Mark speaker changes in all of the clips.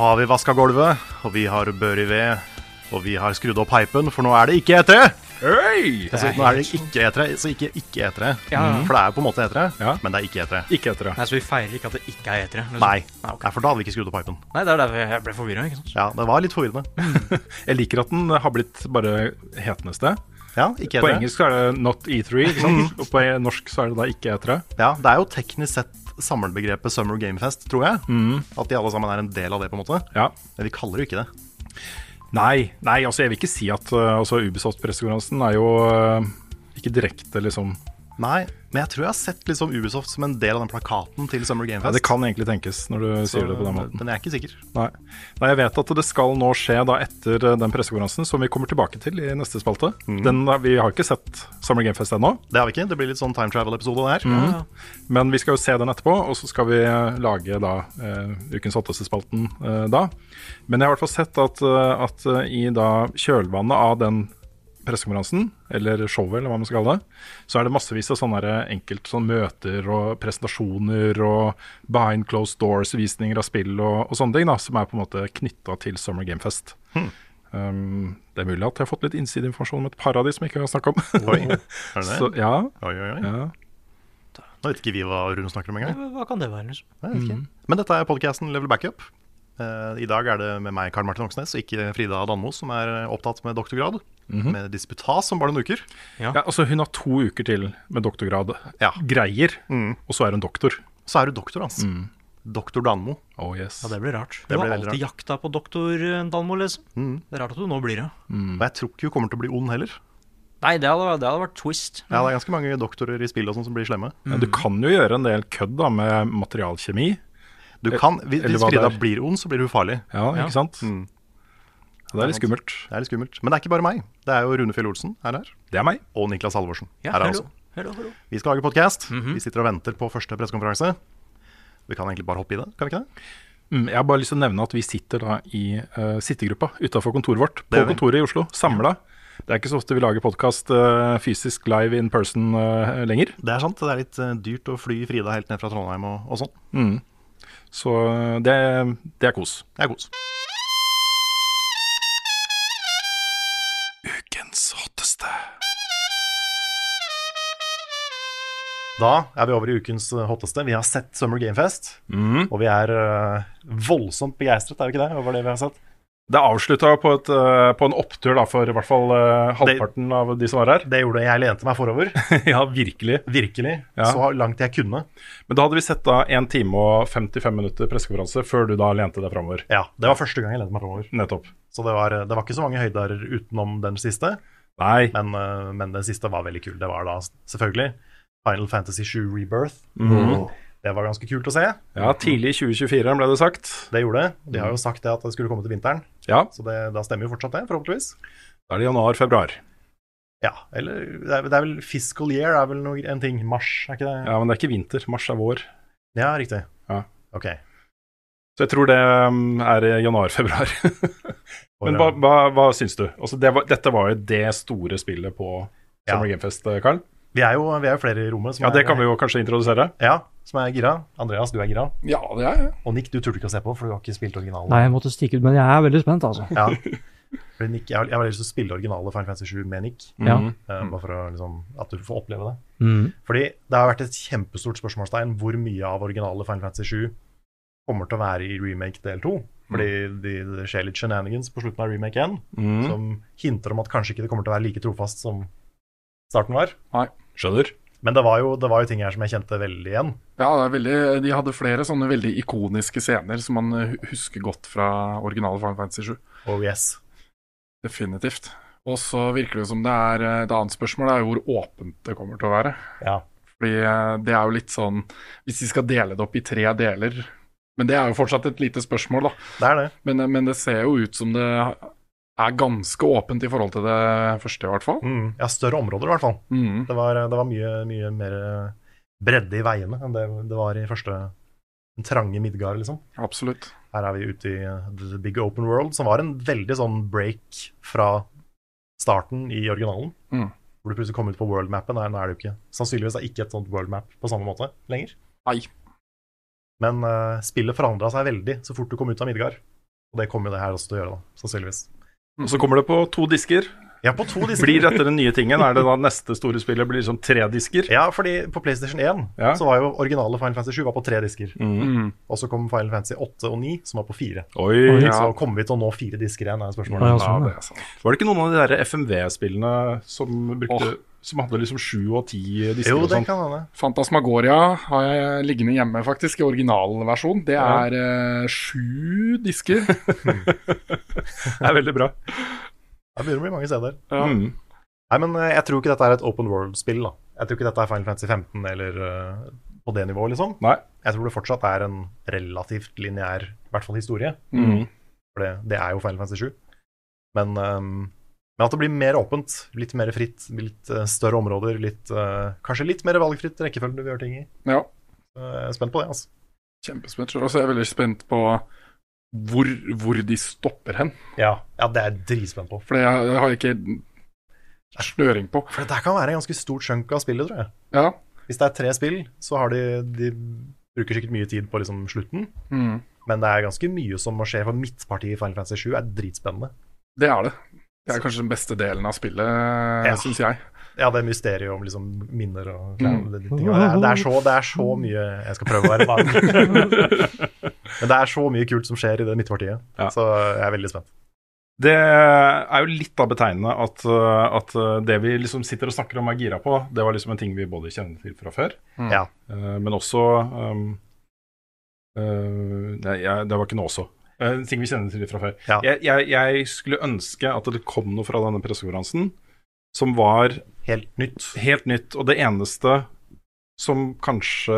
Speaker 1: Har vi vaska gulvet, og vi har bør i ved, og vi har skrudd opp heipen, for nå er det ikke E3!
Speaker 2: Hey!
Speaker 1: Altså, nå er det ikke E3, så ikke ikke etere.
Speaker 3: Ja.
Speaker 1: For det er jo på en måte etere,
Speaker 2: Ja.
Speaker 1: men det er ikke E3.
Speaker 2: Ikke E3.
Speaker 3: Nei, Så vi feirer ikke at det ikke er etere? liksom?
Speaker 1: Nei,
Speaker 3: Nei, okay.
Speaker 1: Nei, for da hadde vi ikke skrudd opp pipen.
Speaker 3: Nei, det er derfor jeg ble forvirra.
Speaker 1: Ja, det var litt forvirrende.
Speaker 2: Jeg liker at den har blitt bare hetende sted.
Speaker 1: Ja, ikke
Speaker 2: På engelsk er det not E3, ikke sant? og på norsk så er det da ikke E3.
Speaker 1: Ja, det er jo teknisk sett samlebegrepet Summer Game Fest, tror jeg. At de alle sammen er en del av det, på en måte.
Speaker 2: Ja.
Speaker 1: Men vi kaller det jo ikke det.
Speaker 2: Nei, nei, altså jeg vil ikke si at uh, altså Ubisoft-pressekonferansen er jo uh, ikke direkte liksom
Speaker 1: Nei, men jeg tror jeg har sett liksom Ubisoft som en del av den plakaten til Summer Game
Speaker 2: Ja,
Speaker 1: Fest.
Speaker 2: det kan egentlig tenkes når du sier det på den måten.
Speaker 1: Men jeg er ikke sikker.
Speaker 2: Nei. Nei, jeg vet at det skal nå skje da etter uh, den pressekonferansen, som vi kommer tilbake til i neste spalte. Den, uh, vi har ikke sett Summer Game Fest ennå,
Speaker 1: Det har vi ikke. Det blir litt sånn time travel-episode der.
Speaker 2: men vi skal jo se den etterpå, og så skal vi uh, lage da uh, ukens hotteste-spalten uh, da. Men jeg har i hvert fall sett at, uh, at i da kjølvannet av den pressekonferansen, eller showet, eller hva man skal kalle det, så er det massevis av sånne enkelte enkelt sånn møter og presentasjoner og behind closed doors-visninger av spill og, og sånne ting, da, som er på en måte knytta til Summer Game Fest. Um, det er mulig at jeg har fått litt innsideinformasjon om et par av de som jeg ikke har snakka om.
Speaker 1: Oi, er det
Speaker 2: så, ja,
Speaker 1: Oi, oi, oi.
Speaker 2: ja.
Speaker 1: Nå vet ikke vi hva Rune snakker om engang.
Speaker 3: Hva kan det være? liksom?
Speaker 1: Jeg. Men dette er podcasten Level Backup. Eh, I dag er det med meg, Karl Martin Oksnes, og ikke Frida Danmo, som er opptatt med doktorgrad. Med disputas om bare noen uker.
Speaker 2: ja, altså Hun har to uker til med doktorgrad.
Speaker 1: Ja.
Speaker 2: Greier.
Speaker 1: Mm.
Speaker 2: Og så er hun doktor.
Speaker 1: Så er hun doktor, altså. Doktor Danmo.
Speaker 2: Oh yes.
Speaker 3: Ja, Det blir rart.
Speaker 1: Det
Speaker 3: Du har
Speaker 1: alltid
Speaker 3: alltid jakta på doktor Danmo, Dalmo, liksom. Det er rart at du nå blir det.
Speaker 1: Og jeg tror ikke hun kommer til å bli ond heller.
Speaker 3: Nei, det hadde, det hadde vært twist.
Speaker 1: Ja, Det er ganske mange doktorer i spill og sånn som blir slemme.
Speaker 2: Ja, du kan jo gjøre en del kødd da med materialkjemi.
Speaker 1: Du kan, Hvis hvis Frida blir ond, så blir hun farlig.
Speaker 2: Ja,
Speaker 3: Ja.
Speaker 2: ikke sant?
Speaker 1: Mm.
Speaker 2: Det er litt skummelt.
Speaker 1: Det er litt skummelt. Men det er ikke bare meg. Det er jo Rune Fjell Olsen her, her.
Speaker 2: Det er meg.
Speaker 1: og Niklas Halvorsen.
Speaker 3: Ja,
Speaker 1: her er
Speaker 3: hello. Hello, hello.
Speaker 1: Vi skal lage podkast. Vi sitter og venter på første pressekonferanse. Vi kan egentlig bare hoppe i det, kan vi ikke det?
Speaker 2: Mm, Jeg har bare lyst til å nevne at vi sitter da i uh, sittegruppa utafor kontoret vårt. På kontoret i Oslo, samla. Det er ikke så ofte vi lager podkast fysisk live in person uh, lenger.
Speaker 1: Det er sant. Det er litt eh, dyrt å fly Frida helt ned fra Trondheim og, og sånn.
Speaker 2: Mm. Så eh, det, det er kos.
Speaker 1: Det er kos.
Speaker 2: Ukens hotteste.
Speaker 1: Da er vi over i ukens eh, hotteste. Vi har sett Summer Game Fest. Og vi er uh, voldsomt begeistret, er vi ikke det, over det vi har sett?
Speaker 2: Det avslutta på, et, eh, på en opptur da, for i hvert fall eh, halvparten av de som var her.
Speaker 1: Det gjorde jeg lente meg forover.
Speaker 2: ja, virkelig.
Speaker 1: Virkelig.
Speaker 2: Ja.
Speaker 1: Så langt jeg kunne.
Speaker 2: Men da hadde vi sett da 1 time og 55 minutter pressekonferanse før du da lente deg framover.
Speaker 1: Ja, Det var første gang jeg lente meg forover.
Speaker 2: Nettopp.
Speaker 1: Så det var, det var ikke så mange høyder utenom den siste.
Speaker 2: Nei.
Speaker 1: Men, eh, men den siste var veldig kul. Det var da selvfølgelig Final Fantasy 7 Rebirth.
Speaker 2: Mhm.
Speaker 1: Det var ganske kult å se.
Speaker 2: Ja, tidlig i 2024 ble det sagt.
Speaker 1: Det gjorde det. De har jo sagt det at det skulle komme til vinteren,
Speaker 2: Ja,
Speaker 1: så det, da stemmer jo fortsatt det, forhåpentligvis.
Speaker 2: da er det januar-februar.
Speaker 1: Ja, eller det er, det er vel fiscal year er vel noe, en ting. Mars, er ikke det?
Speaker 2: Ja, men det er ikke vinter. Mars er vår.
Speaker 1: Ja, riktig.
Speaker 2: Ja.
Speaker 1: Ok.
Speaker 2: Så jeg tror det um, er januar-februar. Men hva, hva, hva syns du? Altså, det var, dette var jo det store spillet på
Speaker 1: Ja.
Speaker 2: Summer Game Fest, eh, Karl.
Speaker 1: Vi er jo vi er jo flere i rommet som
Speaker 2: Ja, det
Speaker 1: er,
Speaker 2: kan vi jo kanskje introdusere.
Speaker 1: Ja, som er gira. Andreas, du er gira.
Speaker 2: Ja, det er jeg.
Speaker 1: Og Nick, du turte ikke å se på, for du har ikke spilt originalen.
Speaker 4: Nei, jeg måtte stikke ut, men jeg er veldig spent, altså.
Speaker 1: Ja. Nick, jeg har jeg har lyst til å spille originale Final Fantasy 7 med Nick.
Speaker 4: Ja.
Speaker 1: eh, bare for å, liksom, at du får oppleve det.
Speaker 4: Mm.
Speaker 1: Fordi det har vært et kjempestort spørsmålstegn hvor mye av originale Final Fantasy 7 kommer til å være i remake del 2. Fordi det de skjer litt shenanigans på slutten av remake 1
Speaker 2: Mm.
Speaker 1: som hinter om at kanskje ikke det kommer til å være like trofast som starten var.
Speaker 2: Nei, skjønner.
Speaker 1: Men det var, jo, det var jo ting her som jeg kjente veldig igjen.
Speaker 5: Ja, det er veldig, De hadde flere sånne veldig ikoniske scener som man eh, husker godt fra originale Final Fantasy 7.
Speaker 1: Oh yes.
Speaker 5: Definitivt. Og så virker det som det er eh, Et annet spørsmål er jo hvor åpent det kommer til å være.
Speaker 1: Ja.
Speaker 5: Fordi eh, det er jo litt sånn Hvis de skal dele det opp i tre deler Men det er jo fortsatt et lite spørsmål, da.
Speaker 1: Det er det.
Speaker 5: Men, men det ser jo ut som det er ganske åpent i forhold til det første, i hvert fall.
Speaker 1: Mm. Ja, større områder i hvert fall.
Speaker 5: Mm.
Speaker 1: Det var, det var mye, mye mer bredde i veiene enn det det var i første den trange Midgard, liksom.
Speaker 5: Absolutt.
Speaker 1: Her er vi ute i uh, The Big Open World, som var en veldig sånn break fra starten i originalen.
Speaker 5: Mm.
Speaker 1: Hvor du plutselig kom ut på worldmappen. Nei, nå er det jo ikke Sannsynligvis er ikke et sånt worldmap på samme måte lenger.
Speaker 5: Nei.
Speaker 1: Men uh, spillet forandra seg veldig så fort du kom ut av Midgard. Og det kommer jo det her også til å gjøre, da, sannsynligvis.
Speaker 2: Og så kommer det på to disker.
Speaker 1: Ja, på to disker.
Speaker 2: Blir dette den nye tingen? Er det da neste store spillet blir liksom tre disker?
Speaker 1: Ja, fordi på PlayStation 1
Speaker 2: Ja.
Speaker 1: så var jo originale Final Fantasy 7 var på tre disker.
Speaker 2: Mm.
Speaker 5: Mm.
Speaker 1: Og så kom Final Fantasy 8 og 9, som var på fire.
Speaker 2: Oi.
Speaker 5: Ja.
Speaker 1: Så kommer vi til å nå fire disker igjen, er spørsmålet.
Speaker 4: Ja,
Speaker 5: Ja,
Speaker 4: sånn,
Speaker 5: det er sant.
Speaker 2: Var det ikke noen av de der FMV-spillene som brukte
Speaker 5: Åh.
Speaker 2: Som hadde liksom sju og ti disker
Speaker 1: Jo,
Speaker 2: og
Speaker 1: det
Speaker 2: sånn?
Speaker 1: kan hende.
Speaker 5: Fantasmagoria har jeg liggende hjemme, faktisk, i originalversjon. Det
Speaker 2: Ja.
Speaker 5: er eh, sju disker.
Speaker 2: Det er veldig bra.
Speaker 1: Det begynner å bli mange steder.
Speaker 5: Ja.
Speaker 2: Mm.
Speaker 1: Nei, men eh, jeg tror ikke dette er et open world-spill. da Jeg tror ikke dette er Final Fantasy 15 eller uh, på det nivået, liksom.
Speaker 2: Nei.
Speaker 1: Jeg tror det fortsatt er en relativt lineær, i hvert fall historie.
Speaker 2: Mm.
Speaker 1: For det, det er jo Final Fantasy 7. Men, ehm, men at det blir mer åpent, litt mer fritt, litt eh, større områder, litt, eh, kanskje litt mer valgfritt rekkefølge du gjør ting i.
Speaker 5: Ja,
Speaker 1: Jeg er spent på det, altså.
Speaker 5: kjempespent. Og så er jeg veldig spent på hvor, hvor de stopper hen.
Speaker 1: Ja, ja det er jeg dritspent på.
Speaker 5: For det har jeg ikke snøring på.
Speaker 1: For det der kan være en ganske stort chunk av spillet, tror jeg.
Speaker 5: Ja.
Speaker 1: Hvis det er tre spill, så har de, de bruker sikkert mye tid på liksom slutten.
Speaker 5: Mm.
Speaker 1: Men det er ganske mye som må skje, for midtpartiet i Final Fantasy 7 er dritspennende.
Speaker 5: Det er det. Det er kanskje den beste delen av spillet,
Speaker 1: Ja.
Speaker 5: syns jeg.
Speaker 1: Ja, det er mysteriet om liksom minner og
Speaker 5: Mm.
Speaker 1: det. Det, er så, det er så mye Jeg skal prøve å være vag. Men det er så mye kult som skjer i det midtpartiet,
Speaker 2: Ja.
Speaker 1: så jeg er veldig spent.
Speaker 2: Det er jo litt da betegnende at, uh, at uh, det vi liksom sitter og snakker om er gira på, det var liksom en ting vi både kjenner til fra før,
Speaker 5: Mm.
Speaker 2: Uh, men også um, uh, Nei, jeg, det var ikke noe også. Uh, En ting vi kjenner til fra før.
Speaker 1: Ja.
Speaker 2: Jeg, jeg, jeg skulle ønske at det kom noe fra denne pressekonferansen som var
Speaker 1: Helt nytt.
Speaker 2: helt nytt, og det eneste som kanskje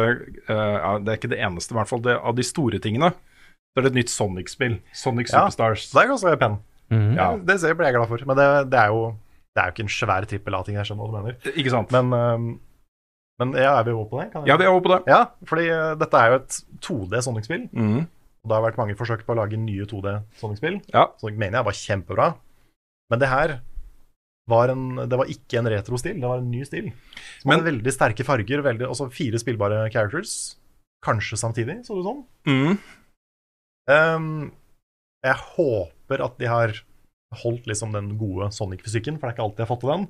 Speaker 2: uh, ja, Det er ikke det eneste, i hvert fall. Det, av de store tingene, så er det et nytt Sonic-spill. Sonic Superstars.
Speaker 1: Ja, det er ganske pen
Speaker 4: Mhm.
Speaker 2: Ja.
Speaker 1: Det ser- blir jeg glad for. Men det, det, er jo, det er jo ikke en svær trippel A-ting, jeg skjønner hva du mener.
Speaker 2: Ikke sant?
Speaker 1: Men, øhm, men ja, er vi over på det? Kan jeg-
Speaker 2: ja, vi er over på det.
Speaker 1: Ja, fordi uh, dette er jo et 2D Sonic-spill.
Speaker 2: Mhm.
Speaker 1: Og det har vært mange forsøk på å lage nye 2D Sonic-spill.
Speaker 2: Ja.
Speaker 1: mener jeg var kjempebra. Men det her var, en, det var ikke en retro-stil, det var en ny stil. Som
Speaker 2: Men-
Speaker 1: hadde veldig sterke farger, veldig, også fire spillbare characters. Kanskje samtidig, så det sånn.
Speaker 2: Mm.
Speaker 1: Um, jeg håper at de har holdt liksom den gode Sonic-fysikken, for det er ikke alltid jeg har fått til den.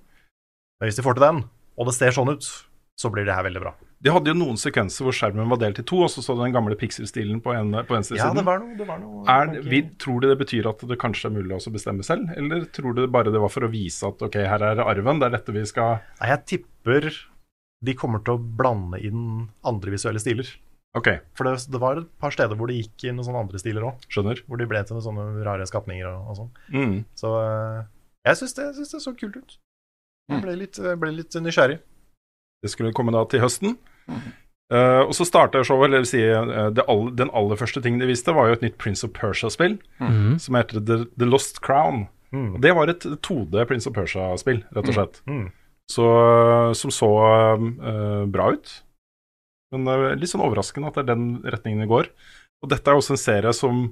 Speaker 1: Men hvis de får til den, og det ser sånn ut, så blir det her veldig bra.
Speaker 2: De hadde jo noen sekvenser hvor skjermen var delt i to, og så så du den gamle pixel-stilen på, en, på venstre
Speaker 1: Ja, det var noe, det var noe
Speaker 2: Er, vi, tror du det betyr at det kanskje er mulig å bestemme selv, eller tror du bare det var for å vise at ok, her er arven, det er dette vi skal
Speaker 1: Nei, jeg tipper de kommer til å blande inn andre visuelle stiler.
Speaker 2: Ok,
Speaker 1: For det, det var et par steder hvor det gikk inn noen sånne andre stiler òg. Hvor de ble til noen sånne rare skapninger og, og sånn.
Speaker 2: Mm.
Speaker 1: Så øh, jeg syns det, det så kult ut.
Speaker 2: Mm.
Speaker 1: Jeg ble litt, ble litt nysgjerrig.
Speaker 2: Det skulle komme da til høsten. Uh, og så starta showet, eller si eh, det all, den aller første tingen de viste, var jo et nytt Prince of Persia-spill
Speaker 4: mm.
Speaker 2: som heter The, The Lost Crown.
Speaker 1: Mm.
Speaker 2: Og Det var et 2D Prince of Persia-spill, rett og slett.
Speaker 1: Mm.
Speaker 2: Så, som så uh, bra ut. Men uh, litt sånn overraskende at det er den retningen det går. Og dette er også en serie som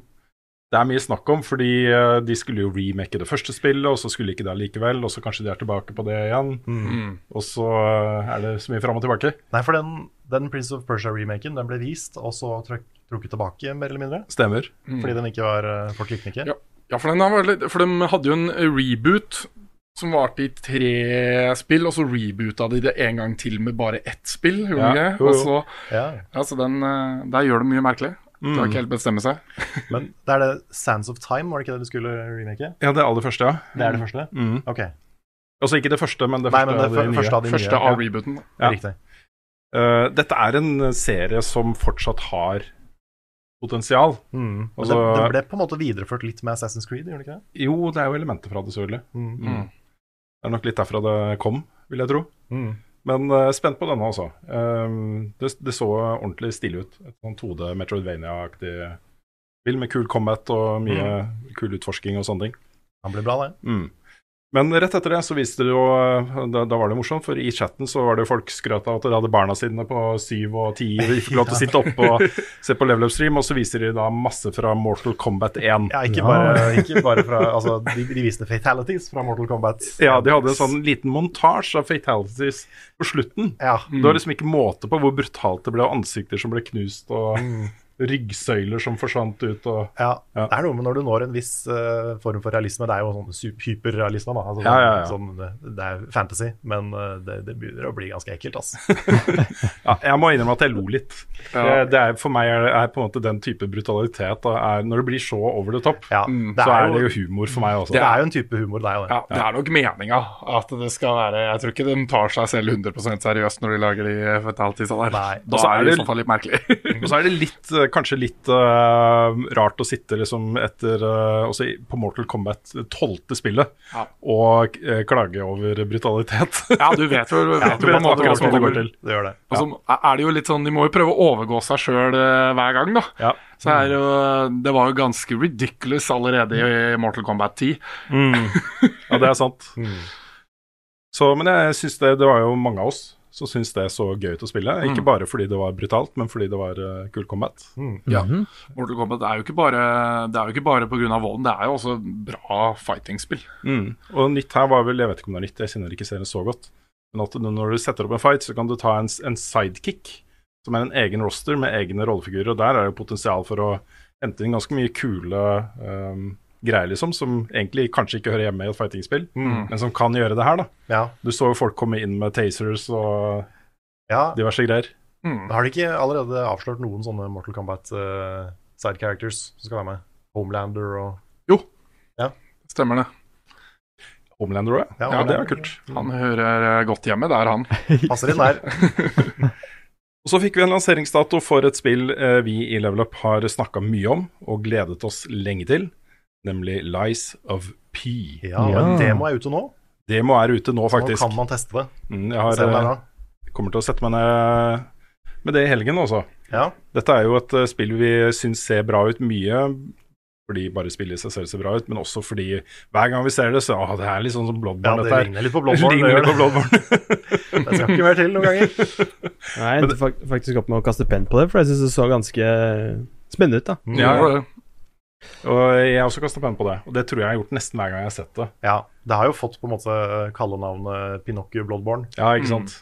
Speaker 2: det er mye snakk om, fordi eh, de skulle jo remake det første spillet, og så skulle ikke det likevel, og så kanskje de er tilbake på det igjen.
Speaker 5: Mm.
Speaker 2: Og så eh, er det så mye fram og tilbake.
Speaker 1: Nei, for den, den Prince of Persia-remaken den ble vist, og så trukket tilbake, mer eller mindre.
Speaker 2: Stemmer.
Speaker 1: Fordi den ikke var for Folk ikke.
Speaker 5: Ja. Ja, for, den har litt, for de hadde jo en reboot som varte i tre spill, og så reboota de det en gang til med bare ett spill. Gjorde
Speaker 2: Ja,
Speaker 5: de. Og så,
Speaker 1: Ja.
Speaker 5: ja, så den, eh, Der gjør det mye merkelig.
Speaker 2: Mm.
Speaker 5: Klarer ikke helt bestemme seg.
Speaker 1: Men det er det Sands of Time, var det ikke det du skulle remake?
Speaker 2: Ja, det aller første, ja.
Speaker 1: Det er det første?
Speaker 2: Mm.
Speaker 1: Ok.
Speaker 2: Altså ikke det første, men det
Speaker 1: Nei,
Speaker 2: første
Speaker 1: men det
Speaker 2: av de nye.
Speaker 1: første av de
Speaker 5: Første
Speaker 1: nye.
Speaker 5: av rebooten.
Speaker 2: Ja.
Speaker 1: Riktig.
Speaker 2: Uh, dette er en serie som fortsatt har potensial.
Speaker 1: Mm.
Speaker 2: Altså-
Speaker 1: det, det ble på en måte videreført litt med Assassin's Creed, gjorde det ikke det?
Speaker 2: Jo, det er jo elementer fra det, selvfølgelig.
Speaker 1: Mm.
Speaker 2: Mm. Det er nok litt derfra det kom, vil jeg tro.
Speaker 1: Mm.
Speaker 2: Men uh, spent på denne altså. Um, det, det så ordentlig stilig ut. Et sånn 2D Metroidvania-aktig spill med kul combat og mye kul utforsking og sånne ting.
Speaker 1: Han blir bra, det.
Speaker 2: Mm. Men rett etter det så viste det jo da, da var det morsomt, for i chatten så var det jo folk skrøt av at de hadde barna sine på syv og ti, og de fikk lov til å sitte oppe og se på level up stream, og så viser de da masse fra Mortal Kombat 1.
Speaker 1: Ja, ikke bare, ikke bare fra Altså, de, de viste fatalities fra Mortal Kombat.
Speaker 2: Ja, de hadde en sånn liten montasje av fatalities på slutten.
Speaker 1: Ja.
Speaker 2: Det var liksom ikke måte på hvor brutalt det ble, og ansikter som ble knust, og ryggsøyler som forsvant ut, og
Speaker 1: Ja,
Speaker 2: Ja.
Speaker 1: Det er noe med når du når en viss uh, form for realisme. Det er jo sånn hyperrealisme. Da. Altså,
Speaker 2: Ja, ja, ja.
Speaker 1: Sånn, eh, det er fantasy, men uh, det, det begynner å bli ganske ekkelt. Altså.
Speaker 2: Ja, jeg må innrømme at jeg lo litt.
Speaker 5: Ja.
Speaker 2: Det, det er, for meg er, er på en måte den type brutalitet da, er, Når det blir så over the top,
Speaker 1: Ja,
Speaker 5: Mm.
Speaker 2: så
Speaker 1: er
Speaker 2: det
Speaker 1: jo,
Speaker 2: humor for meg også.
Speaker 1: det er jo en type humor, det er jo det.
Speaker 5: Ja, det er nok meninga at det skal være Jeg tror ikke de tar seg selv 100 seriøst når de lager de fatalities der. Da
Speaker 2: Og så
Speaker 5: er det i så fall litt merkelig.
Speaker 2: Og så er det litt, eh, kanskje litt uh, rart å sitte liksom etter uh, også på Mortal Kombat tolvte spillet
Speaker 5: Ja.
Speaker 2: og uh, klage over brutalitet.
Speaker 5: ja, du vet jo, du vet
Speaker 2: du
Speaker 5: jo på en måte hva
Speaker 2: akkurat det går til.
Speaker 1: Det gjør det.
Speaker 5: Og så er det jo litt sånn, De må jo prøve å overgå seg sjøl hver gang, da.
Speaker 2: Ja.
Speaker 5: Så er det, jo, det var jo ganske ridiculous allerede i Mortal Kombat 10.
Speaker 2: Mm. ja, det er sant. Så, men jeg synes det, det var jo mange av oss som syntes det så gøy ut å spille. Ikke bare fordi det var brutalt, men fordi det var uh, kul combat.
Speaker 5: Ja. Mortal Kombat er jo ikke bare Det er jo ikke bare pga. volden, det er jo også bra fighting-spill.
Speaker 2: Mm. Og nytt her var vel, jeg vet ikke om det er nytt, jeg kjenner ikke serien så godt. Men at når du setter opp en fight, så kan du ta en, en sidekick, som er en egen roster med egne rollefigurer. Og der er det potensial for å hente inn ganske mye kule um, greier, liksom, som egentlig kanskje ikke hører hjemme i et fighting-spill, men som kan gjøre det her, da.
Speaker 1: Ja.
Speaker 2: Du så jo folk komme inn med tasers og
Speaker 1: ja.
Speaker 2: diverse greier.
Speaker 5: Mm.
Speaker 1: Har de ikke allerede avslørt noen sånne Mortal Kombat uh, side characters som skal være med? Homelander og
Speaker 5: Stemmer det.
Speaker 2: Homelander òg, ja.
Speaker 1: Ja,
Speaker 2: ja. Det er kult.
Speaker 5: Han hører eh, godt hjemme der, han.
Speaker 1: passer inn der.
Speaker 2: Og så fikk vi en lanseringsdato for et spill eh, vi i Level Up har snakka mye om og gledet oss lenge til, nemlig Lies of P.
Speaker 1: Ja,
Speaker 4: Ja.
Speaker 1: Demo er ute nå,
Speaker 2: Demo er ute nå,
Speaker 1: faktisk. nå kan man teste det.
Speaker 2: Mm, jeg har,
Speaker 1: Se det er
Speaker 2: eh, kommer til å sette meg ned med det i helgen også.
Speaker 1: Ja.
Speaker 2: Dette er jo et eh, spill vi syns ser bra ut mye, fordi bare spillet i seg selv ser bra ut, men også fordi hver gang vi ser det, så ah, det er litt sånn som
Speaker 1: ja,
Speaker 2: Bloodborne,
Speaker 1: det
Speaker 2: dette
Speaker 1: ligner litt på
Speaker 2: Det
Speaker 1: Bloodborne. Det,
Speaker 2: på. Bloodborne.
Speaker 1: det skal ikke mer til noen ganger.
Speaker 4: Nei, jeg endte faktisk opp med å kaste penn på det, for jeg syns det så ganske spennende ut. da
Speaker 2: Ja,
Speaker 5: ja. det.
Speaker 2: Og jeg har også kasta penn på det, og det tror jeg jeg har gjort nesten hver gang jeg har sett det.
Speaker 1: Ja, det har jo fått på en måte kallenavnet Pinocchio Bloodborne.
Speaker 2: Ja, ikke sant?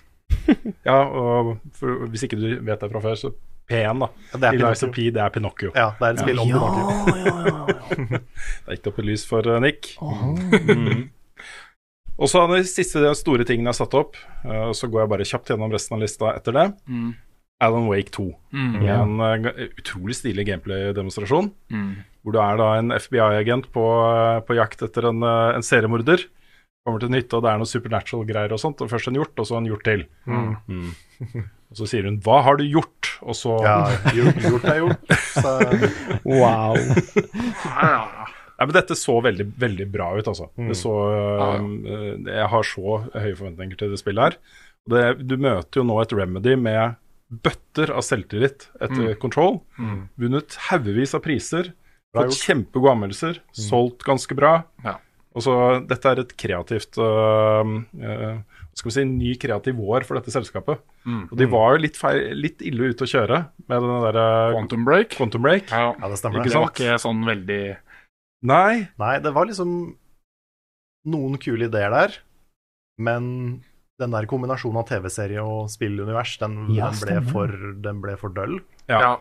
Speaker 2: ja, og for, hvis ikke du vet det fra før, så P1, da.
Speaker 1: Ja, det er
Speaker 2: Lies
Speaker 1: Pinocchio.
Speaker 2: P, det er Pinocchio.
Speaker 1: Ja, det er et spill om Pinocchio.
Speaker 2: ja, ja, ja, Det gikk opp et lys for uh, Nick. Mm. Og så er det siste store tingene jeg har satt opp, eh, og så går jeg bare kjapt gjennom resten av lista etter det.
Speaker 5: Mm.
Speaker 2: Alan Wake 2.
Speaker 5: Mm.
Speaker 2: En uh, utrolig stilig gameplay-demonstrasjon.
Speaker 5: Mm.
Speaker 2: Hvor du er da en FBI-agent på, eh, på jakt etter en, eh, en seriemorder. Kommer til nytte, og det er noe supernatural-greier og sånt. Og først en hjort, og så en hjort til. Mm. Og så sier hun 'hva har du gjort?' Og så
Speaker 1: Ja, gjort, gjort er gjort. Så,
Speaker 4: Wow.
Speaker 2: Nei, men Dette så veldig veldig bra ut, altså. Det så, øh, jeg har så høye forventninger til det spillet her. Og Det, du møter jo nå et Remedy med bøtter av selvtillit etter Control. Vunnet haugevis av priser. Fått kjempegode anmeldelser. Solgt ganske bra.
Speaker 5: Ja.
Speaker 2: Og så Dette er et kreativt uh, uh, skal vi si, ny kreativ vår for dette selskapet. Og de var jo litt, feil, litt ille ute å kjøre med den derre
Speaker 5: Quantum Break.
Speaker 2: Quantum Break.
Speaker 5: Ja.
Speaker 1: ja, det stemmer.
Speaker 5: Ikke
Speaker 1: det.
Speaker 5: var ikke sånn veldig
Speaker 2: Nei,
Speaker 1: Nei, det var liksom noen kule ideer der, men den der kombinasjonen av TV-serie og spillunivers, den,
Speaker 4: Ja,
Speaker 1: den, ble for, den ble for døll.
Speaker 2: Ja.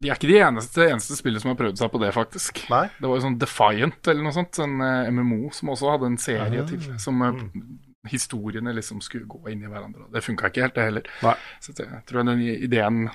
Speaker 5: De er ikke de eneste, eneste spillene som har prøvd seg på det, faktisk.
Speaker 1: Nei.
Speaker 5: Det var jo sånn Defiant eller noe sånt, en eh, MMO som også hadde en serie til. Som mm. historiene liksom skulle gå inn i hverandre. Det funka ikke helt, det heller.
Speaker 2: Nei.
Speaker 5: Så jeg tror den ideen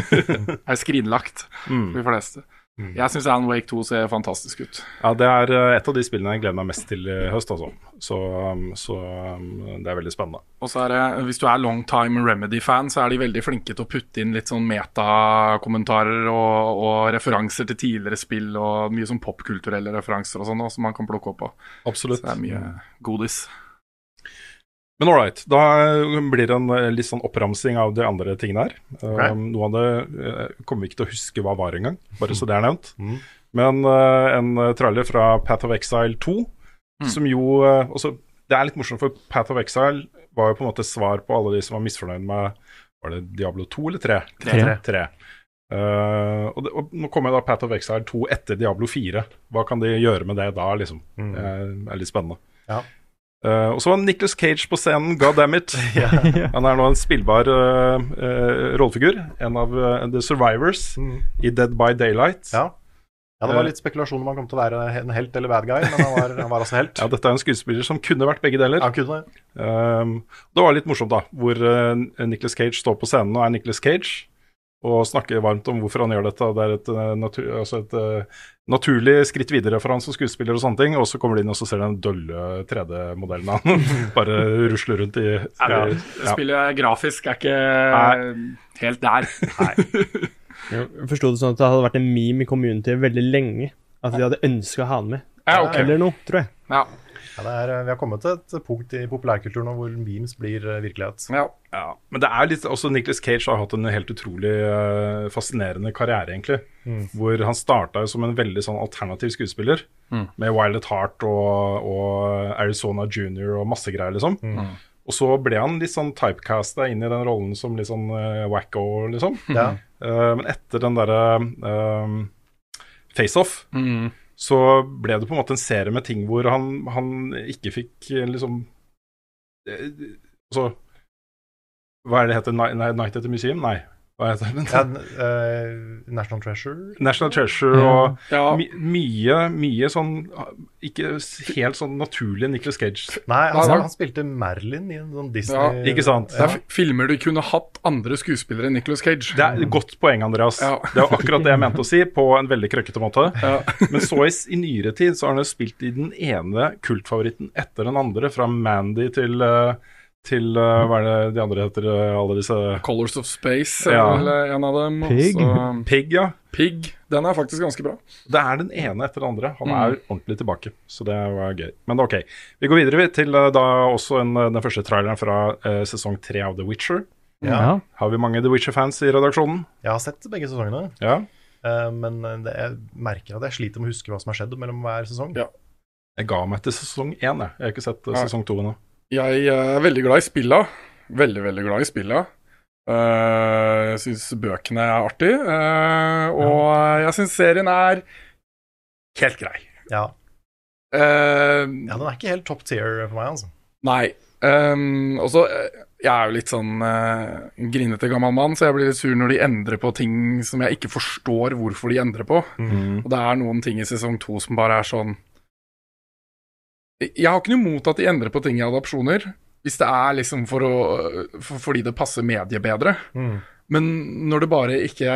Speaker 5: er skrinlagt
Speaker 2: Mm.
Speaker 5: for de fleste. Jeg syns Alan Wake 2 ser fantastisk ut.
Speaker 2: Ja, det er eh, et av de spillene jeg gleder meg mest til i høst, altså. Så, um, så um, det er veldig spennende.
Speaker 5: Og så er det, Hvis du er long time Remedy-fan, så er de veldig flinke til å putte inn litt sånn metakommentarer og, og referanser til tidligere spill og mye sånn popkulturelle referanser og sånn som man kan plukke opp på.
Speaker 2: Absolutt.
Speaker 5: Så det er mye godis.
Speaker 2: Men all right, da blir det en eh, litt sånn oppramsing av de andre tingene her.
Speaker 1: Okay.
Speaker 2: Um, noe av det eh, kommer vi ikke til å huske hva var engang, bare så det er nevnt.
Speaker 1: Mm.
Speaker 2: Men uh, en trailer fra Path of Exile 2,
Speaker 5: Mm.
Speaker 2: som jo eh, også, Det er litt morsomt, for Path of Exile var jo på en måte svar på alle de som var misfornøyd med Var det Diablo 2 eller 3?
Speaker 4: Tre.
Speaker 2: Tre. Eh, og, det, og nå kommer da Path of Exile 2 etter Diablo 4. Hva kan de gjøre med det da, liksom?
Speaker 1: Mm.
Speaker 2: Det er, er litt spennende.
Speaker 1: Ja.
Speaker 2: Uh, og så var Nicholas Cage på scenen, god damn it. Han er nå en spillbar uh, uh, rollefigur. En av The Survivors
Speaker 1: Mm.
Speaker 2: i Dead by Daylight.
Speaker 1: Ja. Ja, det var
Speaker 2: Eh.
Speaker 1: litt spekulasjon om han kom til å være en helt eller bad guy, men han var, han var altså helt.
Speaker 2: Ja, dette er en skuespiller som kunne vært begge deler.
Speaker 1: Han kunne det.
Speaker 2: Um, det var litt morsomt, da, hvor uh, Nicholas Cage står på scenen og er Nicholas Cage. Og snakker varmt om hvorfor han gjør dette. Det er et, uh, natur, altså et uh, naturlig skritt videre for han som skuespiller, og sånne ting. Og så kommer de inn og så ser den dølle 3D-modellen av han bare rusler rundt i
Speaker 5: Ja,
Speaker 2: ja.
Speaker 5: Spillet grafisk er ikke
Speaker 2: Nei.
Speaker 5: helt der.
Speaker 4: Jeg forsto det sånn at det hadde vært en meme i community veldig lenge. At de hadde ønska å ha den med.
Speaker 5: Ja, okay.
Speaker 4: Eller noe, tror jeg.
Speaker 5: Ja.
Speaker 1: Ja, det er, vi har kommet til et punkt i populærkulturen nå hvor memes blir eh, virkelighet.
Speaker 5: ja.
Speaker 2: Ja, men det er litt Også Nicholas Cage har hatt en helt utrolig uh, fascinerende karriere, egentlig.
Speaker 1: Mm.
Speaker 2: Hvor han starta som en veldig sånn alternativ skuespiller.
Speaker 5: Mm.
Speaker 2: Med Wild at Heart og, og Arizona Junior og masse greier, liksom.
Speaker 1: Mm.
Speaker 2: Og så ble han litt sånn typecasta inn i den rollen som litt sånn uh, wacko, liksom.
Speaker 1: Ja.
Speaker 2: Eh, men etter den derre um, FaceOff
Speaker 5: Mm.
Speaker 2: så ble det på en måte en serie med ting hvor han, han ikke fikk eh, liksom eh, Altså Hva er det heter? Ni- Ni- Night at the Museum? Nei. Hva heter den?
Speaker 1: Ja, n- eh, National Treasure.
Speaker 2: National Treasure og
Speaker 5: Ja.
Speaker 2: my, mye, mye sånn Ikke helt sånn naturlig Nicholas Cage.
Speaker 1: Nei,
Speaker 5: Nei,
Speaker 1: han,
Speaker 5: nei.
Speaker 1: han spilte Merlin i en sånn Disney
Speaker 5: Ja,
Speaker 2: ikke sant?
Speaker 5: Det er filmer du kunne hatt andre skuespillere enn Nicholas Cage.
Speaker 2: Det er et godt poeng, Andreas.
Speaker 5: Ja.
Speaker 2: Det var akkurat det jeg mente å si, på en veldig krøkkete måte.
Speaker 5: Ja.
Speaker 2: Men så i, i nyere tid så har han jo spilt i den ene kultfavoritten etter den andre, fra Mandy til eh, til uh, Hva er det de andre heter, eh, alle disse
Speaker 5: Colors of Space
Speaker 2: Ja.
Speaker 5: vel eh, en av dem.
Speaker 4: Pig.
Speaker 5: så-
Speaker 2: Pig, ja.
Speaker 5: Pig. Den er faktisk ganske bra.
Speaker 2: Det er den ene etter den andre. Han
Speaker 5: Mm.
Speaker 2: er ordentlig tilbake, så det var gøy. Men ok, vi går videre til da også en, den første traileren fra uh, sesong tre av The Witcher.
Speaker 1: Ja.
Speaker 2: Har vi mange The Witcher-fans i redaksjonen?
Speaker 1: Jeg har sett begge sesongene,
Speaker 2: Ja.
Speaker 1: Uh, men det, jeg merker at jeg sliter med å huske hva som har skjedd mellom hver sesong.
Speaker 5: Ja.
Speaker 2: Jeg ga meg til sesong én, jeg. Jeg har ikke sett sesong to ennå.
Speaker 5: Jeg er veldig glad i spilla. Veldig, veldig glad i spilla. Eh, jeg syns bøkene er artig, eh, og jeg syns serien er helt grei.
Speaker 1: Ja.
Speaker 5: Uh,
Speaker 1: ja, den er ikke helt top tier for meg, altså.
Speaker 5: Nei. Um, og så eh, Jeg er jo litt sånn uh, grinete gammel mann, så jeg blir litt sur når de endrer på ting som jeg ikke forstår hvorfor de endrer på.
Speaker 2: Mm.
Speaker 5: Og det er noen ting i sesong to som bare er sånn Jeg har ikke noe imot at de endrer på ting i adopsjoner, hvis det er liksom for å, for, fordi det passer mediet bedre.
Speaker 1: Mm.
Speaker 5: Men når det bare ikke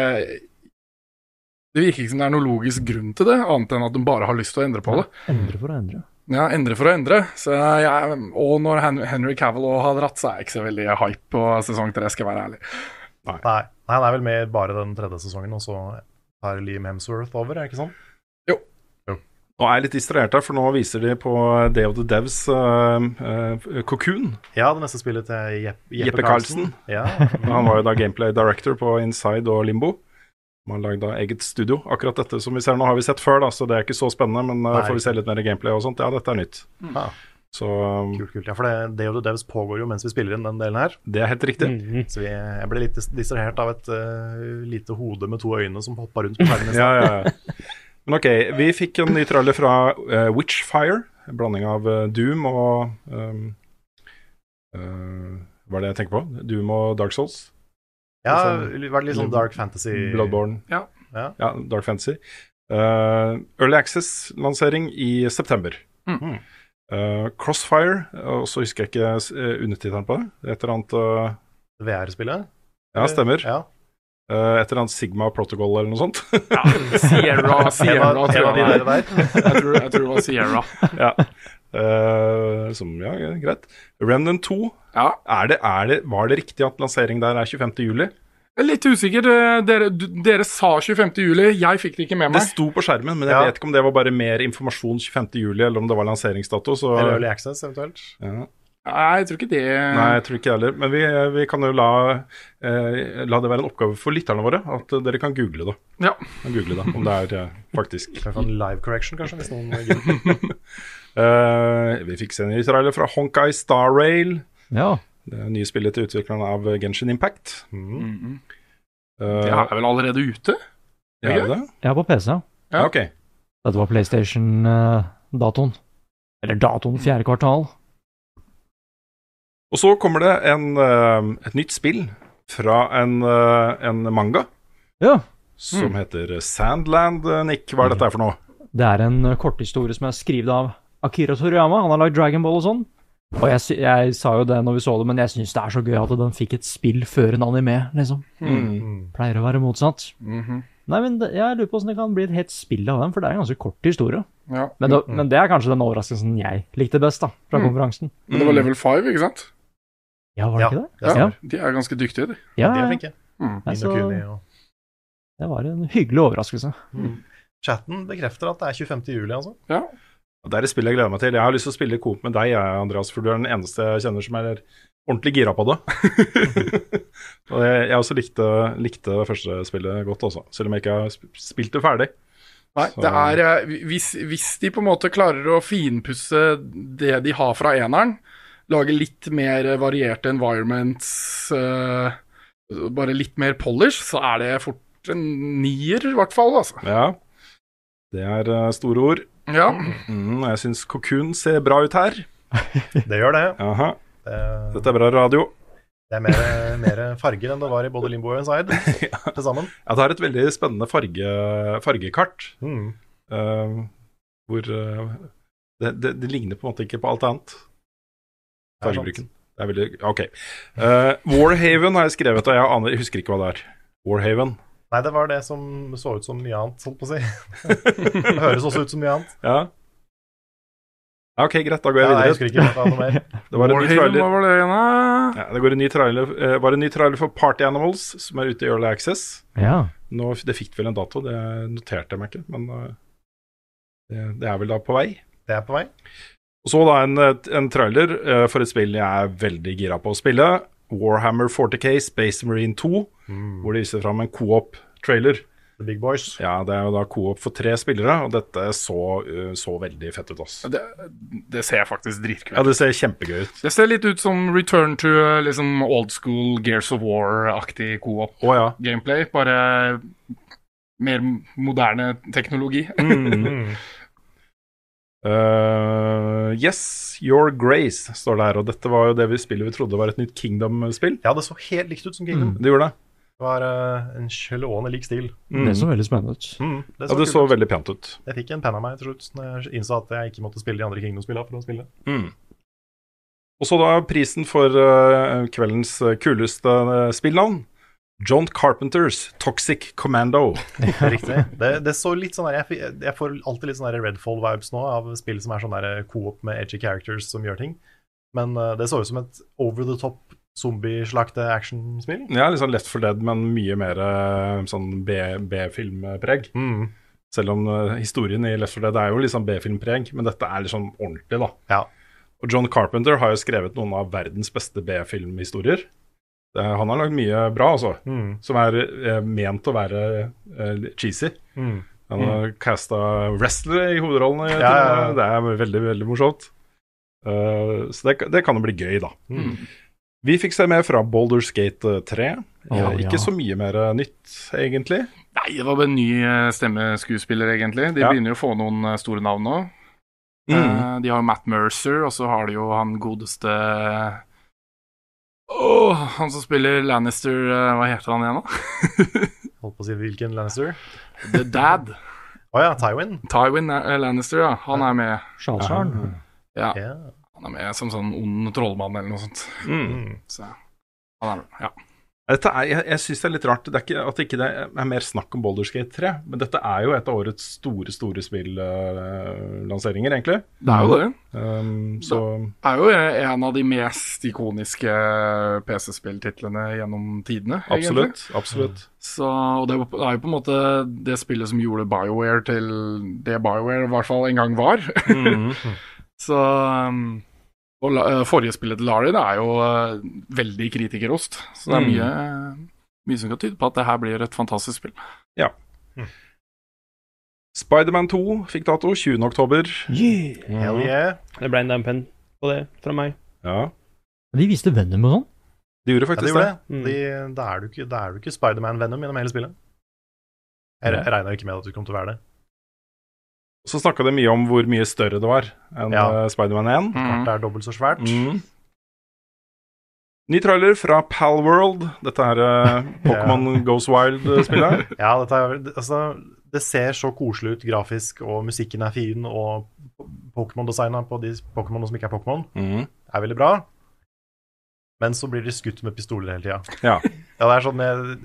Speaker 5: Det virker ikke som det er noe logisk grunn til det, annet enn at de bare har lyst til å endre på det.
Speaker 4: Endre for å endre.
Speaker 5: Ja, endre for å endre. Så jeg, og når Henry Cavill har dratt, så er jeg ikke så veldig hype på sesong tre, skal jeg være ærlig.
Speaker 1: Nei. Nei, han er vel med bare den tredje sesongen, og så tar Liam Hemsworth over, er ikke sånn?
Speaker 2: Nå er jeg litt distrahert her, for nå viser de på Day of the Devs uh, uh, Cocoon.
Speaker 1: Ja, det neste spillet til Jeppe,
Speaker 2: Jeppe Karlsen.
Speaker 1: Ja.
Speaker 2: Han var jo da gameplay director på Inside og Limbo. Man lagde da eget studio. Akkurat dette som vi ser nå, har vi sett før, da, så det er ikke så spennende. Men uh, får vi se litt mer gameplay og sånt, ja, dette er nytt.
Speaker 1: Ja.
Speaker 2: Så um,
Speaker 1: kult, kult. Ja, for det, Day of the Devs pågår jo mens vi spiller inn den delen her.
Speaker 2: det er helt riktig.
Speaker 4: Mhm.
Speaker 1: Så vi, jeg ble litt distrahert av et lite hode med to øyne som hoppa rundt på skjermen.
Speaker 2: Ja, ja, ja. Men ok, vi fikk en ny trailer fra uh, Witchfire. En blanding av uh, Doom og um, uh, Hva er det jeg tenker på? Doom og Dark Souls.
Speaker 1: Ja,
Speaker 2: var
Speaker 1: det litt sånn dark fantasy.
Speaker 2: Bloodborne.
Speaker 5: Ja.
Speaker 1: Ja.
Speaker 2: Dark Fantasy. Uh, Early Access-lansering i september.
Speaker 5: Mm.
Speaker 2: Uh, Crossfire, og så husker jeg ikke undertittelen på det. Et eller annet uh,
Speaker 1: VR-spillet.
Speaker 2: Ja, stemmer.
Speaker 1: Ja.
Speaker 2: Eh, et eller annet Sigma Protocol eller noe sånt.
Speaker 5: Sierra, Sierra
Speaker 1: En av-
Speaker 5: tror
Speaker 1: en av de
Speaker 5: jeg det
Speaker 1: der
Speaker 5: Jeg tror, jeg tror det var Sierra.
Speaker 2: ja. Uh, som, ja, greit. Remnant 2,
Speaker 5: Ja.
Speaker 2: er det, er det, var det riktig at lansering der er 25. juli?
Speaker 5: Er litt usikker. Dere, dere sa 25. juli. Jeg fikk det ikke med meg.
Speaker 2: Det sto på skjermen, men jeg
Speaker 1: Ja.
Speaker 2: vet ikke om det var bare mer informasjon 25. juli, eller om det var lanseringsdato. Så,
Speaker 1: Eller Early Access, eventuelt.
Speaker 2: ja.
Speaker 5: Nei, jeg tror ikke det
Speaker 2: Nei, jeg tror ikke heller. Men vi, vi kan jo la, eh, la det være en oppgave for lytterne våre, at eh, dere kan google det.
Speaker 5: Ja.
Speaker 2: Kan google det, Om det er eh, faktisk.
Speaker 1: En live correction, kanskje, hvis noen.
Speaker 2: Eh, vi fikk se en ny trailer fra Honkai Star Rail.
Speaker 6: Ja.
Speaker 2: Det er nye spillet til utvikleren av Genshin Impact.
Speaker 5: Mhm.
Speaker 2: Eh,
Speaker 5: Det er vel allerede ute?
Speaker 2: er det
Speaker 6: er på PC.
Speaker 5: Ja.
Speaker 2: Ja, ok.
Speaker 6: Dette var PlayStation-datoen. Eller datoen fjerde kvartal.
Speaker 2: Og så kommer det en, eh, et nytt spill fra en, eh, en manga
Speaker 6: Ja.
Speaker 2: som
Speaker 5: Mm.
Speaker 2: heter Sandland. eh, Nick, hva er dette for noe?
Speaker 6: Det er en korthistorie som er skrevet av Akira Toriyama. Han har lagd Dragon Ball og sånn. Og jeg, jeg sa jo det når vi så det, men jeg syns det er så gøy at den fikk et spill før en anime, liksom.
Speaker 2: Mm.
Speaker 6: Pleier å være motsatt.
Speaker 5: Mhm.
Speaker 6: Nei, men jeg lurer på hvordan det kan bli et helt spill av den, for det er en ganske kort historie.
Speaker 5: Ja.
Speaker 6: Men, det, men det er kanskje den overraskelsen jeg likte best, da, fra
Speaker 5: Mm.
Speaker 6: konferansen.
Speaker 5: Men det var level 5, ikke sant?
Speaker 6: Ja, var det
Speaker 1: Ja,
Speaker 6: ikke det?
Speaker 1: det.
Speaker 6: Ja.
Speaker 5: De er ganske dyktige, de.
Speaker 6: Ja,
Speaker 1: De er flinke.
Speaker 5: Mm.
Speaker 6: Altså,
Speaker 1: og
Speaker 6: det var en hyggelig overraskelse.
Speaker 1: Chatten bekrefter at det er 25. juli, altså.
Speaker 5: Ja.
Speaker 2: Det er et spill jeg gleder meg til. Jeg har lyst til å spille coop med deg, Andreas, for du er den eneste jeg kjenner som er ordentlig gira på det. og jeg, jeg også likte, likte det første spillet godt også, selv om jeg ikke har spilt det ferdig.
Speaker 5: Nei,
Speaker 2: Så-
Speaker 5: det er eh, hvis, hvis de på en måte klarer å finpusse det de har fra eneren, lage litt mer varierte environments, uh, bare litt mer polish, så er det fort en nier, i hvert fall, altså.
Speaker 2: Ja, det er uh, store ord.
Speaker 5: Ja.
Speaker 2: Mm, jeg syns Cocoon ser bra ut her.
Speaker 1: Det gjør det.
Speaker 2: Aha.
Speaker 1: Det,
Speaker 2: dette er bra radio.
Speaker 1: det er mer, mer farger enn det var i både Limbo og Inside til sammen.
Speaker 2: Ja, det er et veldig spennende farge, fargekart.
Speaker 1: Mm.
Speaker 2: Uh, hvor uh, det, det, det ligner på en måte ikke på alt annet. Fargebruken. Det er veldig OK. Uh, Warhaven har jeg skrevet, og jeg aner, jeg husker ikke hva det er. Warhaven.
Speaker 1: Nei, det var det som så ut som mye annet, holdt på å si. det høres også ut som mye annet.
Speaker 2: Ja. Ja, OK, greit. Da går jeg
Speaker 1: Ja,
Speaker 2: videre.
Speaker 1: jeg husker ikke hva noe mer.
Speaker 2: Det var en ny
Speaker 5: Warhaven,
Speaker 2: trailer.
Speaker 5: hva var det igjen, da?
Speaker 2: Ja, det går en ny trailer, uh, var en ny trailer for Party Animals, som er ute i Early Access.
Speaker 6: Ja.
Speaker 2: Nå, det fikk vel en dato, det noterte jeg meg ikke, men uh, det, det er vel da på vei.
Speaker 1: Det er på vei.
Speaker 2: Og så da en, en trailer uh, for et spill jeg er veldig gira på å spille. Warhammer 40K Space Marine 2, hvor de viser fram en co-op-trailer.
Speaker 1: The Big Boys.
Speaker 2: Ja, det er jo da co-op for tre spillere, og dette så, uh, så veldig fett ut, Også.
Speaker 5: Det, det ser faktisk dritkult
Speaker 2: Ja, det ser kjempegøy ut.
Speaker 5: Det ser litt ut som return to eh, liksom old school Gears of War-aktig co-op
Speaker 2: Oh, ja.
Speaker 5: gameplay, bare mer moderne teknologi.
Speaker 2: Mm. Eh, yes, Your Grace står der, og dette var jo det vi spillet vi trodde var et nytt Kingdom-spill.
Speaker 1: Ja, det så helt likt ut som Kingdom.
Speaker 2: Det gjorde det.
Speaker 1: Det var uh, en slående lik stil.
Speaker 2: Mm.
Speaker 6: Det så veldig spennende ut.
Speaker 1: Mm, det
Speaker 2: Ja, det så
Speaker 1: ut.
Speaker 2: veldig pent ut.
Speaker 1: Jeg fikk en penn av meg til slutt når jeg innså at jeg ikke måtte spille de andre Kingdom-spillene for å spille.
Speaker 2: Mm. Og så da prisen for uh, kveldens eh, kuleste spillnavn. John Carpenters Toxic Commando.
Speaker 1: Riktig. Det, det så litt sånn der, jeg, jeg får alltid litt sånn Redfall-vibes nå av spill som er sånn co-op med edgy characters som gjør ting. Men uh, det så ut som et over the top zombieslakte actionspill.
Speaker 2: Ja, litt sånn Left for Dead, men mye mer eh, sånn B- B-filmpreg.
Speaker 1: Mm.
Speaker 2: Selv om uh, historien i Left for Dead er jo litt sånn B-filmpreg, men dette er litt sånn ordentlig, da.
Speaker 1: Ja.
Speaker 2: Og John Carpenter har jo skrevet noen av verdens beste B-filmhistorier. Det- Han har lagd mye bra, altså.
Speaker 1: Mm.
Speaker 2: Som er er ment å være uh, cheesy.
Speaker 1: Mm.
Speaker 2: Han har casta wrestlere i hovedrollene.
Speaker 1: Ja, ja, ja.
Speaker 2: Det er veldig, veldig morsomt. Uh, så det, det kan jo bli gøy, da.
Speaker 1: Mm.
Speaker 2: Vi fikk se mer fra Boulders Gate 3.
Speaker 6: Å,
Speaker 2: Eh, ikke
Speaker 6: ja.
Speaker 2: så mye mer eh, nytt, egentlig.
Speaker 5: Nei, det var bare en ny eh, stemmeskuespiller, egentlig. De
Speaker 2: Ja.
Speaker 5: begynner jo å få noen eh, store navn nå.
Speaker 2: Mm.
Speaker 5: Uh, de har jo Matt Mercer, og så har de jo han godeste Åh, han som spiller Lannister eh, Hva heter han igjen, da?
Speaker 1: Holdt på å si hvilken Lannister?
Speaker 5: The Dad.
Speaker 1: Å ja, Tywin.
Speaker 5: Tywin eh, Lannister, ja. Han er med.
Speaker 6: Sjalsjaren.
Speaker 5: Ja,
Speaker 1: Ja.
Speaker 5: han er med som sånn ond trollmann eller noe sånt.
Speaker 2: Mm.
Speaker 5: Så han er med, ja.
Speaker 2: Dette er, jeg jeg syns det er litt rart det er ikke, at ikke det er mer snakk om Baldur's Gate 3. Men dette er jo et av årets store store spillanseringer, egentlig.
Speaker 5: Det er jo det.
Speaker 2: Um, så
Speaker 5: Det er jo en av de mest ikoniske PC-spilltitlene gjennom tidene. egentlig.
Speaker 2: absolutt. absolutt.
Speaker 5: Så, og det er jo på en måte det spillet som gjorde BioWare til det BioWare i hvert fall en gang var.
Speaker 2: Mhm.
Speaker 5: Så um, Og la, eh, forrige spillet til Larry det er jo eh, veldig kritikerost. Så det er
Speaker 2: Mm.
Speaker 5: mye, mye som kan tyde på at det her blir et fantastisk spill.
Speaker 2: Ja. Spiderman 2 fikk dato 20. oktober.
Speaker 4: Yeah.
Speaker 1: Hell yeah.
Speaker 4: Det ble en dampen på det fra meg.
Speaker 2: Ja,
Speaker 6: De viste Venom og sånn.
Speaker 2: de gjorde
Speaker 1: Ja, de
Speaker 2: faktisk
Speaker 1: gjorde
Speaker 2: det.
Speaker 1: det.
Speaker 4: Mm.
Speaker 1: De, da er du ikke, da er du ikke Spiderman-Venom gjennom hele spillet. Jeg jeg regna ikke med at du kom til å være det.
Speaker 2: Så snakka de mye om hvor mye større det var enn
Speaker 1: Ja.
Speaker 2: eh, Spiderman 1.
Speaker 5: Mm.
Speaker 1: Kartet er dobbelt så svært.
Speaker 2: Mm. Ny trailer fra Palworld. Dette er uh, Pokémon Goes Wild-spillet.
Speaker 1: Ja, dette er, det- altså, det ser så koselig ut grafisk, og musikken er fin, og Pokémon-designa på de Pokémonene som ikke er Pokémon,
Speaker 2: mm.
Speaker 1: er veldig bra. Men så blir de skutt med pistoler hele tida.
Speaker 2: Ja.
Speaker 1: Ja, det er sånn jeg,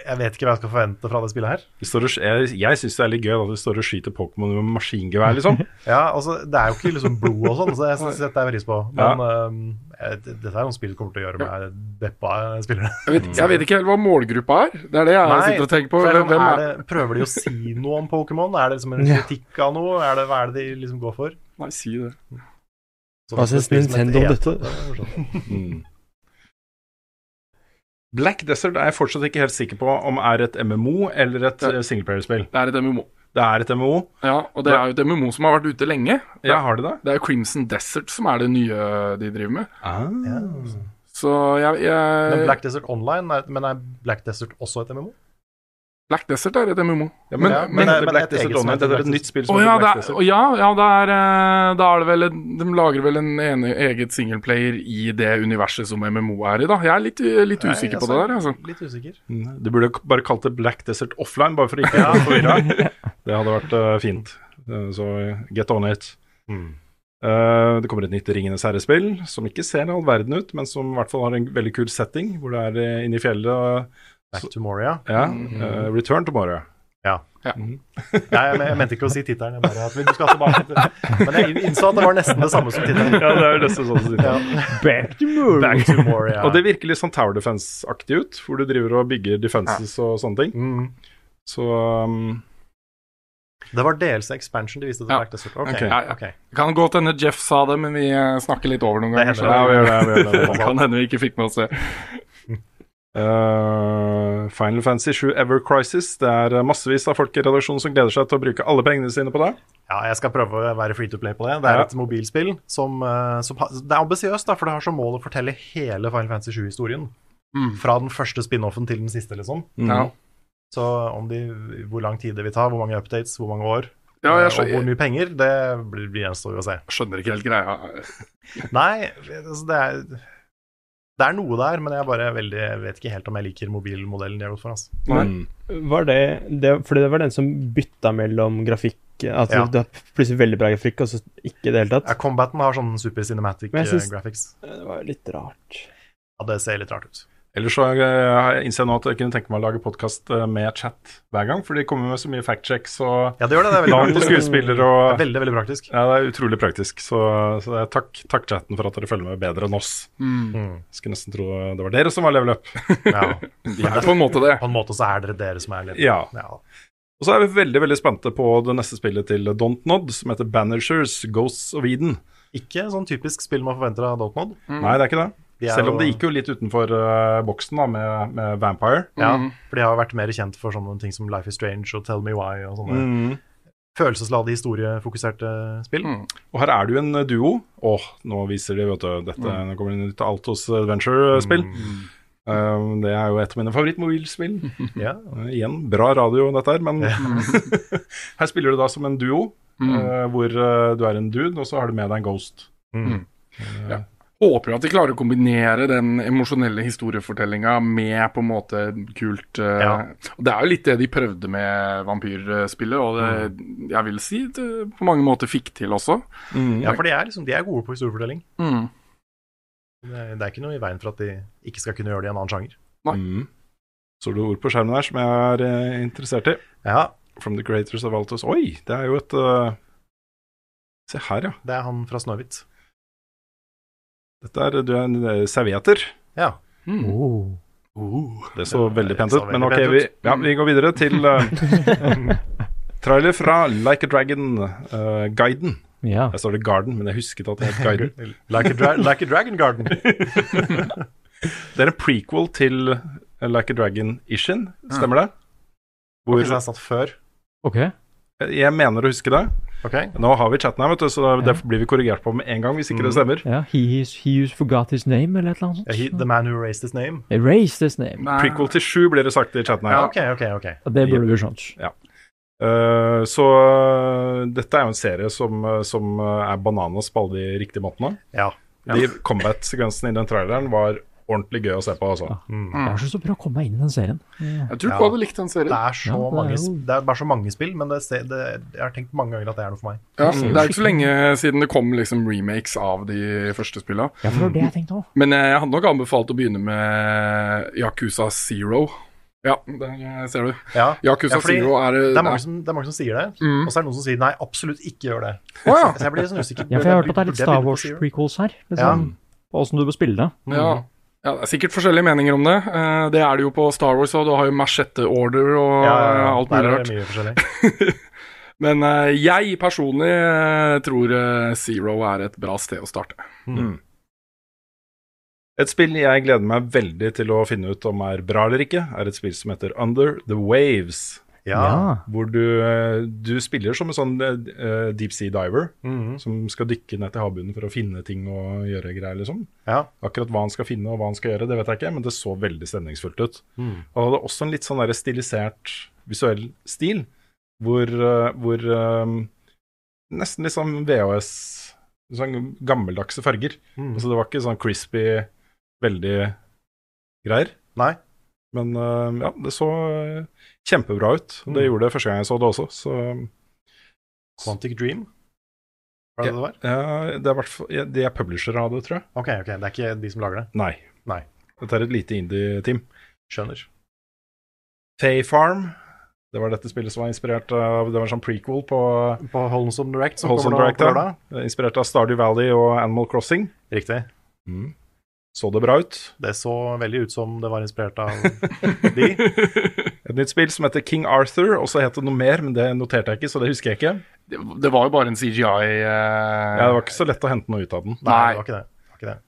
Speaker 1: jeg vet ikke hva jeg skal forvente fra det spillet her.
Speaker 2: Og, jeg jeg syns det er litt gøy at du står og skyter Pokémon med maskingevær, liksom.
Speaker 1: Ja, altså, Det er jo ikke liksom blod og sånn, så jeg synes dette er pris på. Men øhm, jeg, dette er noe spill kommer til å gjøre med deppa spillere.
Speaker 5: Jeg vet, jeg vet ikke helt hva målgruppa er. Det er det jeg sitter og tenker på. Hvem, hvem
Speaker 1: er det, prøver de å si noe om Pokémon? Er det liksom en kritikk av noe? Er det, hva er det de liksom går for?
Speaker 5: Nei, si det.
Speaker 4: Hva syns Nintendo om
Speaker 1: et-
Speaker 4: dette?
Speaker 2: Black Desert er jeg fortsatt ikke helt sikker på om er et MMO eller et
Speaker 5: Ja.
Speaker 2: eh, singleplayerspill.
Speaker 5: Det er et MMO.
Speaker 2: Det er et MMO.
Speaker 5: Ja, og det er jo et MMO som har vært ute lenge.
Speaker 2: Ja, har Det da?
Speaker 5: Det er jo Crimson Desert som er det nye de driver med.
Speaker 2: Ah.
Speaker 1: Ja.
Speaker 5: Så jeg, jeg
Speaker 1: Men Black Desert Online, er, men er Black Desert også et MMO?
Speaker 5: Black Desert er et MMO.
Speaker 2: Ja, men,
Speaker 1: Ja,
Speaker 2: men,
Speaker 1: men det er-
Speaker 2: Black Desert Online,
Speaker 1: heter
Speaker 2: er et nytt spill som
Speaker 5: oh, ja,
Speaker 2: heter Black
Speaker 5: er,
Speaker 2: Desert.
Speaker 5: Er, ja, ja er, eh, da er det vel en, De lager vel en ene, eget singleplayer i det universet som MMO er i, da. Jeg er litt, litt
Speaker 1: Nei,
Speaker 5: usikker på
Speaker 1: altså,
Speaker 5: det der, altså.
Speaker 1: Litt usikker.
Speaker 2: Mm, Du burde bare kalt det Black Desert Offline, bare for ikke å forvirre. Det hadde vært uh, fint. Uh, så get on it.
Speaker 1: Mm.
Speaker 2: Uh, det kommer et nytt Ringenes herre-spill som ikke ser all verden ut, men som i hvert fall har en veldig kul setting, hvor det er inne i fjellet.
Speaker 1: Back to Moria.
Speaker 2: Ja, Uh, Return to Moria.
Speaker 1: Ja.
Speaker 5: Ja.
Speaker 1: Nei, jeg, jeg mente ikke å si tittelen. Men jeg innså at det var nesten det samme som tittelen.
Speaker 2: Ja, det er jo nesten sånn som
Speaker 1: Ja.
Speaker 4: Back to Moria.
Speaker 1: Back to Moria.
Speaker 2: Og det virker litt sånn Tower Defense-aktig ut, hvor du driver og bygger defenses og sånne ting.
Speaker 1: mm.
Speaker 2: Så um,
Speaker 1: Det var DLC expansion de viste til
Speaker 5: Ja.
Speaker 1: Black Desert. Ok,
Speaker 2: Ok.
Speaker 5: Ja. Det kan godt hende Jeff sa det, men vi eh, snakker litt over noen ganger.
Speaker 2: det
Speaker 5: kan hende vi ikke fikk med oss det.
Speaker 2: Uh, Final Fantasy 7 Ever Crisis. Det er uh, massevis av folk i redaksjonen som gleder seg til å bruke alle pengene sine på det.
Speaker 1: Ja, jeg skal prøve å være free to play på det. Det er
Speaker 2: Ja.
Speaker 1: et mobilspill som, eh, som Det er ambisiøst, for det har som mål å fortelle hele Final Fantasy 7-historien.
Speaker 5: Mm.
Speaker 1: Fra den første spin-offen til den siste, liksom.
Speaker 2: Mm.
Speaker 5: Ja.
Speaker 1: Så om de, hvor lang tid det vil ta, hvor mange updates, hvor mange år,
Speaker 5: Ja,
Speaker 1: eh,
Speaker 5: jeg
Speaker 1: og hvor mye penger, det blir, blir gjenstår å se.
Speaker 5: skjønner ikke helt greia.
Speaker 1: Nei, altså det er Det er noe der, men jeg bare veldig, vet ikke helt om jeg liker mobilmodellen de har gått for. Altså.
Speaker 2: Mm.
Speaker 4: Var det, det Fordi det var den som bytta mellom grafikk Altså
Speaker 1: Ja.
Speaker 4: du har plutselig veldig bra grafikk, og så ikke i det hele
Speaker 1: Ja,
Speaker 4: tatt.
Speaker 1: Combaten har sånn super cinematic
Speaker 4: Men
Speaker 1: eh, graphics.
Speaker 4: Det var litt rart.
Speaker 1: Ja, det ser litt rart ut.
Speaker 2: Ellers så har innser jeg nå at jeg kunne tenke meg å lage podkast med chat hver gang, for de kommer med så mye fact-checks og
Speaker 1: Ja, det gjør det. Det er veldig
Speaker 2: navn på skuespiller
Speaker 1: Det er Veldig, veldig praktisk.
Speaker 2: Ja, det er utrolig praktisk. Så, så det er takk, takk chatten for at dere følger med bedre enn oss.
Speaker 5: Mm.
Speaker 1: Mm.
Speaker 2: Skulle nesten tro det var dere som var level up.
Speaker 1: Ja.
Speaker 5: De er på en måte det.
Speaker 1: På en måte så er dere dere som er litt
Speaker 2: Ja.
Speaker 1: ja.
Speaker 2: Og så er vi veldig veldig spente på det neste spillet til Dontnod, som heter Banishers Ghosts of Eden.
Speaker 1: Ikke sånn typisk spill man forventer av Dotnod.
Speaker 2: Nei, det er ikke det.
Speaker 1: Er
Speaker 2: Selv om det gikk jo litt utenfor uh, boksen da, med, med Vampire.
Speaker 1: Ja,
Speaker 5: Mm.
Speaker 1: for de har vært mer kjent for sånne ting som Life is Strange og Tell Me Why og sånne
Speaker 2: Mm.
Speaker 1: følelsesladde, historiefokuserte spill.
Speaker 5: Mm.
Speaker 2: Og her er det jo en duo. Åh, nå viser de, vet du. Dette nå kommer det nytt Altos Adventure-spill.
Speaker 1: Mm.
Speaker 2: Um, det er jo et av mine favorittmobilspill.
Speaker 1: Ja.
Speaker 2: Uh, igjen, bra radio dette her, men her spiller du da som en duo,
Speaker 5: Mm.
Speaker 2: uh, hvor uh, du er en dude, og så har du med deg en ghost.
Speaker 1: Mm.
Speaker 5: Håper jo at de klarer å kombinere den emosjonelle historiefortellinga med på en måte kult uh,
Speaker 1: Ja.
Speaker 5: Og Det er jo litt det de prøvde med vampyrspillet, og det jeg vil si det på mange måter fikk til også.
Speaker 2: mm.
Speaker 1: ja, for de er, liksom, de er gode på historiefortelling.
Speaker 5: Mm.
Speaker 1: Det er, det er ikke noe i veien for at de ikke skal kunne gjøre det i en annen sjanger.
Speaker 5: Nei.
Speaker 2: Mm. Så du ord på skjermen her som jeg er eh, interessert i.
Speaker 1: Ja,
Speaker 2: From the Creators of Altos. Oi, det er jo et uh... Se her, ja.
Speaker 1: det er han fra Snøhvit.
Speaker 2: Dette er, du er en eh, servietter.
Speaker 1: Ja.
Speaker 6: Oh.
Speaker 2: Det så veldig pent ut. Men ok, vi, ja, vi går videre til uh, trailer fra Like a Dragon-guiden.
Speaker 6: Ja.
Speaker 2: Der står det Garden, men jeg husket at det het Guiden.
Speaker 1: Like a, like a Dragon Garden.
Speaker 2: Det er en prequel til eh, Like a Dragon-Ishin, stemmer det?
Speaker 1: Hvor
Speaker 2: Hvor
Speaker 1: det er satt før.
Speaker 6: Ok.
Speaker 2: Jeg mener å huske det.
Speaker 1: Okay.
Speaker 2: Nå har vi chatten her, vet du, så det blir vi korrigert på med en gang hvis ikke det stemmer.
Speaker 6: Ja, he, is, he is forgot his name, eller et eller annet
Speaker 1: Yeah, he, the man who raised his name.
Speaker 6: Erased his name.
Speaker 5: Nei.
Speaker 2: Prequel til sju blir det sagt i chatten her.
Speaker 1: Ja, ok, ok, ok.
Speaker 6: Og Det burde vi skjønt.
Speaker 2: Eh, så uh, dette er jo en serie som, uh, som er bananas på alle de riktige måtene.
Speaker 1: Ja.
Speaker 2: De combat-sekvensene i den traileren var ordentlig gøy å se på, altså.
Speaker 1: Mm.
Speaker 6: Det er så bra å komme meg inn i den serien.
Speaker 5: Jeg tror
Speaker 1: Ja.
Speaker 5: du hadde likt den
Speaker 1: Det
Speaker 5: serien.
Speaker 1: er, så
Speaker 6: Ja, det er
Speaker 1: mange,
Speaker 6: jo-
Speaker 1: det er bare så mange spill, men det, det, jeg har tenkt mange ganger at det er noe for meg.
Speaker 5: Ja, det er ikke så lenge siden det kom liksom remakes av de første spillene.
Speaker 6: Ja, for det det jeg tenkte også.
Speaker 5: Men jeg hadde nok anbefalt å begynne med Yakuza Zero. Ja, der ser du.
Speaker 1: Ja,
Speaker 5: Yakuza
Speaker 1: Ja,
Speaker 5: Zero er
Speaker 1: det er, mange som, det er mange som sier det,
Speaker 5: Mm.
Speaker 1: og så er det noen som sier nei, absolutt ikke gjør det.
Speaker 5: Oh, ja.
Speaker 1: Så jeg blir sånn usikker.
Speaker 6: Ja, for jeg har hørt at det er litt Star Wars-prequels her. Liksom, På åssen du bør spille det.
Speaker 5: ja. Ja, Det er sikkert forskjellige meninger om det. Eh, det er det jo på Star Wars, og du har jo Machete Order og
Speaker 1: Ja, ja, ja.
Speaker 5: alt mulig rart.
Speaker 1: mye forskjellig.
Speaker 5: Men eh, jeg personlig eh, tror eh, Zero er et bra sted å starte.
Speaker 2: Et spill jeg gleder meg veldig til å finne ut om er bra eller ikke, er et spill som heter Under the Waves.
Speaker 1: Ja.
Speaker 2: Hvor du, eh, du spiller som en sånn uh, deep sea diver
Speaker 1: Mhm.
Speaker 2: som skal dykke ned til havbunnen for å finne ting og gjøre greier, liksom.
Speaker 1: ja.
Speaker 2: Akkurat hva han skal finne og hva han skal gjøre, det vet jeg ikke, men det så veldig stemningsfullt ut.
Speaker 1: Mm.
Speaker 2: Og det hadde også en litt sånn der stilisert visuell stil, hvor, uh, hvor um, Nesten litt sånn VHS Sånn gammeldagse farger.
Speaker 1: Mm.
Speaker 2: Altså det var ikke sånn crispy, veldig greier.
Speaker 1: Nei.
Speaker 2: Men uh, ja, det så kjempebra ut. Det
Speaker 1: Mm.
Speaker 2: gjorde det første gang jeg så det også, så
Speaker 1: Quantic Dream? Var det det det var?
Speaker 2: ja, det er hvert fall De er publishere av det, tror jeg.
Speaker 1: Ok, ok, det er ikke de som lager det?
Speaker 2: Nei.
Speaker 1: Nei.
Speaker 2: Dette er et lite indie-team.
Speaker 1: Skjønner.
Speaker 2: Fay Farm. Det var dette spillet som var inspirert av Det var en sånn prequel på
Speaker 1: På Holmson Direct, som
Speaker 2: Wholesome Direct. ja. Inspirert av Stardew Valley og Animal Crossing.
Speaker 1: Riktig.
Speaker 2: Så det bra ut.
Speaker 1: Det så veldig ut som det var inspirert av de.
Speaker 2: Et nytt spill som heter King Arthur, og så het det noe mer, men det noterte jeg ikke, så det husker jeg ikke.
Speaker 5: Det, det var jo bare en CGI uh...
Speaker 2: Ja, det var ikke så lett å hente noe ut av den.
Speaker 1: Nei, det var ikke det. det, var ikke det.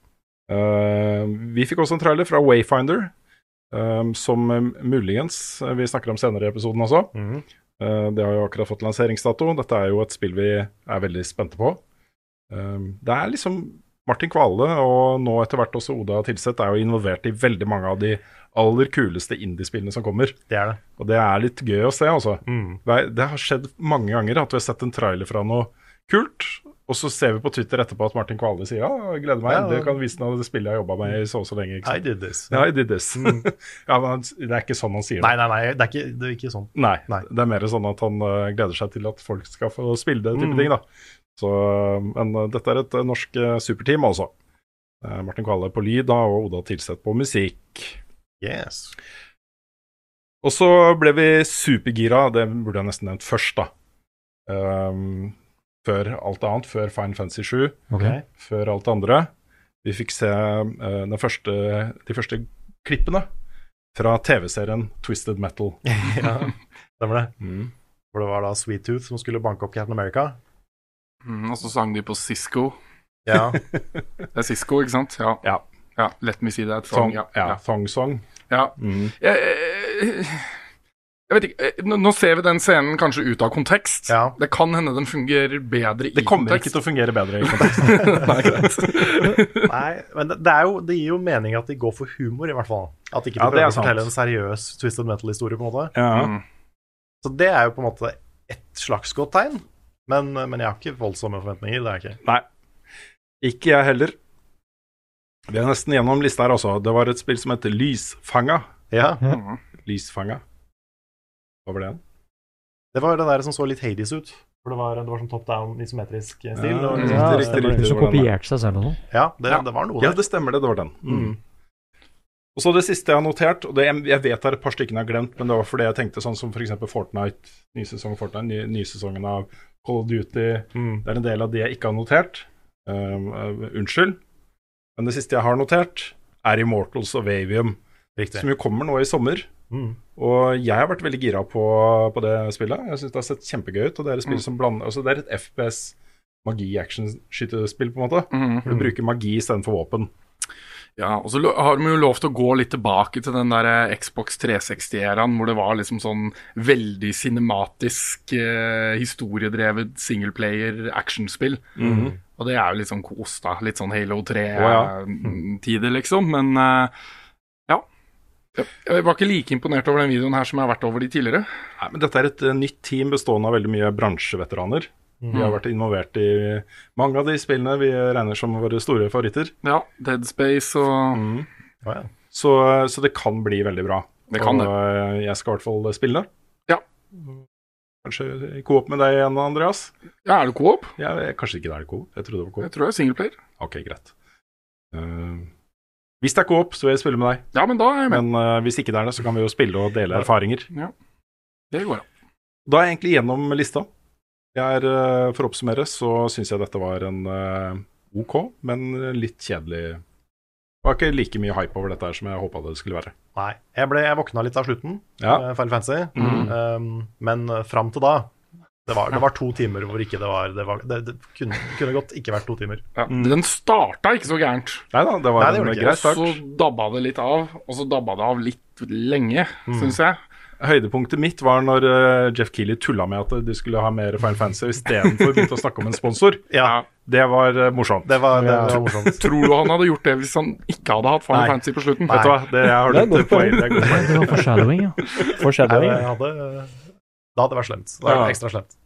Speaker 2: Uh, vi fikk også en trailer fra Wayfinder, eh, som eh, muligens eh, vi snakker om senere i episoden også.
Speaker 1: Mhm.
Speaker 2: Eh, det har jo akkurat fått lanseringsdato. Dette er jo et spill vi er veldig spente på. Eh, det er liksom Martin Kvale og nå etter hvert også Oda Tilseth er jo involvert i veldig mange av de aller kuleste indiespillene som kommer.
Speaker 1: Det er det.
Speaker 2: Og det er litt gøy å se, altså.
Speaker 1: Mm.
Speaker 2: Det, er, det har skjedd mange ganger at vi har sett en trailer fra noe kult, og så ser vi på Twitter etterpå at Martin Kvale sier ja, jeg gleder meg,
Speaker 1: Ja.
Speaker 2: det kan vise noe av det spillet jeg jobba med i så og så lenge.
Speaker 1: I did this.
Speaker 2: Ja, I did this. ja, men det er ikke sånn han sier det.
Speaker 1: Nei, nei, nei, det er ikke, det er ikke sånn.
Speaker 2: Nei,
Speaker 1: Nei.
Speaker 2: det er mer sånn at han uh, gleder seg til at folk skal få spille det type
Speaker 1: Mm.
Speaker 2: ting, da. Så, men eh, dette er et eh, norsk eh, superteam, altså. Martin Kvale på lyd da, og Oda Tilseth på musikk.
Speaker 1: Yes.
Speaker 2: Og så ble vi supergira, det burde jeg nesten nevnt først, da. Um, før alt annet, før Fine Fancy 7,
Speaker 6: okay.
Speaker 2: før alt det andre. Vi fikk se uh, den første, de første klippene fra TV-serien Twisted Metal.
Speaker 1: ja, stemmer det.
Speaker 2: Mm.
Speaker 1: For det var da Sweet Tooth som skulle banke opp Captain America.
Speaker 5: Mm, og så sang de på Cisco.
Speaker 1: Ja,
Speaker 5: Det er Cisco, ikke sant? Ja.
Speaker 2: Ja.
Speaker 5: ja. Let me see that
Speaker 2: song.
Speaker 5: song. Ja.
Speaker 2: Thong Song.
Speaker 5: ja.
Speaker 2: Mm.
Speaker 5: Jeg, jeg, jeg vet ikke, eh, nå, nå ser vi den scenen kanskje ut av kontekst.
Speaker 1: Ja.
Speaker 5: Det kan hende den fungerer bedre i kontekst.
Speaker 2: Det kommer
Speaker 5: kontekst.
Speaker 2: ikke til å fungere bedre i kontekst.
Speaker 5: Nei.
Speaker 1: Nei, men det, er jo, det gir jo mening at de går for humor, i hvert fall. At ikke de
Speaker 2: Ja,
Speaker 1: prøver
Speaker 2: er
Speaker 1: å fortelle en seriøs Twisted Metal-historie, på en måte.
Speaker 2: ja.
Speaker 5: Mm.
Speaker 1: Så det er jo på en måte et slags godt tegn. Men, men jeg har ikke voldsomme forventninger. Det er jeg ikke.
Speaker 2: Nei. Ikke jeg heller. Vi er nesten gjennom lista her, også. Det var et spill som heter Lysfanga.
Speaker 1: Ja,
Speaker 5: Mm.
Speaker 2: Lysfanga. Hva var det?
Speaker 1: Det var det der som så litt Hades ut. For det var, det var sånn top down, isometrisk stil.
Speaker 2: Ja,
Speaker 1: og
Speaker 2: riktig,
Speaker 1: liksom-
Speaker 6: Ja,
Speaker 2: riktig,
Speaker 6: stemmer.
Speaker 2: riktig,
Speaker 6: som
Speaker 2: det var
Speaker 6: kopierte seg selv og sånn.
Speaker 1: ja, det,
Speaker 5: Ja.
Speaker 1: det var noe
Speaker 2: Ja, det stemmer det. Det var den. Mm. Og så det siste jeg har notert, og det, jeg vet det er et par stykker jeg har glemt, men det var fordi jeg tenkte sånn som f.eks. Fortnite, ny sesong Fortnite, ny, sesongen av Call of Duty. Det er en del av de jeg ikke har notert. Um, uh, unnskyld. Men det siste jeg har notert, er Immortals of Avium,
Speaker 1: Riktig.
Speaker 2: som jo kommer nå i sommer.
Speaker 1: Mm.
Speaker 2: Og jeg har vært veldig gira på, på det spillet. Jeg syns det har sett kjempegøy ut. Og det er et spill
Speaker 5: Mm.
Speaker 2: som blander Altså, det er et FPS magi-action-skytespill, på en måte. Mm. Du bruker magi istedenfor våpen.
Speaker 5: Ja, og så har de jo lov til å gå litt tilbake til den der eh, Xbox 360-æraen, hvor det var liksom sånn veldig cinematisk, eh, historiedrevet singleplayer actionspill.
Speaker 2: Mhm.
Speaker 5: Og det er jo litt sånn kos, da. Litt sånn Halo
Speaker 2: Å, ja.
Speaker 5: 3-tider, liksom. Men eh, ja. Jeg- Jeg var ikke like imponert over den videoen her som jeg har vært over de tidligere.
Speaker 2: Nei, men Dette er et eh, nytt team bestående av veldig mye bransjeveteraner. De har vært involvert i mange av de spillene vi regner som våre store favoritter.
Speaker 5: Ja, Dead Space og
Speaker 2: mm.
Speaker 1: Å, ja.
Speaker 2: Så, så det kan bli veldig bra.
Speaker 5: Det kan
Speaker 2: og eh, jeg skal i hvert fall spille det.
Speaker 5: Ja.
Speaker 2: Kanskje i coop med deg igjen, Andreas?
Speaker 5: Ja, er det coop?
Speaker 2: Ja, kanskje ikke det er coop. Jeg trodde det var coop.
Speaker 5: Jeg tror det er singleplayer.
Speaker 2: Ok, greit. Uh, hvis det er coop, så vil jeg spille med deg.
Speaker 5: Ja, men da er jeg med.
Speaker 2: Men uh, hvis ikke det er det, så kan vi jo spille og dele erfaringer.
Speaker 5: Ja. Det går an.
Speaker 2: Da er jeg egentlig gjennom lista. Jeg er, eh, For å oppsummere så syns jeg dette var en eh, OK, men litt kjedelig. Det var ikke like mye hype over dette her som jeg håpa det skulle være.
Speaker 1: Nei. Jeg, ble, jeg våkna litt av slutten,
Speaker 2: Ja.
Speaker 1: eh, Final Fantasy.
Speaker 2: Mhm.
Speaker 1: Um, men fram til da det var, det var to timer hvor ikke det var Det, var, det, det kunne, kunne godt ikke vært to timer.
Speaker 5: Ja. Den starta ikke så gærent.
Speaker 2: Nei da, det var
Speaker 1: Nei, det
Speaker 2: en grei start.
Speaker 5: Så dabba det litt av, og så dabba det av litt lenge,
Speaker 2: Mm.
Speaker 5: syns jeg.
Speaker 2: Høydepunktet mitt var når eh, Jeff Keeley tulla med at de skulle ha mer Final Fantasy, istedenfor begynte å snakke om en sponsor.
Speaker 1: Ja,
Speaker 2: Det var eh, morsomt.
Speaker 1: det var, det var morsomt.
Speaker 5: Tror du han hadde gjort det hvis han ikke hadde hatt Final
Speaker 1: Nei.
Speaker 5: Fantasy på slutten? Nei.
Speaker 2: Vet du hva, det, jeg har
Speaker 4: Det er
Speaker 2: poeng. Det er.
Speaker 6: Det var foreshadowing, ja.
Speaker 1: Nei,
Speaker 4: Foreshadowing.
Speaker 1: det hadde, det hadde vært slemt. Det hadde
Speaker 2: Ja.
Speaker 1: vært ekstra slemt.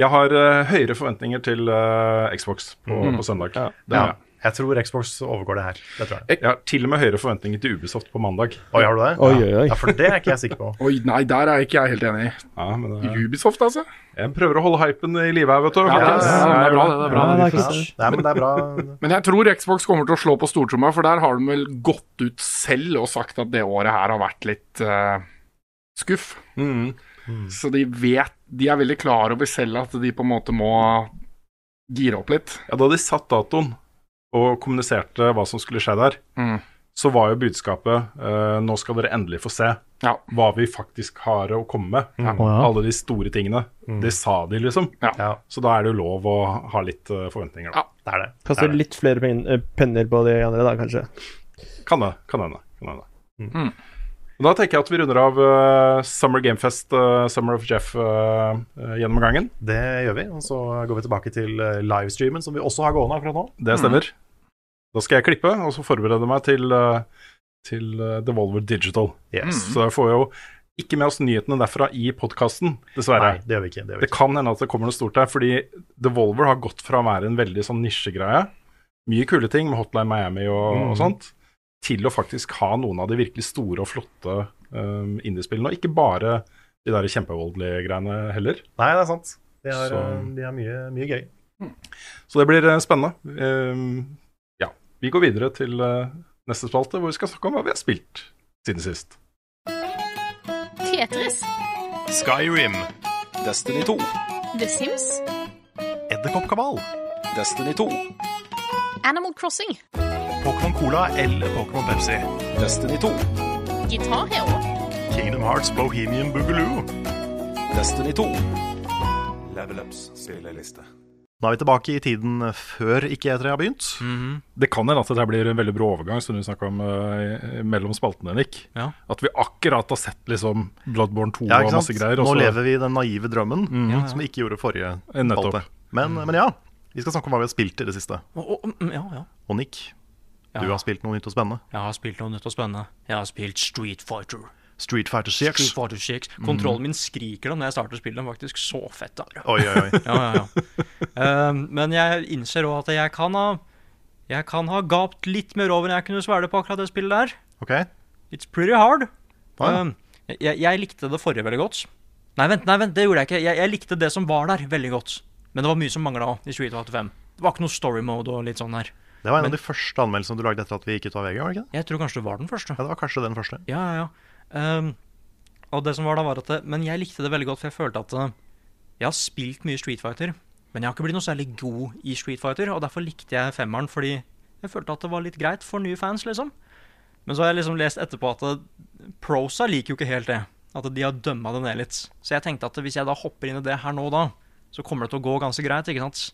Speaker 2: Jeg har uh, høyere forventninger til uh, Xbox på,
Speaker 5: Mm.
Speaker 2: på søndag.
Speaker 1: Ja.
Speaker 2: Det har jeg.
Speaker 1: Tror Xbox overgår det her. Det tror jeg.
Speaker 2: Jeg har til og med høyere forventninger til Ubisoft på mandag.
Speaker 1: Oi, har du det?
Speaker 4: Oi, oi, oi.
Speaker 1: Ja, for det er ikke jeg sikker på.
Speaker 5: Oi, nei, der er ikke jeg helt enig.
Speaker 2: Ja, men eh,
Speaker 5: Ubisoft, altså?
Speaker 2: jeg prøver å holde hypen i live her, vet du.
Speaker 5: Ja,
Speaker 1: ja,
Speaker 5: det er bra, det. det er bra.
Speaker 4: Ja, det er
Speaker 1: Ja, men det er bra.
Speaker 5: Men jeg tror Xbox kommer til å slå på stortromma, for der har de vel gått ut selv og sagt at det året her har vært litt uh, skuff.
Speaker 2: Mm.
Speaker 5: Så de vet De er veldig klar over selv at de på en måte må gire opp litt.
Speaker 2: Ja, da de satt datoen og kommuniserte hva som skulle skje der,
Speaker 5: Mm.
Speaker 2: så var jo budskapet uh, nå skal dere endelig få se
Speaker 5: Ja.
Speaker 2: hva vi faktisk har å komme med.
Speaker 6: Mm. Ja.
Speaker 2: Alle de store tingene. Det sa de, liksom.
Speaker 1: Ja,
Speaker 2: Så da er det jo lov å ha litt uh, forventninger. Da.
Speaker 5: Ja.
Speaker 1: det er det. Det.
Speaker 4: litt flere pen eh, penner på de andre, da, kanskje.
Speaker 2: Kan det. Kan hende. Kan hende.
Speaker 5: Mm.
Speaker 2: Og Da tenker jeg at vi runder av uh, Summer Gamefest, uh, Summer of Jeff, uh, gjennomgangen.
Speaker 1: Det gjør vi. Og så går vi tilbake til livestreamen, som vi også har gående akkurat nå.
Speaker 2: Det stemmer. Da skal jeg klippe, og så forberede meg til, eh, til eh, Devolver Digital.
Speaker 1: Yes.
Speaker 2: Så jeg får jo ikke med oss nyhetene derfra i podkasten, dessverre.
Speaker 1: Nei, det gjør vi ikke. Det vi
Speaker 2: Det kan hende at det kommer noe stort der, fordi Devolver har gått fra å være en veldig sånn nisjegreie, mye kule ting med Hotline Miami og,
Speaker 1: Mm.
Speaker 2: og sånt, til å faktisk ha noen av de virkelig store og flotte um, indiespillene, og ikke bare de der kjempevoldelige greiene heller.
Speaker 1: Nei, det er sant. De har, eh, de har mye, mye gøy.
Speaker 2: Så det blir spennende. Um, vi går videre til eh, neste spalte, hvor vi skal snakke om hva vi har spilt siden sist.
Speaker 7: Tetris.
Speaker 8: Skyrim.
Speaker 9: Destiny 2.
Speaker 7: The Sims.
Speaker 1: Edderkoppkabal.
Speaker 9: Destiny 2.
Speaker 7: Animal Crossing.
Speaker 1: Pokémon Cola eller Pokémon Pepsi.
Speaker 9: Destiny 2.
Speaker 7: Guitar Hero.
Speaker 1: Kingdom Hearts Bohemian Boogaloo.
Speaker 9: Destiny 2.
Speaker 10: Level Ups spilleliste.
Speaker 1: Nå er vi tilbake i tiden før ikke E3 har begynt.
Speaker 2: Det kan hende at det blir en veldig brå overgang, som du snakka om uh, mellom spaltene, Nick.
Speaker 3: Ja.
Speaker 2: At vi akkurat har sett liksom Bloodborne 2
Speaker 1: Ja,
Speaker 2: og masse greier. og
Speaker 1: Nå lever vi i den naive drømmen,
Speaker 2: Mhm.
Speaker 1: som vi ikke gjorde forrige
Speaker 2: Eh,
Speaker 1: spalte. Men, men ja, vi skal snakke om hva vi har spilt i det siste.
Speaker 3: Og, å, mm, ja, ja.
Speaker 1: Og Nick,
Speaker 3: Ja.
Speaker 1: du har spilt noe nytt og spennende.
Speaker 3: Jeg har spilt noe nytt og spennende. Jeg har spilt Street Fighter.
Speaker 1: Street Fighter 6.
Speaker 3: Street Fighter 6. Kontrollen min skriker da når jeg starter spillet. Faktisk så fett. Da.
Speaker 1: Oi, oi, oi.
Speaker 3: Ja, ja, ja. Um, men jeg innser òg at jeg kan ha Jeg kan ha gapt litt mer over enn jeg kunne svelge på akkurat det spillet der.
Speaker 1: Ok.
Speaker 3: It's pretty hard. Um, jeg, jeg likte det forrige veldig godt. Nei, vent, nei, vent, det gjorde jeg ikke. Jeg, jeg likte det som var der, veldig godt. Men det var mye som mangla i Street Fighter 5. Det var ikke noe story mode og litt sånn her.
Speaker 1: Det var en
Speaker 3: Men-
Speaker 1: av de første anmeldelsene du lagde etter at vi gikk ut av VG? var det ikke det?
Speaker 3: Jeg tror kanskje det var den første.
Speaker 1: Ja, det var kanskje den første.
Speaker 3: Ja, ja, ja. Ehm, og det som var da, var at det, Men jeg likte det veldig godt, for jeg følte at eh, jeg har spilt mye Street Fighter, men jeg har ikke blitt noe særlig god i Street Fighter, og derfor likte jeg femmeren, fordi jeg følte at det var litt greit for nye fans, liksom. Men så har jeg liksom lest etterpå at eh, prosa liker jo ikke helt det. At de har dømma det ned litt. Så jeg tenkte at hvis jeg da hopper inn i det her nå da, så kommer det til å gå ganske greit, ikke sant?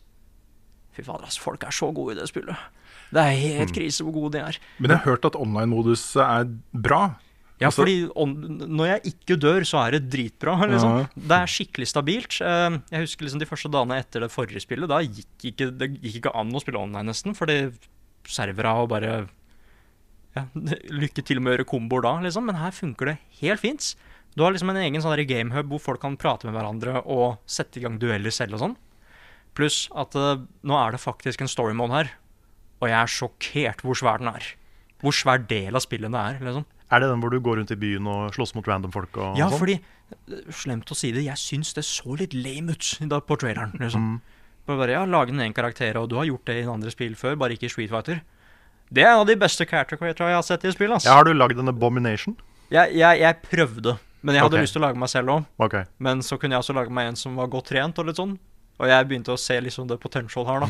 Speaker 3: Fy fader, altså, folk er så gode i det spillet. Det er helt krise hvor gode de er.
Speaker 2: Men jeg har hørt at online-modus er bra.
Speaker 3: Ja,
Speaker 2: Også,
Speaker 3: fordi om, når jeg ikke dør, så er det dritbra. Liksom. Det er skikkelig stabilt. Eh, Jeg husker liksom de første dagene etter det forrige spillet. Da gikk ikke, det gikk ikke an å spille online, nesten. Fordi servera og bare ja, Lykke til med å gjøre komboer da, liksom. Men her funker det helt fint. Du har liksom en egen sånn gamehub hvor folk kan prate med hverandre og sette i gang dueller selv og sånn. Pluss at uh, nå er det faktisk en story mode her. Og jeg er sjokkert hvor svær den er. Hvor svær del av spillet det er. liksom.
Speaker 1: Er det den hvor du går rundt i byen og slåss mot random folk? og
Speaker 3: Ja,
Speaker 1: sånn?
Speaker 3: fordi Slemt å si det, jeg syns det så litt lame ut da på traileren. Liksom. Bare, bare, ja, Lage den ene karakter, og du har gjort det i en andre spill før, bare ikke i Street Fighter. Det er en av de beste character creatorene jeg har sett i spill. ass.
Speaker 1: Ja, har du lagd en abomination?
Speaker 3: Jeg, jeg, jeg prøvde, men jeg hadde
Speaker 1: okay.
Speaker 3: lyst til å lage meg selv òg.
Speaker 1: Okay.
Speaker 3: Men så kunne jeg også lage meg en som var godt trent, og litt sånn. Og jeg begynte å se liksom det potential her, da.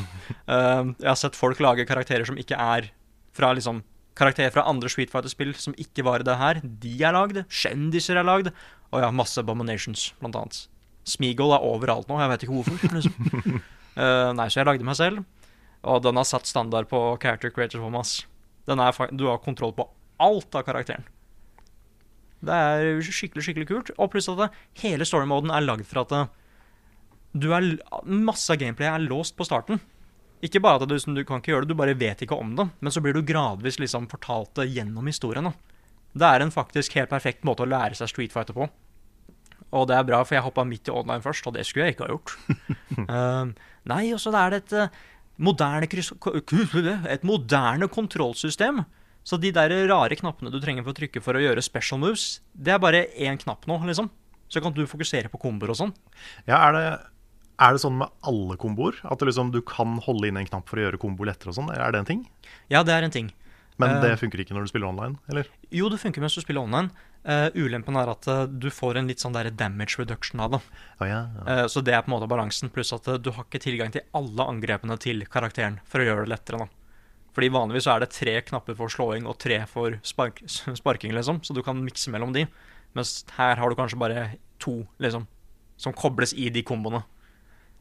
Speaker 3: uh, jeg har sett folk lage karakterer som ikke er fra liksom Karakterer fra andre Street Fighter-spill som ikke var i det her. De er lagd. Kjendiser er lagd. Og ja, masse abominations, blant annet. Smeagol er overalt nå, jeg vet ikke hvorfor. Liksom. Uh, nei, så jeg lagde meg selv. Og den har satt standard på character creator for meg. Du har kontroll på alt av karakteren. Det er skikkelig, skikkelig kult. Og pluss at hele story-moden er lagd for at du er, masse av gameplay er låst på starten. Ikke bare at du, du kan ikke gjøre det, du bare vet ikke om det. Men så blir du gradvis liksom fortalt det gjennom historien. Da. Det er en faktisk helt perfekt måte å lære seg Street Fighter på. Og det er bra, for jeg hoppa midt i online først, og det skulle jeg ikke ha gjort. uh, nei, og så er det et eh, moderne, et moderne kontrollsystem. Så de der rare knappene du trenger for å trykke for å gjøre special moves, det er bare én knapp nå, liksom. Så kan du fokusere på komboer og sånn.
Speaker 1: Ja, er det, er det sånn med alle komboer? At liksom, du kan holde inn en knapp for å gjøre kombo lettere og sånn? Er det en ting?
Speaker 3: Ja, det er en ting.
Speaker 1: Men
Speaker 3: Eh,
Speaker 1: det funker ikke når du spiller online, eller?
Speaker 3: Jo, det funker mens du spiller online. Uh, ulempen er at uh, du får en litt sånn der damage reduction av det.
Speaker 1: Å ja.
Speaker 3: Uh, så det er på en måte balansen, pluss at eh, du har ikke tilgang til alle angrepene til karakteren for å gjøre det lettere. da. Fordi vanligvis så er det tre knapper for slåing og tre for spark sparking, liksom, så du kan mikse mellom de. Mens her har du kanskje bare to, liksom, som kobles i de komboene.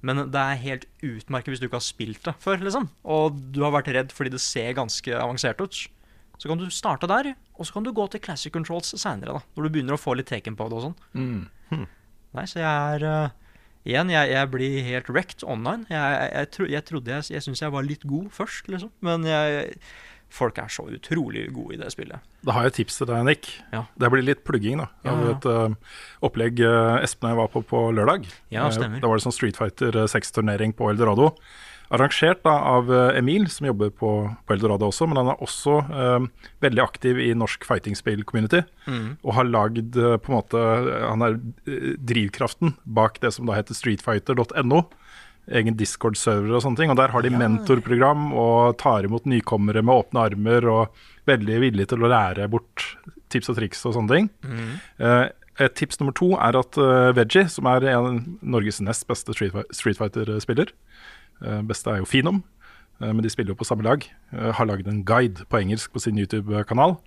Speaker 3: Men det er helt utmerket hvis du ikke har spilt det før, liksom. Og du har vært redd fordi det ser ganske avansert ut. Så kan du starte der, og så kan du gå til classic controls seinere, da. Når du begynner å få litt teken på det og sånn.
Speaker 2: Mm.
Speaker 3: Nei, så jeg er uh, Igjen, jeg, jeg blir helt wrecked online. Jeg, jeg, jeg, tro, jeg trodde jeg, jeg syntes jeg var litt god først, liksom. Men jeg, folk er så utrolig gode i det spillet.
Speaker 2: Da har jeg et tips til deg, Nick.
Speaker 3: Ja.
Speaker 2: Det blir litt plugging da, av
Speaker 3: Ja, ja.
Speaker 2: et uh, opplegg uh, Espen og jeg var på på lørdag.
Speaker 3: Ja,
Speaker 2: stemmer.
Speaker 3: stemmer.
Speaker 2: da var det sånn Street Fighter 6-turnering på Eldorado. Arrangert da, av eh, Emil, som jobber på, på Eldorado også, men han er også eh, veldig aktiv i norsk fighting-spill-community.
Speaker 3: Mm.
Speaker 2: Og har lagd eh, på en måte Han er eh, drivkraften bak det som da heter streetfighter.no. Egen Discord-server og sånne ting. Og der har de mentorprogram og tar imot nykommere med åpne armer og veldig villige til å lære bort tips og triks og sånne ting.
Speaker 3: Mm.
Speaker 2: Uh, et tips nummer to er at uh, Veggie, som er en, Norges nest beste Street, Fighter-spiller uh, Beste er jo Finom, uh, men de spiller jo på samme lag. har lagd en guide på engelsk på sin YouTube-kanal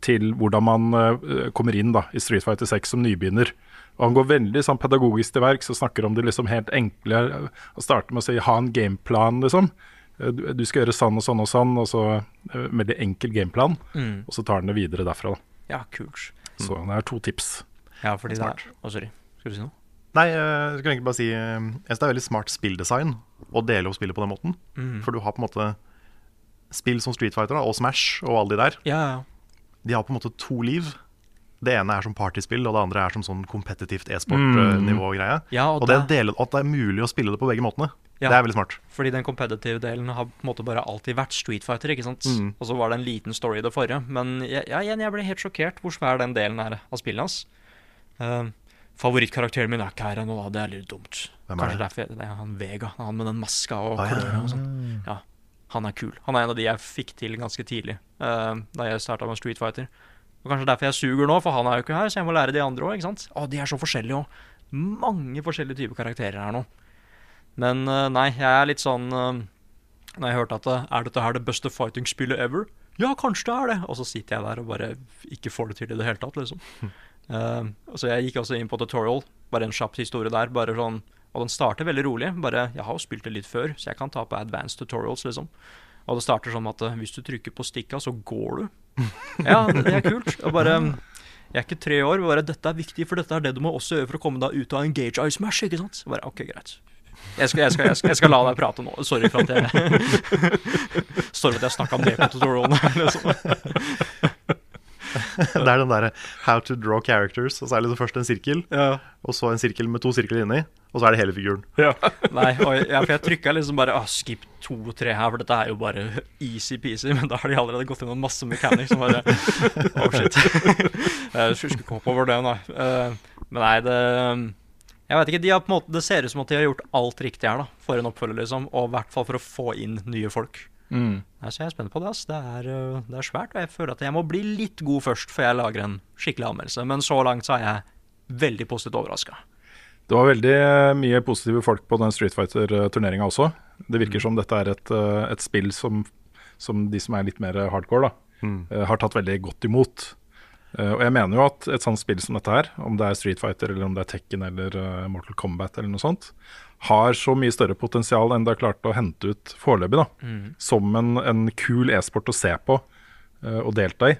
Speaker 2: til hvordan man kommer inn da, i Street Fighter 6 som nybegynner. Og han går veldig sånn pedagogisk til verks og snakker om det liksom helt enkle. Han starter med å si ha en gameplan, liksom. Eh, Du, du skal gjøre sånn og sånn og sånn, og så eh, veldig enkel gameplan.
Speaker 3: Mm.
Speaker 2: Og så tar han det videre derfra. da.
Speaker 3: Ja, kult.
Speaker 2: Så det er to tips.
Speaker 3: Ja, fordi det
Speaker 2: Smart.
Speaker 3: er Å, sorry. Skal du si noe?
Speaker 1: Nei, eh, jeg skulle egentlig bare si Jeg synes det er veldig smart spilldesign å dele opp spillet på den måten.
Speaker 3: Mm.
Speaker 1: For du har på en måte spill som Street Fighter da, og Smash og alle de der.
Speaker 3: Ja, ja.
Speaker 1: De har på en måte to liv. Det ene er som partyspill, og det andre er som sånn kompetitivt e-sport-nivå-greie.
Speaker 3: Ja, og
Speaker 1: og det,
Speaker 3: det-
Speaker 1: å at det er mulig å spille det på begge måtene,
Speaker 3: Ja.
Speaker 1: det er veldig smart.
Speaker 3: Fordi den competitive delen har på en måte bare alltid vært Street Fighter, ikke sant?
Speaker 1: Mm.
Speaker 3: Og så var det en liten story i det forrige. Men jeg, ja, igjen, jeg ble helt sjokkert hvor svær den delen er av spillet hans. Uh, favorittkarakteren min er ikke her ennå. Det er litt dumt.
Speaker 1: Hvem er
Speaker 3: Kanskje
Speaker 1: det?
Speaker 3: derfor det er han Vega. Han med den maska og
Speaker 1: Ah, ja.
Speaker 3: klørne og sånn. Ja. han er kul. Han er en av de jeg fikk til ganske tidlig uh, da jeg starta med Street Fighter. Og kanskje derfor jeg suger nå, for han er jo ikke her, så jeg må lære de andre òg. Å, de er så forskjellige òg. Mange forskjellige typer karakterer her nå. Men eh, nei, jeg er litt sånn eh, Når jeg hørte at eh, Er dette her det beste fighting-spillet ever? Ja, kanskje det er det. Og så sitter jeg der og bare ikke får det til i det hele tatt, liksom. Uh, så jeg gikk også inn på tutorial. Bare en kjapp historie der. Bare sånn Og den starter veldig rolig. Bare Jeg har jo spilt det litt før, så jeg kan ta på advanced tutorials, liksom. Og det starter sånn at eh, hvis du trykker på stikka, så går du. Ja, det, det er kult. Og bare Jeg er ikke tre år, bare dette er viktig, for dette er det du må også gjøre for å komme deg ut av engage ice smash, ikke sant? Bare OK, greit. Jeg skal, jeg, skal, jeg, skal, jeg skal la deg prate nå. Sorry for at jeg Sorry for at jeg snakka det på tutorialen.
Speaker 1: Det er den derre how to draw characters, og så er det liksom først en sirkel, og så en sirkel med to sirkler inni, og så er det hele figuren.
Speaker 3: Nei, og jeg, ja, for jeg trykka liksom bare ah, skip to-tre her, for dette er jo bare easy-peasy. Men da har de allerede gått gjennom masse mechanics som bare Oh, shit. jeg skulle ikke hoppe over det, nei. Eh, men nei, det Jeg vet ikke, de har på en måte Det ser ut som at de har gjort alt riktig her, da, for en oppfølger, liksom. Og i hvert fall for å få inn nye folk.
Speaker 2: Mm.
Speaker 3: Så jeg er spent på det. ass. Det er, øh, det er svært, og jeg føler at jeg må bli litt god først før jeg lager en skikkelig anmeldelse. Men så langt så er jeg veldig positivt overraska.
Speaker 2: Det var veldig eh, mye positive folk på den Street Fighter-turneringa også. Det virker som dette er et, eh, et spill som, som de som er litt mer hardcore, da,
Speaker 1: Mm.
Speaker 2: eh, har tatt veldig godt imot. Eh, Og jeg mener jo at et sånt spill som dette her, om det er Street Fighter eller om det er Tekken eller eh, Mortal Kombat eller noe sånt, har så mye større potensial enn det har klart å hente ut foreløpig. da.
Speaker 3: Mm.
Speaker 2: Som en, en kul e-sport å se på uh, og delta i.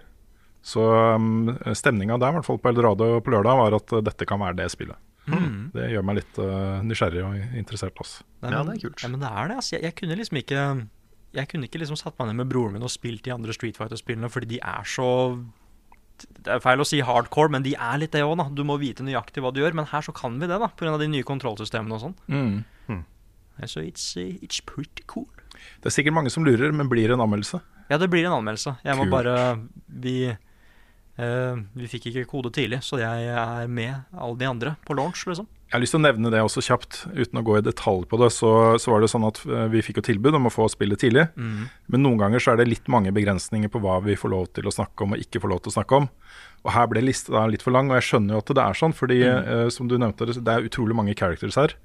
Speaker 2: Så um, stemninga der, i hvert fall på Eldorado på lørdag, var at eh, dette kan være det spillet.
Speaker 3: Mm.
Speaker 2: Det gjør meg litt uh, nysgjerrig og interessert. Altså.
Speaker 3: Nei, men, Ja, men det er det. Altså. Jeg, jeg kunne liksom ikke Jeg kunne ikke liksom satt meg ned med broren min og spilt de andre Street Fighter-spillene, fordi de er så Det er feil å si hardcore, men de er litt det òg, da. Du må vite nøyaktig hva du gjør. Men her så kan vi det, da, pga. de nye kontrollsystemene og sånn.
Speaker 2: Mm.
Speaker 3: Så it's, uh, it's pretty cool.
Speaker 2: Det er sikkert mange som lurer, men blir det en anmeldelse?
Speaker 3: Ja, det blir en anmeldelse. Jeg må bare Vi Uh, Vi fikk ikke kode tidlig, så jeg er med alle de andre på launch, liksom.
Speaker 2: Jeg har lyst til å nevne det også kjapt, uten å gå i detalj på det. Så, så var det sånn at eh, vi fikk jo tilbud om å få spillet tidlig.
Speaker 3: Mm.
Speaker 2: Men noen ganger så er det litt mange begrensninger på hva vi får lov til å snakke om og ikke får lov til å snakke om. Og her ble lista litt for lang, og jeg skjønner jo at det er sånn, fordi
Speaker 3: Mm.
Speaker 2: uh, som du nevnte, det er utrolig mange characters her.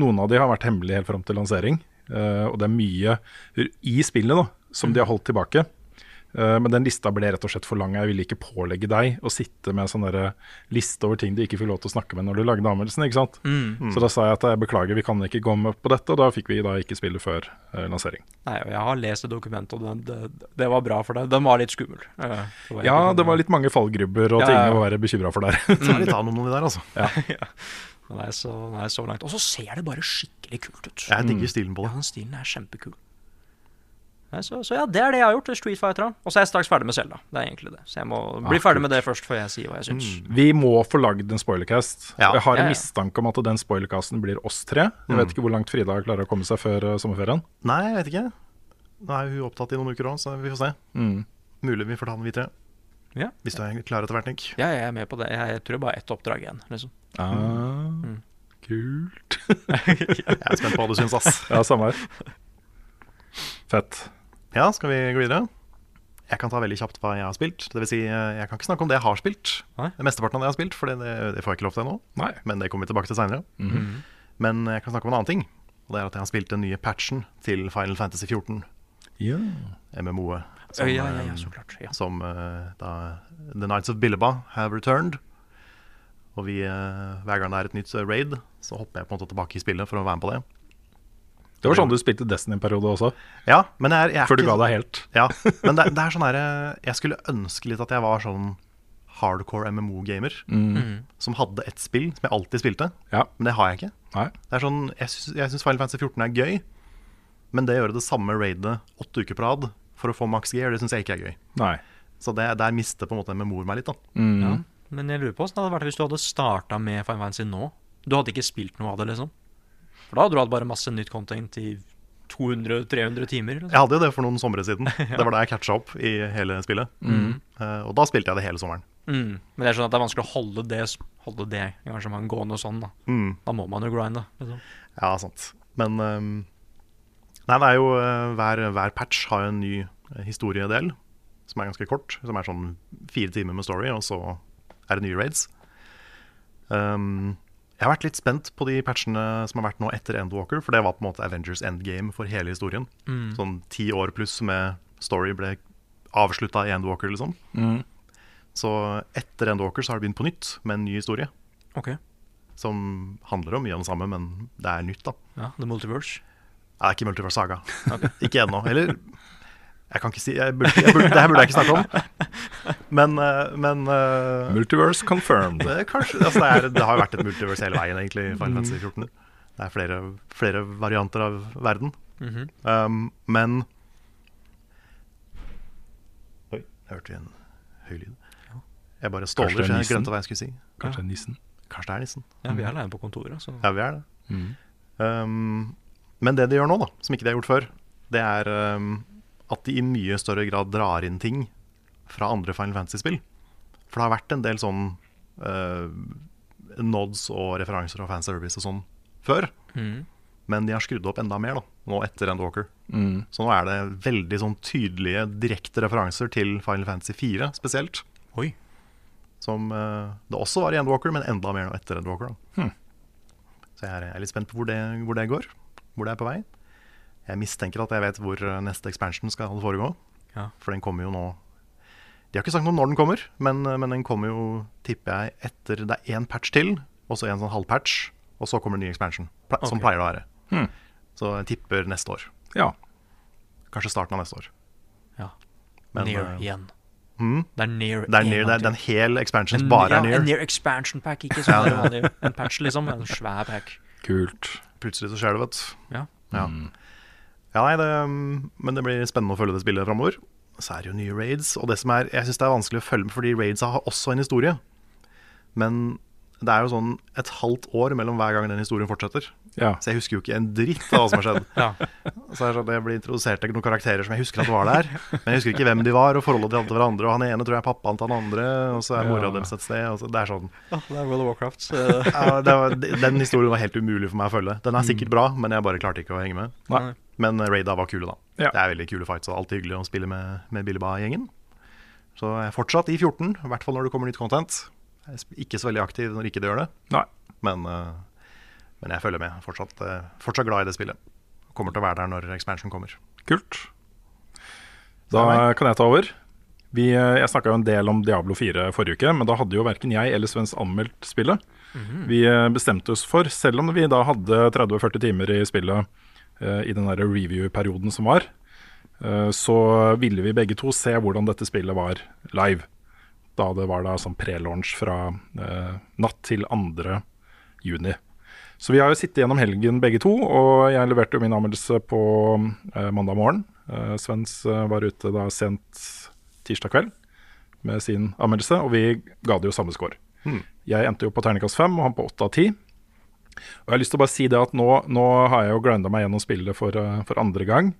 Speaker 2: Noen av de har vært hemmelige helt fram til lansering, Uh, og det er mye i spillet da, som de har holdt tilbake. Eh, Men den lista ble rett og slett for lang. Jeg ville ikke pålegge deg å sitte med en sånn liste over ting du ikke fikk lov til å snakke med når du lagde anmeldelsen. ikke sant?
Speaker 3: Mm. Mm.
Speaker 2: Så da sa jeg at jeg beklager, vi kan ikke gå med på dette, og da fikk vi da ikke spille før eh, lansering.
Speaker 3: Nei, og jeg har lest et dokumentet, og det, det, det var bra for deg. Den var litt skummel. eh, var
Speaker 2: Ja, det var litt mange fallgrubber og
Speaker 3: Ja,
Speaker 2: ting
Speaker 3: ja.
Speaker 2: å være bekymra for der.
Speaker 1: Det er litt av noen av de der, altså.
Speaker 2: Ja.
Speaker 3: ja. Men er så, er så langt. Og så ser det bare skikkelig kult ut.
Speaker 1: Jeg digger stilen på det.
Speaker 3: Ja, den stilen er kjempekul. Så, så ja, det er det jeg har gjort. Street Fighter. Og så er jeg straks ferdig med Selda. Det er egentlig det. Så jeg må bli
Speaker 2: Ah,
Speaker 3: ferdig med det først før jeg sier hva jeg syns.
Speaker 2: Vi må få lagd en spoilercast.
Speaker 3: Ja.
Speaker 2: Jeg har en
Speaker 3: Ja, ja.
Speaker 2: mistanke om at den spoilercasten blir oss tre. Jeg
Speaker 1: Mm.
Speaker 2: vet ikke hvor langt Frida klarer å komme seg før eh, sommerferien.
Speaker 1: Nei, jeg vet ikke. Nå er hun opptatt i noen uker òg, så vi får se.
Speaker 2: Mm.
Speaker 1: Mulig vi får ta den, vi tre.
Speaker 3: Ja.
Speaker 1: Hvis du er klar etter hvert, Nick.
Speaker 3: Ja, jeg er med på det. Jeg tror bare ett oppdrag igjen. Liksom.
Speaker 2: Ah,
Speaker 3: Mm.
Speaker 2: Kult.
Speaker 1: Jeg er spent på hva du syns, ass.
Speaker 2: Ja, samme her. Fett.
Speaker 1: Ja, skal vi gå videre? Jeg kan ta veldig kjapt hva jeg har spilt. Det vil si, eh, jeg kan ikke snakke om det jeg har spilt.
Speaker 3: Nei.
Speaker 1: Det Mesteparten av det jeg har spilt, for det, det får jeg ikke lov til ennå.
Speaker 2: Nei.
Speaker 1: Men det kommer vi tilbake til seinere.
Speaker 2: Mhm.
Speaker 1: Men jeg kan snakke om en annen ting. Og det er at jeg har spilt den nye patchen til Final Fantasy 14.
Speaker 2: Ja.
Speaker 1: MMO-et.
Speaker 3: Ja, ja, ja, ja, så klart, ja.
Speaker 1: Som eh, da The Nights of Billeba have returned. Og vi, eh, hver gang det er et nytt eh, raid, så hopper jeg på en måte tilbake i spillet for å være med på det.
Speaker 2: Det var sånn du spilte Destiny en periode også.
Speaker 1: Ja, men jeg, er- jeg er
Speaker 2: Før du ga deg helt.
Speaker 1: Ja, men det, det er sånn her Jeg skulle ønske litt at jeg var sånn hardcore MMO-gamer.
Speaker 2: Mm.
Speaker 1: Som hadde ett spill som jeg alltid spilte.
Speaker 2: Ja.
Speaker 1: Men det har jeg ikke.
Speaker 2: Nei.
Speaker 1: Det er sånn, Jeg syns Final Fantasy 14 er gøy, men det å gjøre det samme raidet åtte uker på rad for å få max gear, det syns jeg ikke er gøy.
Speaker 2: Nei.
Speaker 1: Så det, der mister på en måte MMO-er meg litt, da.
Speaker 2: Mm.
Speaker 3: Ja. Men jeg lurer på hvordan det hadde vært hvis du hadde starta med Final Fantasy nå. Du hadde ikke spilt noe av det, liksom. For da hadde du hatt bare masse nytt content i 200-300 timer. Liksom.
Speaker 1: Jeg hadde jo det for noen somre siden. Det var da jeg catcha opp i hele spillet.
Speaker 3: Mm.
Speaker 1: Uh, og da spilte jeg det hele sommeren.
Speaker 3: Mm. Men jeg skjønner at det er vanskelig å holde det, holde det engasjementet gående sånn. Da
Speaker 1: Mm.
Speaker 3: Da må man jo grinde. Liksom.
Speaker 1: Ja, sant. Men um, Nei, det er jo uh, hver, hver patch har en ny eh, historiedel som er ganske kort. Som er sånn fire timer med story, og så er det nye raids. Um, jeg har vært litt spent på de patchene som har vært nå etter Endwalker, for det var på en måte Avengers endgame for hele historien.
Speaker 3: Mm.
Speaker 1: Sånn ti år pluss med story ble avslutta i Endwalker, liksom.
Speaker 2: Mm.
Speaker 1: Så etter Endwalker så har det begynt på nytt med en ny historie.
Speaker 3: Ok.
Speaker 1: Som handler om mye av det samme, men det er nytt, da.
Speaker 3: Ja, The Multiverse.
Speaker 1: Nei, ikke Multiverse Saga. Ikke ennå. Eller Jeg kan ikke si jeg burde, jeg burde, Det her burde jeg ikke snakke om. Men, eh, men eh,
Speaker 2: Multiverse confirmed.
Speaker 1: Det, kanskje, altså det, er, det har jo vært et multiverse hele veien, egentlig, i Final Fantasy 14. Det er flere, flere varianter av verden.
Speaker 3: Mhm.
Speaker 1: um, men Oi, jeg hørte en høy lyd. Jeg bare
Speaker 2: Kanskje
Speaker 1: ståler,
Speaker 2: det er
Speaker 1: så jeg glemte hva jeg skulle si.
Speaker 2: Kanskje det er nissen?
Speaker 1: Kanskje det er nissen.
Speaker 3: Ja, vi er alene på kontoret, så
Speaker 1: Ja, vi er det.
Speaker 2: Mm.
Speaker 1: Um, men det de gjør nå, da, som ikke de har gjort før, det er um, at de i mye større grad drar inn ting fra andre Final Fantasy-spill. For det har vært en del sånn uh, nods og referanser og fanservice og sånn før.
Speaker 3: Mm.
Speaker 1: Men de har skrudd opp enda mer da, nå etter Endwalker.
Speaker 2: Mm.
Speaker 1: Så nå er det veldig sånn tydelige, direkte referanser til Final Fantasy 4 spesielt.
Speaker 3: Oi.
Speaker 1: Som uh, det også var i Endwalker, men enda mer nå etter Endwalker. Da.
Speaker 2: Hmm.
Speaker 1: Så jeg er, jeg er litt spent på hvor det, hvor det går. Hvor det er på vei. Jeg mistenker at jeg vet hvor eh, neste expansion skal foregå.
Speaker 3: Ja.
Speaker 1: For den kommer jo nå De har ikke sagt noe om når den kommer, men, eh, men den kommer jo, tipper jeg, etter Det er én patch til, og så en sånn halvpatch, og så kommer en ny expansion. Ple Som pleier det å være.
Speaker 2: Hmm.
Speaker 1: Så jeg tipper neste år.
Speaker 2: Ja.
Speaker 1: Kanskje starten av neste år.
Speaker 3: Ja.
Speaker 1: Men,
Speaker 3: near
Speaker 1: uh,
Speaker 3: igjen.
Speaker 1: hmm?
Speaker 3: Det er near
Speaker 1: Det er, near, det er, hel expansion
Speaker 3: En-
Speaker 1: bare
Speaker 3: ja,
Speaker 1: er near.
Speaker 3: En near expansion pack, ikke sånn
Speaker 1: Ja.
Speaker 3: en patch, liksom. En svær pack.
Speaker 2: Kult.
Speaker 1: Plutselig så skjer det, vet du.
Speaker 3: Ja.
Speaker 1: Ja, ja nei, det, um, men det blir spennende å følge det spillet framover. Så er det jo nye raids. Og det som er, jeg syns det er vanskelig å følge med, fordi raids har også en historie. Men det er jo sånn et halvt år mellom hver gang den historien fortsetter.
Speaker 2: Ja.
Speaker 1: Så jeg husker jo ikke en dritt av hva som har skjedd.
Speaker 3: Ja.
Speaker 1: Så jeg, det sånn, Jeg blir introdusert til noen karakterer som jeg husker at var der. Men jeg husker ikke hvem de var, og forholdet de hadde til hverandre. Og han ene tror jeg er pappaen til han andre, og så er mora
Speaker 3: Ja.
Speaker 1: deres et sted. Og så, det er sånn
Speaker 3: Ja, det er World of Warcraft. Så
Speaker 1: ja, det var, Den historien var helt umulig for meg å følge. Den er sikkert bra, men jeg bare klarte ikke å henge med.
Speaker 2: Nei.
Speaker 1: Men Raida var kule, da.
Speaker 2: Ja.
Speaker 1: Det er veldig kule fights, alltid hyggelig å spille med, med Billeba-gjengen. Så jeg er fortsatt i 14, i hvert fall når det kommer nytt content. Jeg er ikke så veldig aktiv når ikke det gjør det,
Speaker 2: Nei.
Speaker 1: men, eh, men jeg følger med. Fortsatt, eh, fortsatt glad i det spillet. Kommer til å være der når expansion kommer.
Speaker 2: Kult. Da kan jeg ta over. Vi, eh, jeg snakka jo en del om Diablo 4 forrige uke, men da hadde jo verken jeg eller Svens anmeldt spillet. Vi eh, bestemte oss for, selv om vi da hadde 30-40 timer i spillet eh, i den review-perioden som var, eh, så ville vi begge to se hvordan dette spillet var live. Da det var da sånn pre-launch fra eh, natt til 2. juni. Så vi har jo sittet gjennom helgen begge to, og jeg leverte jo min anmeldelse på eh, mandag morgen. Eh, Svens eh, var ute da sent tirsdag kveld med sin anmeldelse, og vi ga det jo samme score.
Speaker 1: Hmm.
Speaker 2: Jeg endte jo på terningkast fem, og han på åtte av ti. Og jeg har lyst til å bare si det at nå, nå har jeg jo grinda meg gjennom spillet for, eh, for andre gang.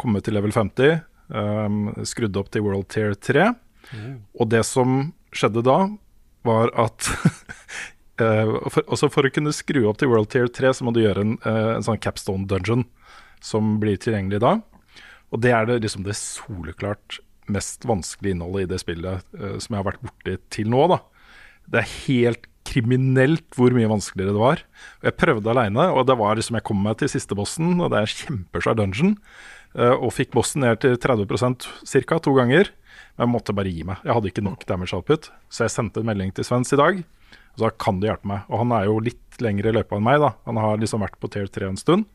Speaker 2: Kommet til level 50, um, skrudd opp til World Tier 3. Og det som skjedde da, var at eh, for, Også for å kunne skru opp til World Tier 3, så må du gjøre en, eh, en sånn capstone dungeon som blir tilgjengelig da. Og det er det, liksom det soleklart mest vanskelige innholdet i det spillet som jeg har vært borti til nå. da. Det er helt kriminelt hvor mye vanskeligere det var. Jeg prøvde aleine, og det var liksom jeg kom meg til siste bossen, og det er kjempesvær dungeon. eh, og fikk bossen ned til 30% ca. to ganger. Men jeg måtte bare gi meg. Jeg hadde ikke nok damage output. Så jeg sendte en melding til Svens i dag. Og sa kan du hjelpe meg? Og han er jo litt lengre i løypa enn meg. da Han har liksom vært på tier 3 en stund.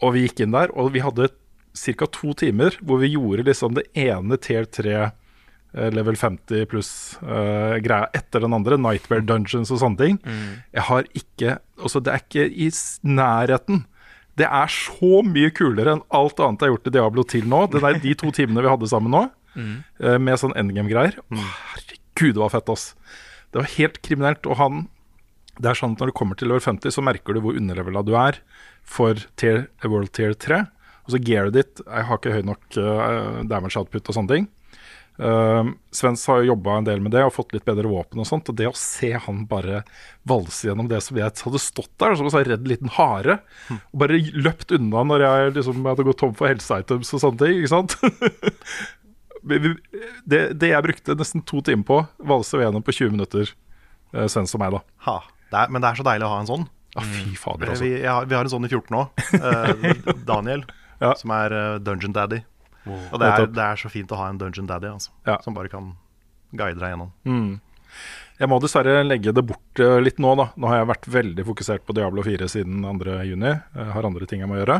Speaker 2: Og vi gikk inn der, og vi hadde ca. to timer hvor vi gjorde liksom det ene tier 3 eh, level 50 pluss-greia greia etter den andre. Nightmare Dungeons og sånne ting. Jeg har ikke Altså, det er ikke i nærheten. Det er så mye kulere enn alt annet jeg har gjort i Diablo til nå. Det er de to timene vi hadde sammen nå,
Speaker 3: Mm.
Speaker 2: uh, med sånn endgame-greier. Herregud, det var fett, ass. Det var helt kriminelt. Og han Det er sånn at når du kommer til level 50, så merker du hvor underlevela du er for tier, World Tier 3. Og så gearet ditt Jeg har ikke høy nok uh, damage output og sånne ting. Uh, Svens har jo jobba en del med det og fått litt bedre våpen og sånt. Og det å se han bare valse gjennom det som jeg hadde stått der som en redd liten hare, og bare løpt unna når jeg liksom hadde gått tom for helseitems og sånne ting, ikke sant det, det jeg brukte nesten to timer på, valse gjennom på 20 minutter, uh, Svens og meg, da.
Speaker 1: Ha. Det er, men det er så deilig å ha en sånn.
Speaker 2: Ja, fy fader, altså.
Speaker 1: Vi, jeg har, vi har en sånn i 14 òg. Daniel, som er uh, Dungeon Daddy. Og det er, det er så fint å ha en Dungeon Daddy altså, som bare kan guide deg gjennom.
Speaker 2: Mm. Jeg må dessverre legge det bort eh, litt nå, da. Nå har jeg vært veldig fokusert på Diablo 4 siden 2.6. Jeg har andre ting jeg må gjøre.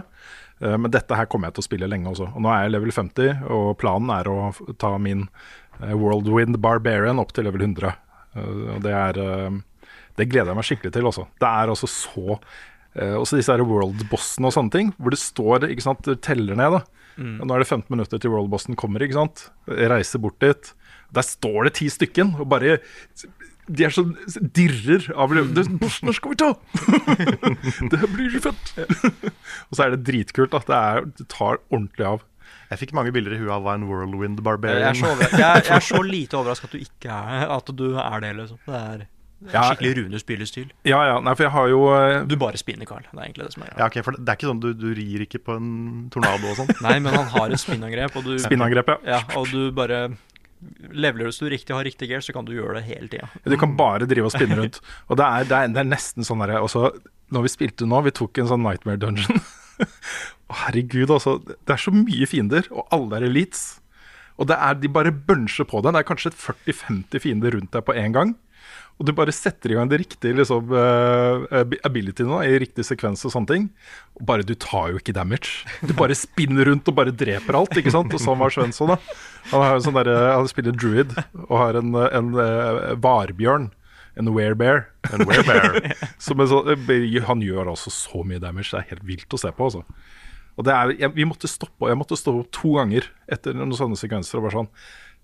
Speaker 2: Eh, Men dette her kommer jeg til å spille lenge også. Og nå er jeg level 50, og planen er å ta min eh, Worldwind Barbarian opp til level 100. Eh, Og det er eh, Det gleder jeg meg skikkelig til, også. Det er altså så eh, Også disse her world-bossene og sånne ting, hvor det står ikke sant, teller ned. da
Speaker 3: Mm.
Speaker 2: Og Nå er det 15 minutter til world-bossen kommer, ikke sant. Jeg reiser bort dit. Der står det ti stykken, og bare De er så dirrer av det, Bossen skal vi ta! det blir fett! og så er det dritkult at det, er, det tar ordentlig av.
Speaker 1: Jeg fikk mange bilder i huet av hva en whirlwind
Speaker 3: Jeg er, så over, jeg, jeg er så lite overraska at du ikke er At du er det, liksom. Det er
Speaker 2: Ja.
Speaker 3: skikkelig Rune-spillestil.
Speaker 2: Ja, ja, nei, for jeg har jo eh,
Speaker 3: Du bare spinner, Carl. Det er egentlig det som er
Speaker 1: Ja, ok, for det er ikke sånn du, du rir ikke på en tornado og sånn?
Speaker 3: Nei, men han har et spinnangrep, og du
Speaker 2: Spinnangrep, ja.
Speaker 3: ja. Og du bare Leveler du riktig har riktig gear, så kan du gjøre det hele tida.
Speaker 2: Du kan bare drive og spinne rundt. Og det er, det er, det er nesten sånn derre også, Når vi spilte nå, vi tok en sånn Nightmare Dungeon. Å, Herregud, altså. Det er så mye fiender, og alle er elites. Og det er, de bare buncher på deg. Det er kanskje 40-50 fiender rundt deg på én gang. Og du bare setter i gang det riktige liksom, uh, abilityene da, i riktig sekvens og sånne ting. Og bare du tar jo ikke damage. Du bare spinner rundt og bare dreper alt. ikke sant? Og sånn var Svensson. da. Han, har jo sånn der, han spiller druid og har en, en, eh, varbjørn. En werebear.
Speaker 1: En werebear.
Speaker 2: En han gjør altså så mye damage. Det er helt vilt å se på. altså. Og det er, jeg, vi måtte stoppe, jeg måtte stoppe opp to ganger etter noen sånne sekvenser. og bare sånn,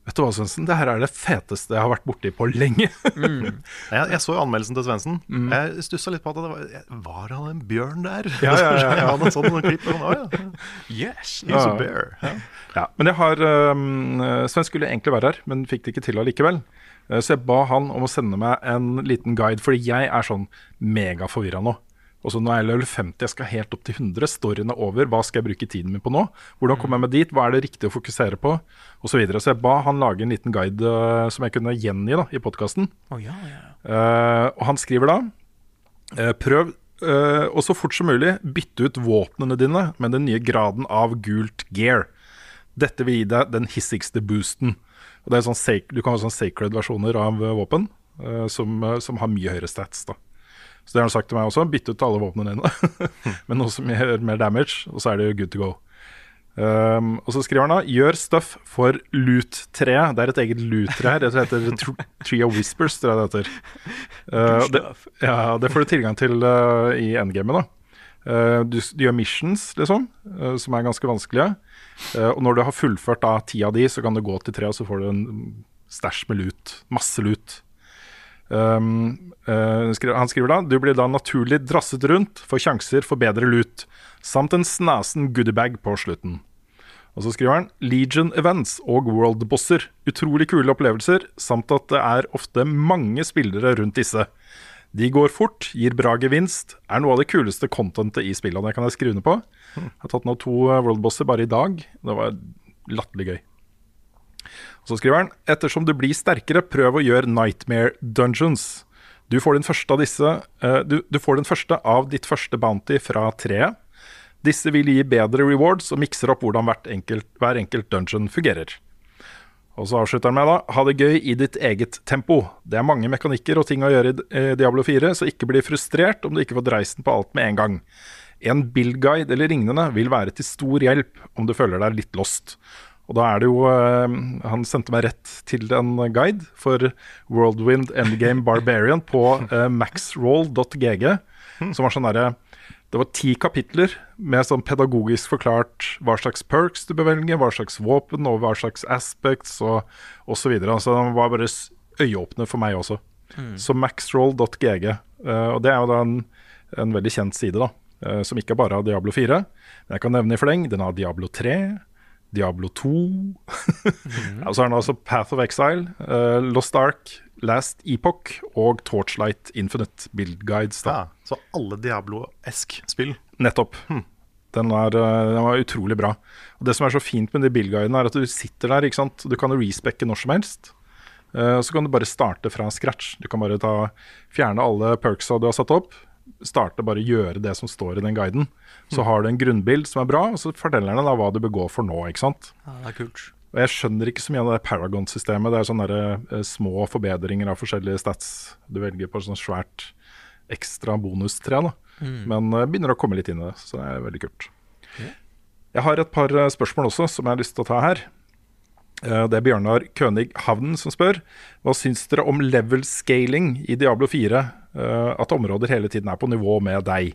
Speaker 2: Vet du hva, Svendsen, det her er det feteste jeg har vært borti på lenge.
Speaker 1: Jeg, jeg så jo anmeldelsen til Svendsen.
Speaker 2: Mm.
Speaker 1: Jeg stussa litt på at det var Var han en bjørn der?
Speaker 2: Ja, ja, ja, ja.
Speaker 1: Hadde en sånn, klipp. Sånn.
Speaker 3: Yes,
Speaker 1: he's a bear. Ja.
Speaker 2: Ja, men jeg har um, Sven skulle egentlig være her, men fikk det ikke til allikevel. Eh, Så jeg ba han om å sende meg en liten guide, fordi jeg er sånn megaforvirra nå. Og så Nå er jeg level 50, jeg skal helt opp til 100. Storyen er over. Hva skal jeg bruke tiden min på nå? Hvordan kommer jeg meg dit? Hva er det riktig å fokusere på? Og så, videre. så jeg ba han lage en liten guide uh, som jeg kunne gjengi da, i podkasten.
Speaker 3: Oh, ja, ja.
Speaker 2: uh, og han skriver da uh, Prøv og så fort som mulig bytte ut våpnene dine med den nye graden av gult gear. Dette vil gi deg den hissigste boosten. Og det er sånn, du kan ha sånn sacred versjoner av våpen som, som har mye høyere stats. da Så det har han sagt til meg også. Bytte ut alle våpnene dine med noe som gjør mer damage, og så er det good to go. Um, og så skriver han da Gjør stuff for loot-treet. Det er et eget loot-tre her. Det heter Tree of Whispers, tror jeg det heter. Uh, det, ja, det får du tilgang til uh, i endgamet. da Uh, du, du gjør missions, liksom, uh, som er ganske vanskelige. Uh, og når du har fullført da ti av de, så kan du gå til treet, og så får du en stæsj med lut. Masse lut. Um, uh, han skriver da Du blir da naturlig drasset rundt, får sjanser for bedre lut, samt en snasen goodiebag på slutten. Og så skriver han Legion Events og World Bosser. Utrolig kule opplevelser, samt at det er ofte mange spillere rundt disse. De går fort, gir bra gevinst, er noe av det kuleste contentet i spillene. Det kan jeg skrive under på. Jeg har tatt nå to worldbosser World Bosser bare i dag. Det var latterlig gøy. Og Så skriver han ettersom du blir sterkere, prøv å gjøre Nightmare Dungeons. Du får den første av disse eh, du, du får den første av ditt første bounty fra treet. Disse vil gi bedre rewards og mikser opp hvordan enkelt, hver enkelt dungeon fungerer. Og så avslutter han med da Ha det gøy i ditt eget tempo. Det er mange mekanikker og ting å gjøre i eh, Diablo 4, så ikke bli frustrert om du ikke får dreisen på alt med en gang. En build-guide eller lignende vil være til stor hjelp om du føler deg litt lost. Og da er det jo eh, Han sendte meg rett til en guide for Worldwind Endgame Barbarian på eh, maxroll.gg, som var sånn derre det var ti kapitler med sånn pedagogisk forklart hva slags perks du bør velge, hva slags våpen og hva slags aspects og osv. Så den var bare øyeåpne øyeåpner for meg også.
Speaker 3: Mm.
Speaker 2: Så maxroll.gg. eh, og det er jo da en, en veldig kjent side, da. som ikke bare har Diablo 4. Men jeg kan nevne i fleng. Den har Diablo 3, Diablo 2. Og så har den altså Path of Exile, uh, Lost Ark, Last Epoch og Torchlight Infinite Build Guides. Da.
Speaker 1: Ja, så alle Diablo-esk spill.
Speaker 2: Nettopp. Den, er, eh, den var utrolig bra. Og Det som er så fint med de bildguidene, er at du sitter der. ikke sant? Du kan respekke når som helst. Uh, så kan du bare starte fra scratch. Du kan bare ta, fjerne alle perksa du har satt opp. Starte bare gjøre det som står i den guiden. Så har du en grunnbild som er bra, og så forteller den deg hva du bør gå for nå. ikke sant?
Speaker 3: Ja, det er kult.
Speaker 2: Og Jeg skjønner ikke så mye av det Paragon-systemet. Det er sånne der, eh, små forbedringer av forskjellige stats. Du velger på sånn svært ekstra bonustre. da.
Speaker 3: Mm.
Speaker 2: Men eh, begynner å komme litt inn i det, så det er veldig kult. Jeg har et par eh, spørsmål også som jeg har lyst til å ta her. Eh, Det er Bjørnar Kønig Havnen som spør. Hva syns dere om level scaling i Diablo 4? eh, At områder hele tiden er på nivå med deg.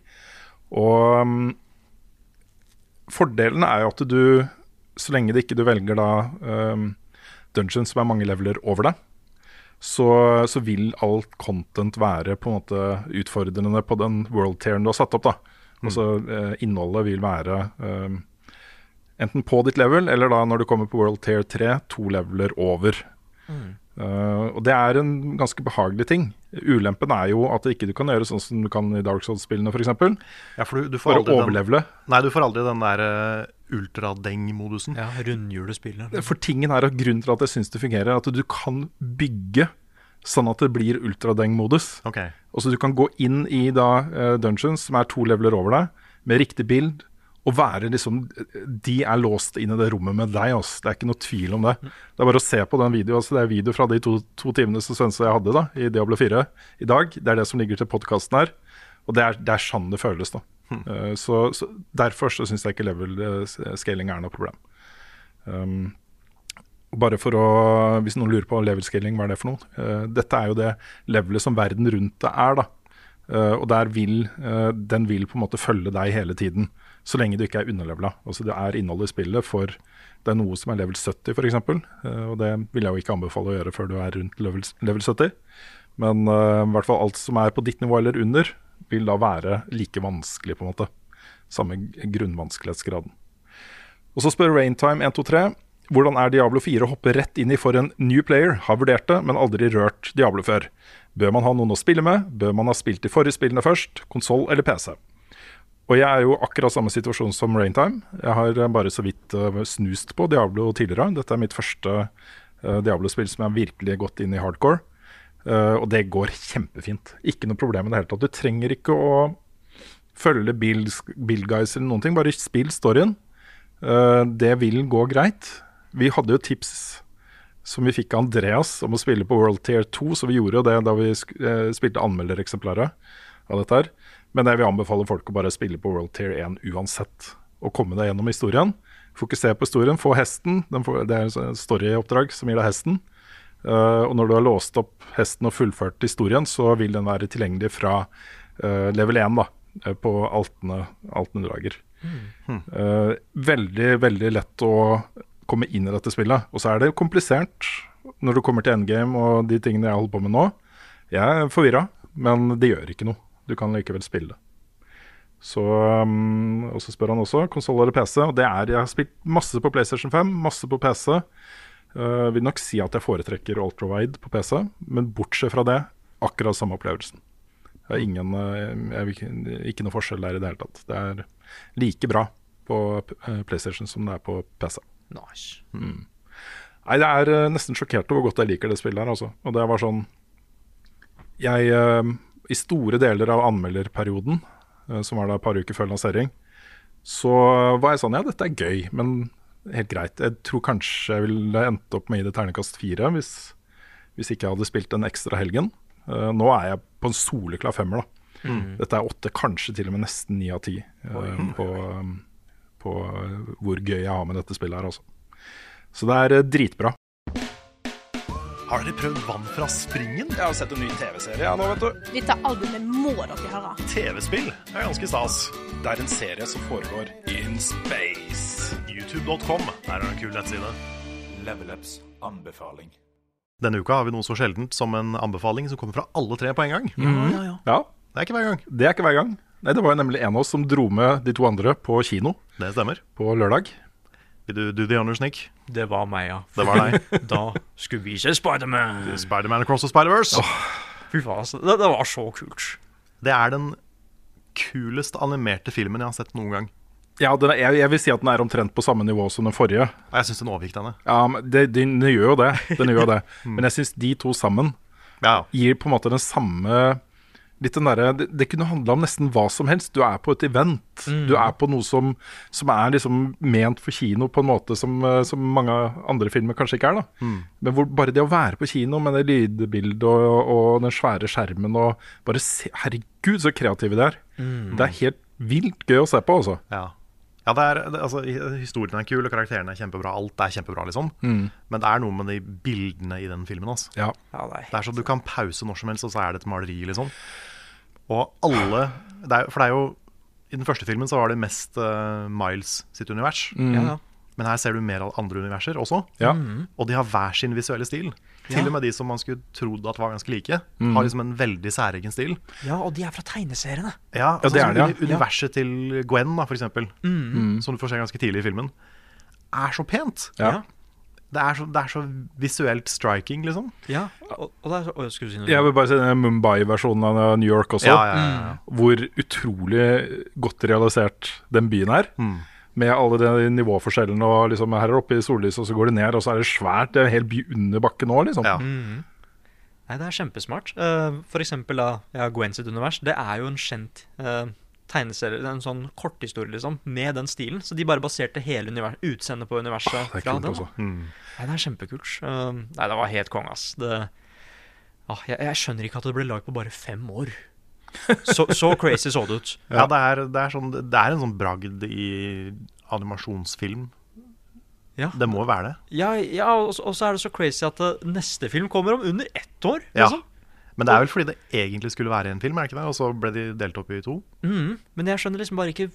Speaker 2: Og mm, Fordelen er jo at du, så lenge det ikke du velger da um, dungeons som er mange leveler over deg, så, så vil alt content være på en måte utfordrende på den world tieren du har satt opp. da. Altså mm. Innholdet vil være um, enten på ditt level, eller da når du kommer på world tier 3, to leveler over. Uh, og det er en ganske behagelig ting. Ulempen er jo at ikke du kan gjøre sånn som du kan i Dark Souls-spillene f.eks.
Speaker 1: Ja, for du, du får
Speaker 2: For å
Speaker 1: aldri den- Nei, du får aldri den der uh, ultradeng-modusen.
Speaker 3: Ja, rundhjulespillet.
Speaker 2: For tingen er at Grunnen til at jeg syns det fungerer, er at du kan bygge sånn at det blir ultradeng-modus.
Speaker 1: Okay.
Speaker 2: Og så du kan gå inn i da uh, dungeons som er to leveler over deg, med riktig bild, og være liksom De er låst inn i det rommet med deg, altså. Det er ikke noe tvil om det. Det er bare å se på den videoen. Altså, det er video fra de to, to timene som Svense og jeg hadde da i Diablo 4 i dag. Det er det som ligger til podkasten her. Og det er, det er sånn det føles, da. Eh, så, så Derfor så syns jeg ikke level eh, scaling er noe problem. Um, bare for å, Hvis noen lurer på level scaling, hva er det for noe? Uh, dette er jo det levelet som verden rundt det er. da. Uh, og der vil, uh, Den vil på en måte følge deg hele tiden, så lenge du ikke er underlevela. Altså det er innholdet i spillet for det er noe som er level 70 f.eks. Uh, og det vil jeg jo ikke anbefale å gjøre før du er rundt level 70. Men uh, i hvert fall alt som er på ditt nivå eller under, vil da være like vanskelig, på en måte. Samme grunnvanskelighetsgraden. Og så spør Raintime123 hvordan er Diablo 4 å hoppe rett inn i for en new player? Har vurdert det, men aldri rørt Diablo før. Bør man ha noen å spille med? Bør man ha spilt de forrige spillene først? Konsoll eller PC? Og jeg er jo akkurat samme situasjon som Raintime. Jeg har eh, bare så vidt eh, snust på Diablo tidligere. Dette er mitt første eh, Diablo-spill som jeg virkelig gått inn i hardcore. Og det går kjempefint. Ikke noe problem i det hele tatt. Du trenger ikke å følge build, build guys eller noen ting. Bare spill storyen. Det vil gå greit. Vi hadde jo tips som vi fikk av Andreas om å spille på World Tier 2, så vi gjorde jo det da vi spilte anmeldereksemplaret av dette her. Men jeg vil anbefale folk å bare spille på World Tier 1 uansett. Og komme deg gjennom historien. Fokuser på historien. Få hesten. Den får, det er et storyoppdrag som gir deg hesten. Uh, og når du har låst opp hesten og fullført historien, så vil den være tilgjengelig fra uh, level 1 da, eh, på altene, altene drager. Eh, veldig, veldig lett å komme inn i dette spillet. Og så er det komplisert når du kommer til endgame og de tingene jeg holder på med nå. Jeg er forvirra, men det gjør ikke noe. Du kan likevel spille. Så, um, og så spør han også konsoll eller PC. Og det er, Jeg har spilt masse på PlayStation 5, masse på PC. Uh, vil nok si at jeg foretrekker ultrawide på PC, men bortsett fra det, akkurat samme opplevelsen. Det er ingen, jeg, ikke, ikke noe forskjell der i det hele tatt. Det er like bra på uh, PlayStation som det er på PC.
Speaker 3: Nice.
Speaker 2: Mm. Nei, det er nesten sjokkert over hvor godt jeg liker det spillet her, altså. Og det var sånn Jeg, i store deler av anmelderperioden, uh, som var da et par uker før lansering, så var jeg sånn Ja, dette er gøy, men helt greit. Jeg tror kanskje jeg ville endt opp med å gi det ternekast fire hvis, hvis ikke jeg hadde spilt den ekstra helgen. Uh, nå er jeg på en soleklar femmer, da.
Speaker 1: Mm.
Speaker 2: Dette er åtte, kanskje til og med nesten ni av ti uh, på, um, på hvor gøy jeg har med dette spillet her, altså. Så det er uh, dritbra.
Speaker 1: Har dere prøvd vann fra springen?
Speaker 9: Jeg har sett en ny TV-serie ja, nå, vet du.
Speaker 7: Dette albumet må dere høre.
Speaker 1: TV-spill er ganske stas.
Speaker 9: Det er en serie som foregår in space.
Speaker 1: YouTube.com er en kul nettside.
Speaker 10: Level Ups anbefaling.
Speaker 1: Denne uka har vi noe så sjeldent som en anbefaling som kommer fra alle tre på en gang.
Speaker 2: Ja, ja.
Speaker 1: Det er ikke hver gang.
Speaker 2: Det er ikke hver gang. Nei, Det var jo nemlig en av oss som dro med de to andre på kino
Speaker 1: Det stemmer.
Speaker 2: på lørdag.
Speaker 1: Vil du the honors, Nick?
Speaker 3: Det var meg, ja.
Speaker 1: Det var deg.
Speaker 3: da skulle vi se Spiderman.
Speaker 1: Spiderman Across the Spider-Verse.
Speaker 3: Fy faen, altså. Det, det var så kult.
Speaker 1: Det er den kulest animerte filmen jeg har sett noen gang.
Speaker 2: Ja, den er, jeg, jeg vil si at den er omtrent på samme nivå som den forrige.
Speaker 1: Jeg syns den overgikk denne.
Speaker 2: Ja, men det, den, den gjør jo det. Den gjør jo det. Men jeg syns de to sammen ja. gir på en måte den samme Litt den derre det, det kunne handla om nesten hva som helst. Du er på et event.
Speaker 3: Mm.
Speaker 2: Du er på noe som, som er liksom ment for kino på en måte som, eh, som mange andre filmer kanskje ikke er. da
Speaker 1: Mm.
Speaker 2: Men hvor bare det å være på kino med det lydbildet og, og den svære skjermen og bare se Herregud, så kreative de er.
Speaker 1: Mm.
Speaker 2: Det er helt vilt gøy å se på, altså.
Speaker 1: Ja. Ja, det er, det, altså, Historien er kul, og karakterene er kjempebra. Alt er kjempebra, liksom.
Speaker 2: Mm.
Speaker 1: Men det er noe med de bildene i den filmen. Altså.
Speaker 2: Ja.
Speaker 1: det, er så Du kan pause når som helst, og så er det et maleri, liksom. Og alle det er, For det er jo I den første filmen så var det mest uh, Miles sitt univers.
Speaker 2: Mm. Ja, ja.
Speaker 1: Men her ser du mer av andre universer også.
Speaker 2: Ja.
Speaker 1: Mm. Og de har hver sin visuelle stil. Til
Speaker 3: Ja.
Speaker 1: og med de som man skulle trodd at var ganske like,
Speaker 2: Mm.
Speaker 1: har liksom en veldig særegen stil.
Speaker 3: Ja, og de er fra tegneseriene.
Speaker 1: Ja,
Speaker 2: Ja, det er det, ja.
Speaker 1: uni- Universet til Gwen, da, for eksempel,
Speaker 3: Mm.
Speaker 1: som du får se ganske tidlig i filmen, er så pent.
Speaker 2: Ja.
Speaker 1: Det, er så, det er så visuelt striking, liksom.
Speaker 3: Ja, og, og det er så Å, skulle du si noe?
Speaker 2: Jeg vil bare si den Mumbai-versjonen av New York også.
Speaker 1: Ja, ja, ja, ja.
Speaker 2: Hvor utrolig godt realisert den byen er. Med alle de nivåforskjellene. Og liksom Her er det oppe i sollyset, og så går det ned, og så er det svært. Det er en hel by under bakken nå, liksom.
Speaker 3: Mm. Nei, det er kjempesmart. Uh, for eksempel da, ja, Gwen sitt univers. Det er jo en kjent uh, tegneserie, en sånn korthistorie, liksom, med den stilen. Så de bare baserte hele univers, utseendet på universet
Speaker 2: Ah, det er
Speaker 3: fra
Speaker 2: kult,
Speaker 3: den.
Speaker 2: altså.
Speaker 1: Mm.
Speaker 3: Nei, det er kjempekult. Uh, nei, det var helt konge, ass. Det, ah, jeg, jeg skjønner ikke at det ble lagd på bare fem år. Så, så crazy så det ut.
Speaker 1: Ja, det, er, det, er sånn, det er en sånn bragd i animasjonsfilm.
Speaker 3: Ja.
Speaker 1: Det må være det.
Speaker 3: Ja, ja og, så- er det så crazy at uh, neste film kommer om under ett år.
Speaker 1: Ja. Men det er vel fordi det egentlig skulle være en film, er det ikke det? Og så ble de delt opp i to.
Speaker 3: Mm, men jeg skjønner liksom bare ikke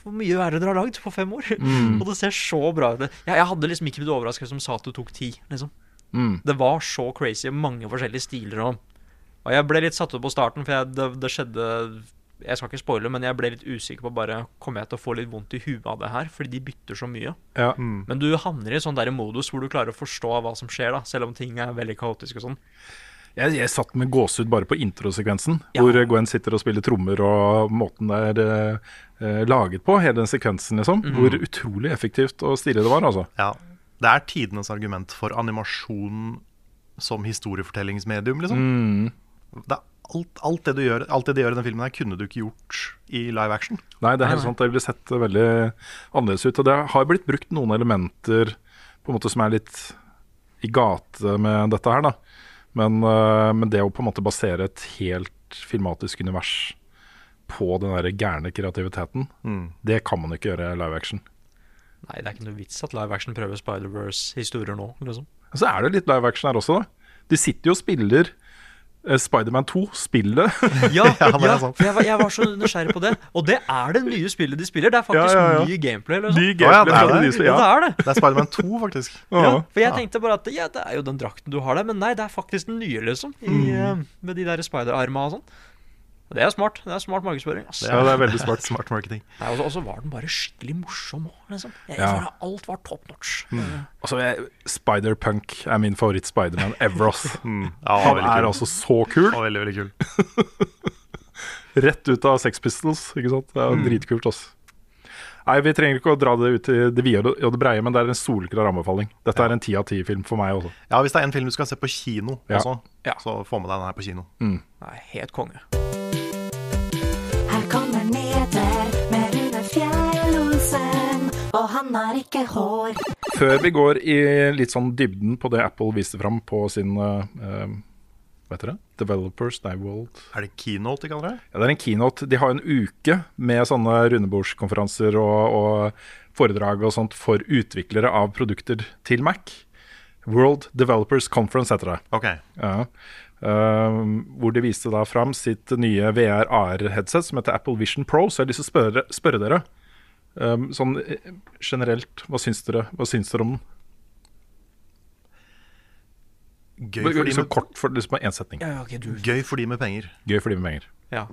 Speaker 3: hvor mye er det dere har lagd på fem år.
Speaker 1: Mm.
Speaker 3: Og det ser så bra ut. Jeg, jeg hadde liksom ikke blitt overrasket som sa at det tok ti. Liksom.
Speaker 2: Mm.
Speaker 3: Det var så crazy. Mange forskjellige stiler. Og, og jeg ble litt satt ut på starten, for jeg, det, det skjedde Jeg skal ikke spoile, men jeg ble litt usikker på bare Kommer jeg til å få litt vondt i huet av det her? Fordi de bytter så mye.
Speaker 2: Ja.
Speaker 3: Men du havner i en sånn der modus hvor du klarer å forstå hva som skjer, da selv om ting er veldig kaotiske og sånn.
Speaker 2: Jeg, jeg satt med gåsehud bare på introsekvensen,
Speaker 3: Ja.
Speaker 2: hvor Gwen sitter og spiller trommer, og måten det er eh, laget på, hele den sekvensen, liksom.
Speaker 1: Mhm.
Speaker 2: Hvor utrolig effektivt og stilig det var, altså.
Speaker 1: Ja. Det er tidenes argument for animasjon som historiefortellingsmedium, liksom.
Speaker 2: Mm.
Speaker 1: Det er alt, alt, det du gjør, alt det de gjør i den filmen, her kunne du ikke gjort i live action.
Speaker 2: Nei, det er helt sant. Det ville sett veldig annerledes ut. Og det har blitt brukt noen elementer på en måte som er litt i gate med dette her, da. Men, eh, men det å på en måte basere et helt filmatisk univers på den der gærne kreativiteten,
Speaker 1: Mm.
Speaker 2: det kan man ikke gjøre i live action.
Speaker 3: Nei, det er ikke noe vits at live action prøver Spider-Verse-historier nå, liksom.
Speaker 2: Så er det litt live action her også, da. De sitter jo og spiller Spiderman 2, spillet.
Speaker 3: Ja,
Speaker 1: Ja,
Speaker 3: ja sånn. jeg, var, jeg var så nysgjerrig på det. Og det er det nye spillet de spiller. Det er faktisk
Speaker 2: Ja, ja, ja.
Speaker 3: ny gameplay. Liksom.
Speaker 2: Ny
Speaker 1: Å ja, det er
Speaker 2: gameplay
Speaker 1: det.
Speaker 3: Ja, det er det.
Speaker 1: Det er Spiderman 2, faktisk.
Speaker 3: For jeg
Speaker 1: Ja.
Speaker 3: tenkte bare at ja, det er jo den drakten du har der, men nei, det er faktisk den nye, liksom. I,
Speaker 2: Mm.
Speaker 3: eh, med de der spider-arma og sånn. Og det er smart. Det er smart markedsføring. Altså.
Speaker 2: Ja, det er veldig smart.
Speaker 1: smart marketing.
Speaker 3: Nei, og så- var den bare skikkelig morsom òg, liksom. Jeg,
Speaker 2: Ja.
Speaker 3: føler alt var top notch. Mm.
Speaker 2: Altså, Spider-Punk er min favoritt-Spiderman ever.
Speaker 1: Mm. Ja,
Speaker 2: Han er
Speaker 1: kul.
Speaker 2: altså så kul.
Speaker 1: Ja, veldig, veldig kul.
Speaker 2: Rett ut av Sex Pistols, ikke sant. Det er mm. dritkult, altså. Nei, vi trenger ikke å dra det ut i det vide og det breie, men det er en solklar anbefaling. Dette er en ti av ti-film for meg også.
Speaker 1: Ja, hvis det er en film du skal se på kino
Speaker 2: Ja.
Speaker 1: også,
Speaker 3: Ja.
Speaker 1: så få med deg den her på kino.
Speaker 2: Mm.
Speaker 3: Nei, helt konge.
Speaker 11: Han har ikke hår.
Speaker 2: Før vi går i litt sånn dybden på det Apple viste fram på sin uh, eh, Hva heter det? Developers Day World.
Speaker 1: Er det keynote de kaller det?
Speaker 2: Ja, det er en keynote. De har en uke med sånne rundebordskonferanser og, og foredrag og sånt for utviklere av produkter til Mac. World Developers Conference heter det.
Speaker 1: Ok.
Speaker 2: Ja. Uh, hvor de viste da fram sitt nye VR-AR-headset som heter Apple Vision Pro. Så jeg har lyst til å spørre, spørre dere um, sånn eh, generelt, hva syns dere, hva syns dere om den?
Speaker 1: Gøy for, de med,
Speaker 2: kort, for liksom én setning.
Speaker 3: Ja, okay, du
Speaker 1: gøy for de med penger.
Speaker 2: Gøy for de med penger.
Speaker 3: Ja.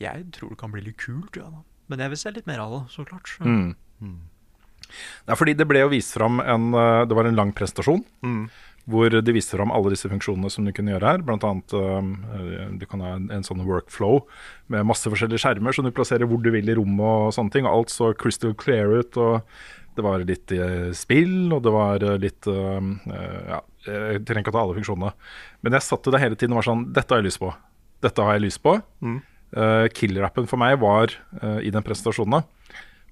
Speaker 3: Jeg tror det kan bli litt kult, ja da. Men jeg vil se litt mer av det, så klart. Så.
Speaker 2: Mm. Mm. er fordi det ble jo vist fram en eh, Det var en lang prestasjon.
Speaker 1: Mm.
Speaker 2: Hvor de viste fram alle disse funksjonene som du kunne gjøre her. Blant annet eh, du kan ha en, en sånn workflow med masse forskjellige skjermer som du plasserer hvor du vil i rommet og sånne ting. Alt så crystal clear ut. og det var litt eh, spill, og det var eh, litt Ja, jeg trenger ikke å ta alle funksjonene. Men jeg satt i det hele tiden og var sånn Dette har jeg lyst på. Dette har jeg lyst på.
Speaker 1: Mm.
Speaker 2: Uh, Killer-appen for meg var, uh, i den presentasjonen,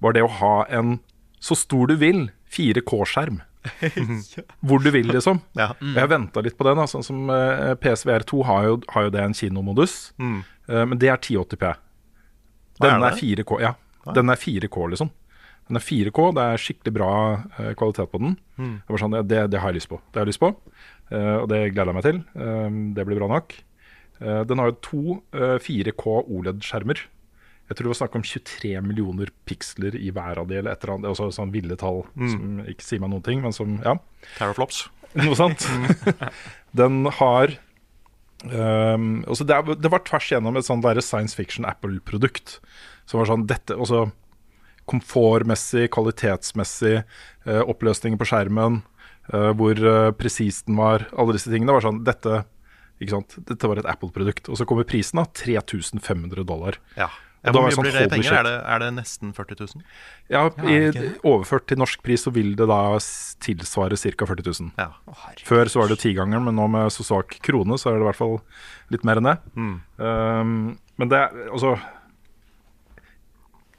Speaker 2: var det å ha en så stor du vil 4K-skjerm. Hvor du vil, liksom.
Speaker 1: Ja.
Speaker 2: Mm. Jeg venta litt på den. Sånn som eh, PSVR2 har jo, har jo det en kinomodus,
Speaker 1: Mm.
Speaker 2: eh, men det er 1080P.
Speaker 1: Hva er
Speaker 2: Den er 4K, ja. Den er 4K, liksom. Den er 4K, det er skikkelig bra eh, kvalitet på den.
Speaker 1: Mm.
Speaker 2: Sånn, det, det har jeg lyst på. Det har jeg lyst på, og det gleder jeg meg til. Det blir bra nok. Den har jo to eh, 4K OLED-skjermer. Jeg tror det var snakk om 23 millioner piksler i hver av de, eller et eller annet. Også sånn ville tall
Speaker 1: Mm.
Speaker 2: som ikke sier meg noen ting, men som Ja.
Speaker 1: Terraflops.
Speaker 2: Noe sant. den har um, det, er, det var tvers igjennom et sånt der science fiction Apple-produkt. Som var sånn dette også komfortmessig, kvalitetsmessig, uh, oppløsninger på skjermen, uh, hvor uh, presis den var, alle disse tingene. var sånn, dette, ikke sant? dette var et Apple-produkt. Og så kommer prisen, da. 3500 dollar.
Speaker 1: Ja. Ja, hvor mye
Speaker 2: sånn,
Speaker 1: blir det i penger? Er det, er det nesten 40 000?
Speaker 2: Ja,
Speaker 1: Ja,
Speaker 2: i, overført til norsk pris så vil det da tilsvare ca. 40 000. Før så var det tigangeren, men nå med så svak krone så er det i hvert fall litt mer enn det.
Speaker 1: Mm.
Speaker 2: Um, men det altså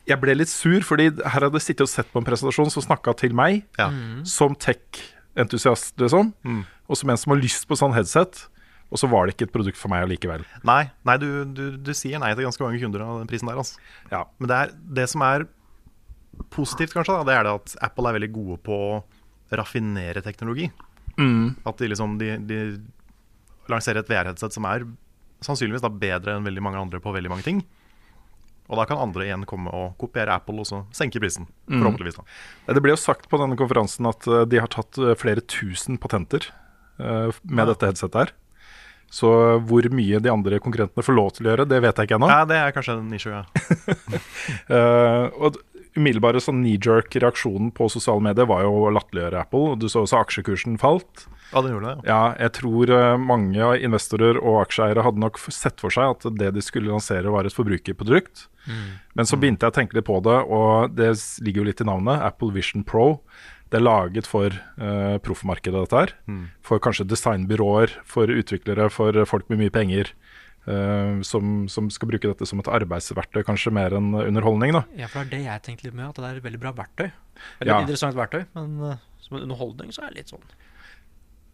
Speaker 2: Jeg ble litt sur, fordi her hadde jeg sittet og sett på en presentasjon som snakka til meg,
Speaker 1: Mm.
Speaker 2: som tech-entusiast, liksom.
Speaker 1: Mm.
Speaker 2: Og som en som har lyst på sånn headset. Og så var det ikke et produkt for meg allikevel.
Speaker 1: Nei, nei du, du, du sier nei til ganske mange kunder av den prisen der. Altså.
Speaker 2: Ja.
Speaker 1: Men det, er, det som er positivt, kanskje, da, det er det at Apple er veldig gode på å raffinere teknologi.
Speaker 2: Mm.
Speaker 1: At de liksom de, de lanserer et VR-headset som er sannsynligvis da bedre enn veldig mange andre på veldig mange ting. Og da kan andre igjen komme og kopiere Apple og så senke prisen.
Speaker 2: Mm.
Speaker 1: Forhåpentligvis. da
Speaker 2: Mm. Det ble jo sagt på denne konferansen at eh, de har tatt eh, flere tusen patenter med med dette headsetet her. Så hvor mye de andre konkurrentene får lov til å gjøre, det vet jeg ikke ennå.
Speaker 1: Ja, det er kanskje en issue, ja.
Speaker 2: uh, og umiddelbare sånn knee-jerk-reaksjonen på sosiale medier var jo å latterliggjøre Apple. Du så også aksjekursen falt.
Speaker 1: Ja, den gjorde det,
Speaker 2: Ja, jeg tror eh, mange investorer og aksjeeiere hadde nok sett for seg at det de skulle lansere, var et forbrukerprodukt.
Speaker 1: Mm.
Speaker 2: Men så begynte jeg å tenke litt på det, og det ligger jo litt i navnet. Apple Vision Pro. Det er laget for uh, proffmarkedet, dette her.
Speaker 1: Mm.
Speaker 2: For kanskje designbyråer, for utviklere, for folk med mye penger. Uh, som, som skal bruke dette som et arbeidsverktøy, kanskje mer enn underholdning. da
Speaker 3: Ja, for det er det jeg tenkte litt med, at det er et veldig bra verktøy. Veldig
Speaker 2: Ja.
Speaker 3: interessant verktøy, men uh, som en underholdning så er det litt sånn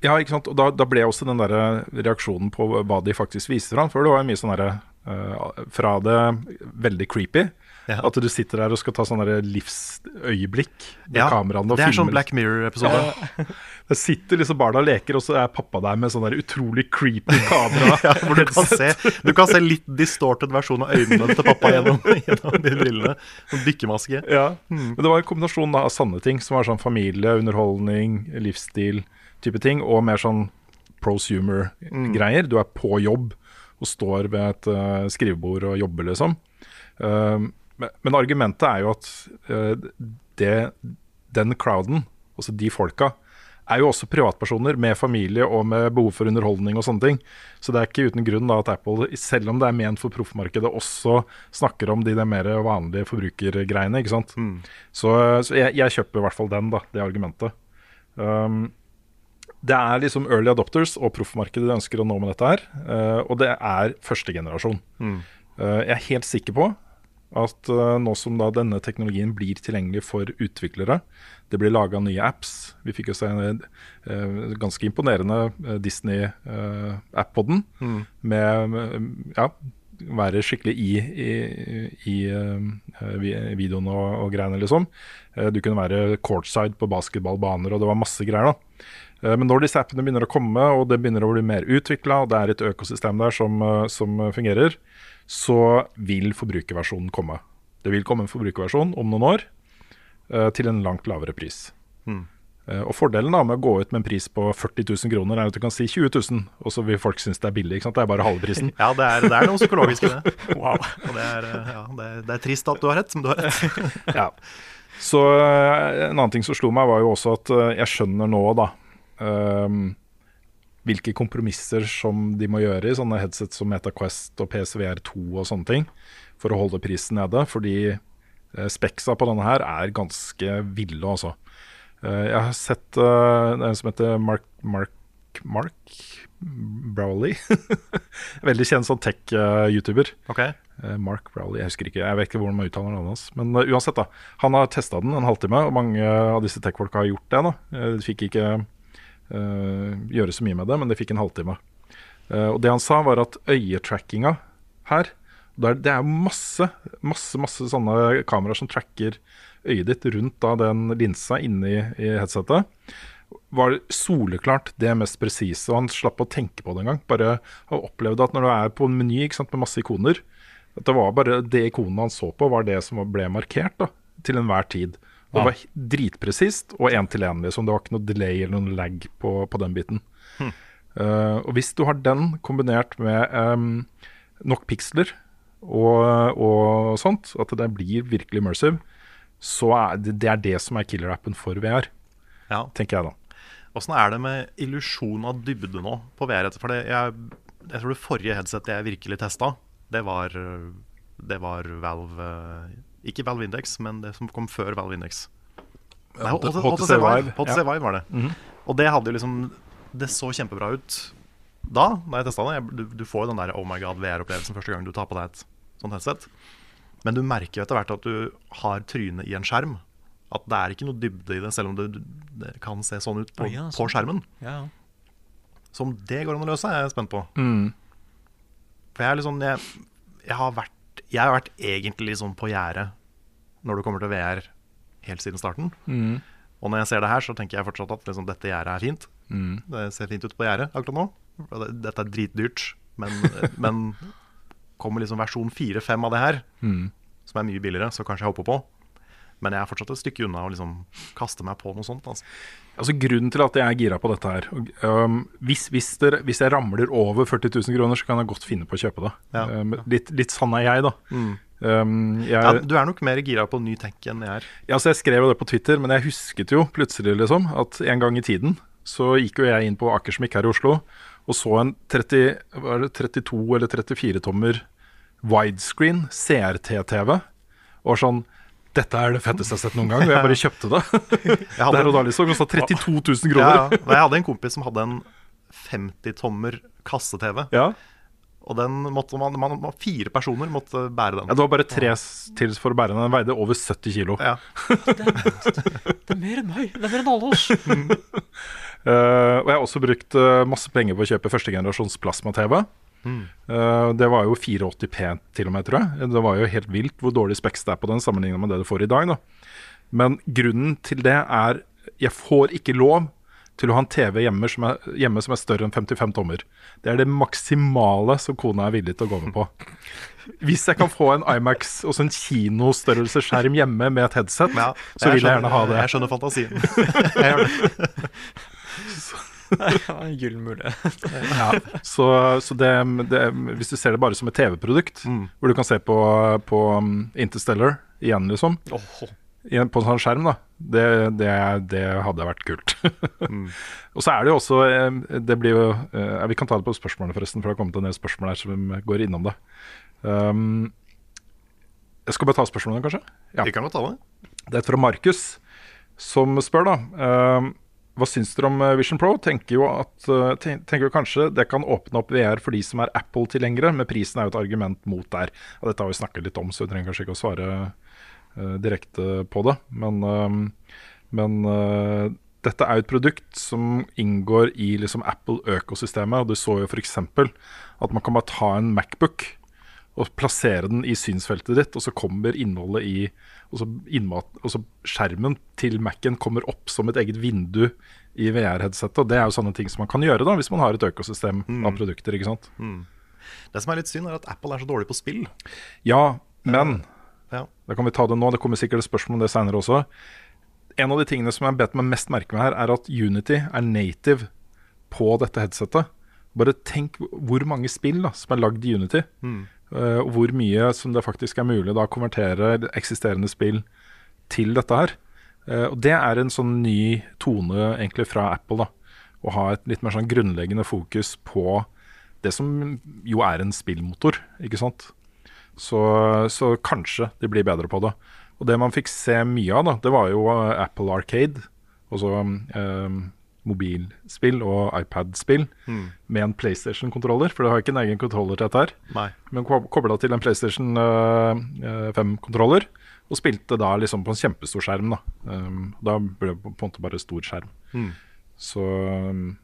Speaker 2: Ja, ikke sant? Og da, da ble også den der reaksjonen på hva de faktisk viser fram. Før det var mye sånn derre uh, Fra det veldig creepy,
Speaker 1: Ja.
Speaker 2: at du sitter der og skal ta sånne der livsøyeblikk med
Speaker 1: Ja,
Speaker 2: kameraene og
Speaker 1: det er sånn. Black Mirror-episode.
Speaker 2: Det sitter liksom barna og leker, og så er pappa der med sånn der utrolig creepy kamera.
Speaker 1: ja, hvor du kan, se, du kan se litt distorted versjon av øynene til pappa gjennom, gjennom de brillene. Sånn dykkermaske.
Speaker 2: Ja, men det var en kombinasjon av sanne ting, som var sånn familie, underholdning, livsstil, type ting, og mer sånn prosumer-greier. Du er på jobb og står ved et uh, skrivebord og jobber, liksom. Um, men, men argumentet er jo at uh, det, den crowden, altså de folka, er jo også privatpersoner med familie og med behov for underholdning og sånne ting. Så det er ikke uten grunn da at Apple, selv om det er ment for proffmarkedet, også snakker om de der mer vanlige forbrukergreiene. ikke sant? Så, så jeg, jeg kjøper i hvert fall den, da, det argumentet. Um, det er liksom early adopters og proffmarkedet de ønsker å nå med dette her. Uh, og det er første generasjon.
Speaker 1: Mm.
Speaker 2: Uh, jeg er helt sikker på at eh, nå som da denne teknologien blir tilgjengelig for utviklere, det blir laga nye apps. Vi fikk jo se en eh, ganske imponerende eh, Disney-app på den.
Speaker 1: Mm.
Speaker 2: Med, ja, være skikkelig i, i, i eh, vi- og, og greiene, liksom. Du kunne være courtside på basketballbaner, og det var masse greier. da. Men når disse appene begynner å komme, og det begynner å bli mer utvikla, og det er et økosystem der som, som fungerer, så vil forbrukerversjonen komme. Det vil komme en forbrukerversjon om noen år eh, til en langt lavere pris.
Speaker 1: Mm.
Speaker 2: Og Fordelen da med å gå ut med en pris på 40 000 kroner, er at du kan si 20 000, og så vil folk synes det er billig. ikke sant? Det er bare halve prisen.
Speaker 1: Ja, det er, det er noe psykologisk i det. Wow. Og det er, eh, ja, det, er, det er trist at du har rett, som du har rett.
Speaker 2: ja. Så en annen ting som slo meg, var jo også at jeg skjønner nå, da, ehm, hvilke kompromisser som de må gjøre i sånne headset som MetaQuest og PSVR2 og sånne ting, for å holde prisen nede. Fordi eh, speksa på denne her er ganske ville, altså. Eh, jeg har sett eh, en som heter Mark Mark, Mark Browley. Veldig kjent sånn tech-youtuber.
Speaker 1: Okay.
Speaker 2: Mark Browley, jeg husker ikke, jeg vet ikke hvordan man uttaler navnet hans. Men uansett, da. Han har testa den en halvtime, og mange av disse tech-folka har gjort det. da. De fikk ikke gjøre så mye med det, men det fikk en halvtime. Eh, og det han sa, var at øyetrackinga her det er, masse, masse, masse sånne kameraer som tracker øyet ditt rundt da den linsa inni i headsetet var soleklart det mest presise, og han slapp å tenke på det engang. Bare opplevde at når du er på en meny sant, med masse ikoner, at det var bare det ikonet han så på, var det som ble markert da, til enhver tid. Det var dritpresist og én til én, liksom. Det var ikke noe delay eller noen lag på, på den biten.
Speaker 1: Hm.
Speaker 2: Uh, og hvis du har den kombinert med um, nok piksler og, og sånt, at det blir virkelig immersive, så er det, det er det som er killer-appen for VR,
Speaker 1: Ja.
Speaker 2: tenker jeg da.
Speaker 1: Åssen er det med illusjon av dybde nå på VR? For det, jeg, jeg tror det forrige headsetet jeg virkelig testa, det var, det var Valve Ikke Valve Index, men det som kom før Valve Index. Nei,
Speaker 2: HTC
Speaker 1: HTC
Speaker 2: Vive,
Speaker 1: HTC. Vive var det.
Speaker 2: Mhm.
Speaker 1: Og det hadde jo liksom Det så kjempebra ut da, da jeg testa det. Du, du får jo den der oh my god VR-opplevelsen første gang du tar på deg et sånt headset. Men du merker jo etter hvert at du har trynet i en skjerm. At det er ikke noe dybde i det, selv om det, det kan se sånn ut på,
Speaker 3: oh, ja,
Speaker 1: på
Speaker 3: sånn.
Speaker 1: skjermen.
Speaker 3: Ja, ja.
Speaker 1: Så om det går an å løse, er jeg spent på.
Speaker 2: Mm.
Speaker 1: For jeg er litt sånn Jeg, jeg, har, vært, jeg har vært egentlig sånn på gjerdet når det kommer til VR helt siden starten.
Speaker 2: Mm.
Speaker 1: Og når jeg ser det her, så tenker jeg fortsatt at liksom, dette gjerdet er fint.
Speaker 2: Mm.
Speaker 1: Det ser fint ut på gjerdet akkurat nå. Dette er dritdyrt, men, men kommer liksom versjon 4-5 av det her,
Speaker 2: Mm.
Speaker 1: som er mye billigere, så kanskje jeg hopper på. Men jeg er fortsatt et stykke unna å liksom kaste meg på noe sånt. Altså.
Speaker 2: Altså Grunnen til at jeg er gira på dette her um, hvis, hvis, det, hvis jeg ramler over 40 000 kroner, så kan jeg godt finne på å kjøpe det.
Speaker 1: Ja.
Speaker 2: Um, litt, litt sånn er jeg, da.
Speaker 1: Mm.
Speaker 2: Um, jeg,
Speaker 1: Ja, du er nok mer gira på ny tech enn jeg er.
Speaker 2: Ja, så Jeg skrev jo det på Twitter, men jeg husket jo plutselig liksom at en gang i tiden så gikk jo jeg inn på Akersmik her i Oslo og så en 30, var det 32 eller 34 tommer widescreen CRT-TV. Og sånn Dette er det fetteste jeg har sett noen gang. Og jeg bare kjøpte det.
Speaker 1: hadde-
Speaker 2: Der og da liksom. Kostet 32 000 kroner.
Speaker 1: Ja, ja. Jeg hadde en kompis som hadde en 50-tommer kasse-TV.
Speaker 2: Ja.
Speaker 1: Og den måtte man, man, man, fire personer måtte bære den.
Speaker 2: Ja, det var bare tre til for å bære den. Den veide over 70 kilo.
Speaker 1: Ja.
Speaker 3: Det er mer enn meg. Det er mer enn alle oss.
Speaker 2: uh, og jeg har også brukt uh, masse penger på å kjøpe førstegenerasjons plasma-TV.
Speaker 1: Mm.
Speaker 2: Uh, det var jo 480P til og med, tror jeg. Det var jo helt vilt hvor dårlig speks det er på den sammenligna med det du får i dag. Da. Men grunnen til det er jeg får ikke lov til å ha en TV hjemme som, er, hjemme som er større enn 55 tommer. Det er det maksimale som kona er villig til å gå med på. Hvis jeg kan få en Imax, også en kinostørrelsesskjerm hjemme med et headset,
Speaker 1: Ja,
Speaker 2: så vil jeg
Speaker 1: skjønner-
Speaker 2: gjerne ha det.
Speaker 1: Jeg skjønner fantasien.
Speaker 2: Jeg gjør det.
Speaker 3: Ja, en gyllen mulighet.
Speaker 2: Ja, så, så det, det, hvis du ser det bare som et TV-produkt,
Speaker 1: Mm.
Speaker 2: hvor du kan se på, på um, Interstellar igjen, liksom, en- på en sånn skjerm, da, det, det, det hadde vært kult.
Speaker 1: Mm.
Speaker 2: Og så er det jo også eh, Det blir jo eh, Vi kan ta det på spørsmålene, forresten, for det har kommet en del spørsmål her som går innom det. Um, jeg skal bare ta spørsmålene, kanskje? Ja.
Speaker 1: Vi kan godt ta det.
Speaker 2: Det er et fra Markus, som spør, da. Um, hva syns dere om eh, Vision Pro? Tenker jo, at, ten- tenker jo kanskje det kan åpne opp VR for de som er Apple-tilhengere, men prisen er jo et argument mot der. Og dette har vi snakket litt om, så vi trenger kanskje ikke å svare direkte på det. Men, ehm, men eh, dette er jo et produkt som inngår i liksom Apple-økosystemet. Og du så jo f.eks. at man kan bare ta en Macbook og plassere den i synsfeltet ditt, og så kommer innholdet i og så, innmat, og så skjermen til Mac-en kommer opp som et eget vindu i VR-headsetet. Og det er jo sånne ting som man kan gjøre da, hvis man har et økosystem av produkter. ikke sant?
Speaker 1: Mm. Det som er litt synd, er at Apple er så dårlig på spill.
Speaker 2: Ja, men
Speaker 1: Ja.
Speaker 2: da kan vi ta det nå. Det kommer sikkert et spørsmål om det seinere også. En av de tingene som jeg bet meg mest merke med her, er at Unity er native på dette headsetet. Bare tenk hvor mange spill da, som er lagd i Unity.
Speaker 1: Mm.
Speaker 2: eh, og hvor mye som det faktisk er mulig da å konvertere eksisterende spill til dette her. Eh, og det er en sånn ny tone egentlig fra Apple. da Å ha et litt mer sånn grunnleggende fokus på det som jo er en spillmotor, ikke sant. Så, så kanskje de blir bedre på det. Og det man fikk se mye av, da, det var jo eh, Apple Arcade. Altså eh, mobilspill og iPad-spill
Speaker 1: Mm.
Speaker 2: med en PlayStation-kontroller. For det har ikke en egen kontroller til dette her.
Speaker 1: Nei.
Speaker 2: Men kobla til en PlayStation eh, 5-kontroller. Og spilte da liksom på en kjempestor skjerm. Da um, Da ble det på en måte bare stor skjerm.
Speaker 1: Mm.
Speaker 2: Så um,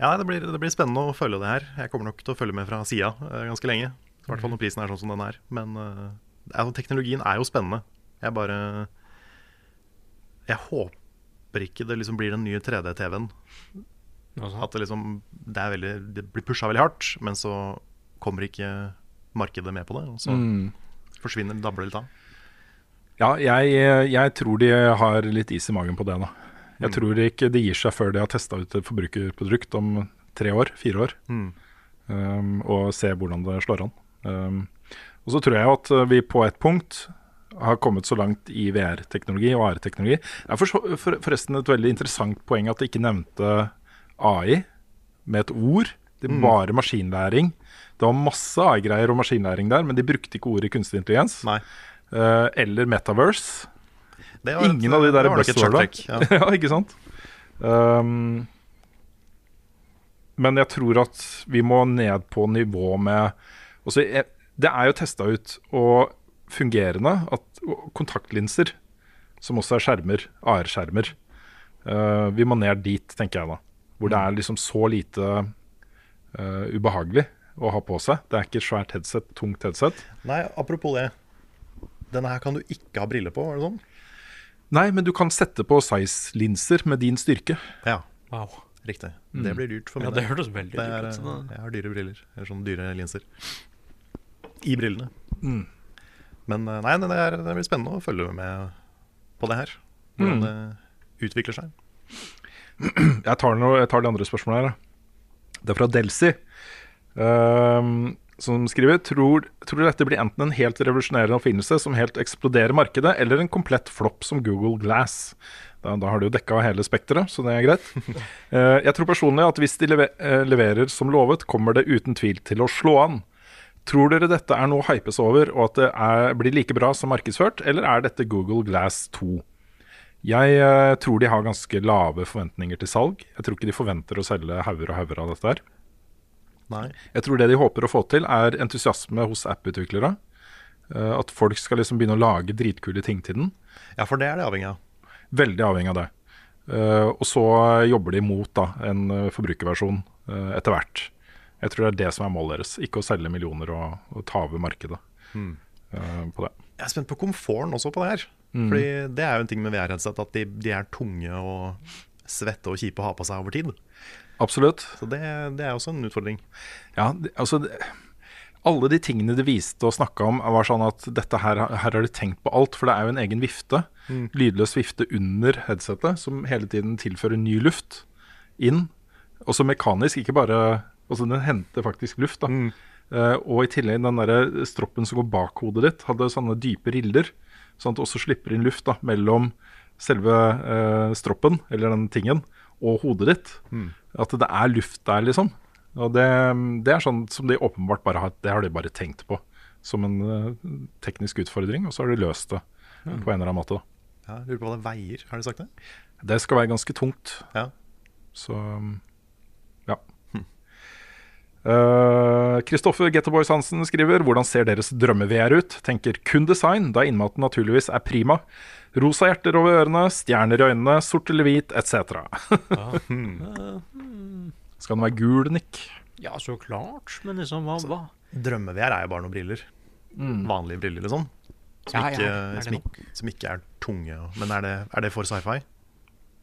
Speaker 2: ja.
Speaker 1: Det blir, det blir spennende å følge det her. Jeg kommer nok til å følge med fra sida eh, ganske lenge. I hvert fall når prisen er sånn som den er. Men eh, altså, teknologien er jo spennende. Jeg bare Jeg håper ikke det liksom blir den nye 3D-TV-en. At det liksom Det, veldig, det blir pusha veldig hardt, men så kommer ikke markedet med på det. Og så
Speaker 2: Mm.
Speaker 1: forsvinner det dabler litt av.
Speaker 2: Ja, jeg, jeg tror de har litt is i magen på det. da Jeg
Speaker 1: Mm.
Speaker 2: tror ikke det gir seg før de har testa ut et forbrukerprodukt om tre år, fire år.
Speaker 1: Mm.
Speaker 2: Um, og se hvordan det slår an. Um, og så tror jeg at vi på et punkt har kommet så langt i VR-teknologi og AR-teknologi. Det er for, for, forresten et veldig interessant poeng at de ikke nevnte AI med et ord. Det er
Speaker 1: Mm.
Speaker 2: bare maskinlæring. Det var masse AI-greier og maskinlæring der, men de brukte ikke ordet kunstig intelligens. Uh, eller metaverse.
Speaker 1: Var et-
Speaker 2: Ingen av de der
Speaker 1: sjakktrekk, ja.
Speaker 2: ja, ikke sant? Um, men jeg tror at vi må ned på nivå med også, jeg, Det er jo testa ut og fungerende at kontaktlinser, som også er skjermer, AR-skjermer uh, Vi må ned dit, tenker jeg da. Hvor det er liksom så lite uh, ubehagelig å ha på seg. Det er ikke svært headset, tungt headset.
Speaker 1: Nei, apropos det. Denne her kan du ikke ha briller på, var det sånn?
Speaker 2: Nei, men du kan sette på size-linser med din styrke.
Speaker 1: Ja.
Speaker 3: Wow.
Speaker 1: Riktig.
Speaker 2: Mm.
Speaker 1: Det blir dyrt for
Speaker 3: Ja, det hørtes veldig
Speaker 1: Det er,
Speaker 3: dyrt ut, så
Speaker 1: eh, Jeg har dyre briller. Eller sånne dyre linser. I brillene.
Speaker 2: Mm.
Speaker 1: Men eh, nei, det, er, det blir spennende å følge med på det her. Hvordan
Speaker 2: Mm.
Speaker 1: det utvikler seg.
Speaker 2: Jeg tar, noe, jeg tar de andre spørsmålene her. Det er fra Delsi, ehm, som skriver tror, tror dette blir enten en helt revolusjonerende oppfinnelse som helt eksploderer markedet, eller en komplett flopp som Google Glass. Da, da har du jo dekka hele spekteret, så det er greit. Eh, jeg tror personlig at hvis de eh, leverer som lovet, kommer det uten tvil til å slå an. Tror dere dette er noe hypes over, og at det er, blir like bra som markedsført, eller er dette Google Glass 2? Jeg eh, tror de har ganske lave forventninger til salg. Jeg tror ikke de forventer å selge hauger og hauger av dette her.
Speaker 1: Nei.
Speaker 2: Jeg tror det de håper å få til, er entusiasme hos app-utviklere. Eh, at folk skal liksom begynne å lage dritkule ting til den.
Speaker 1: Ja, for det er de avhengig av.
Speaker 2: Veldig avhengig av det. Eh, og så jobber de mot da, en eh, forbrukerversjon etter hvert. Jeg tror det er det som er målet deres. Ikke å selge millioner og, og ta over markedet
Speaker 1: Mm.
Speaker 2: på det.
Speaker 1: Jeg er spent på komforten også på det her.
Speaker 2: Mm.
Speaker 1: Fordi det er jo en ting med VR-headset at de, de er tunge og svette og kjipe å ha på seg over tid.
Speaker 2: Absolutt.
Speaker 1: Så det, det er også en utfordring.
Speaker 2: Ja, det, altså det, Alle de tingene de viste og snakka om, var sånn at dette her, her har de tenkt på alt. For det er jo en egen vifte,
Speaker 1: Mm.
Speaker 2: lydløs vifte under headsetet, som hele tiden tilfører ny luft inn. Også mekanisk, ikke bare Altså den henter faktisk luft, da. Eh, og i tillegg den der stroppen som går bak hodet ditt, hadde sånne dype riller. Sånn at du også slipper inn luft da, mellom selve uh, stroppen, eller den tingen, og hodet ditt.
Speaker 1: Mm.
Speaker 2: At det er luft der, liksom. Og det, det er sånn som de åpenbart bare har Det har de bare tenkt på som en uh, teknisk utfordring, og så har de løst det
Speaker 1: Mm.
Speaker 2: på en eller annen måte. da.
Speaker 1: Ja, lurer på hva det veier, har de sagt det?
Speaker 2: Det skal være ganske tungt.
Speaker 1: Ja.
Speaker 2: Så ja. Eh, Kristoffer Getterboys Hansen skriver Hvordan ser deres drømme-VR ut? Tenker kun design, da innmaten naturligvis er prima. Rosa hjerter over ørene, stjerner i øynene, sort eller hvit, etc. Skal den være gul, Nick?
Speaker 3: Ja, så klart. Men liksom, hva? hva?
Speaker 1: Drømme-VR er jo bare noen briller.
Speaker 2: Mm.
Speaker 1: Vanlige briller, liksom. Som,
Speaker 3: Ja, ja,
Speaker 1: ikke,
Speaker 3: er
Speaker 1: som, ikke, som ikke er tunge. Men er det, er det for sci-fi?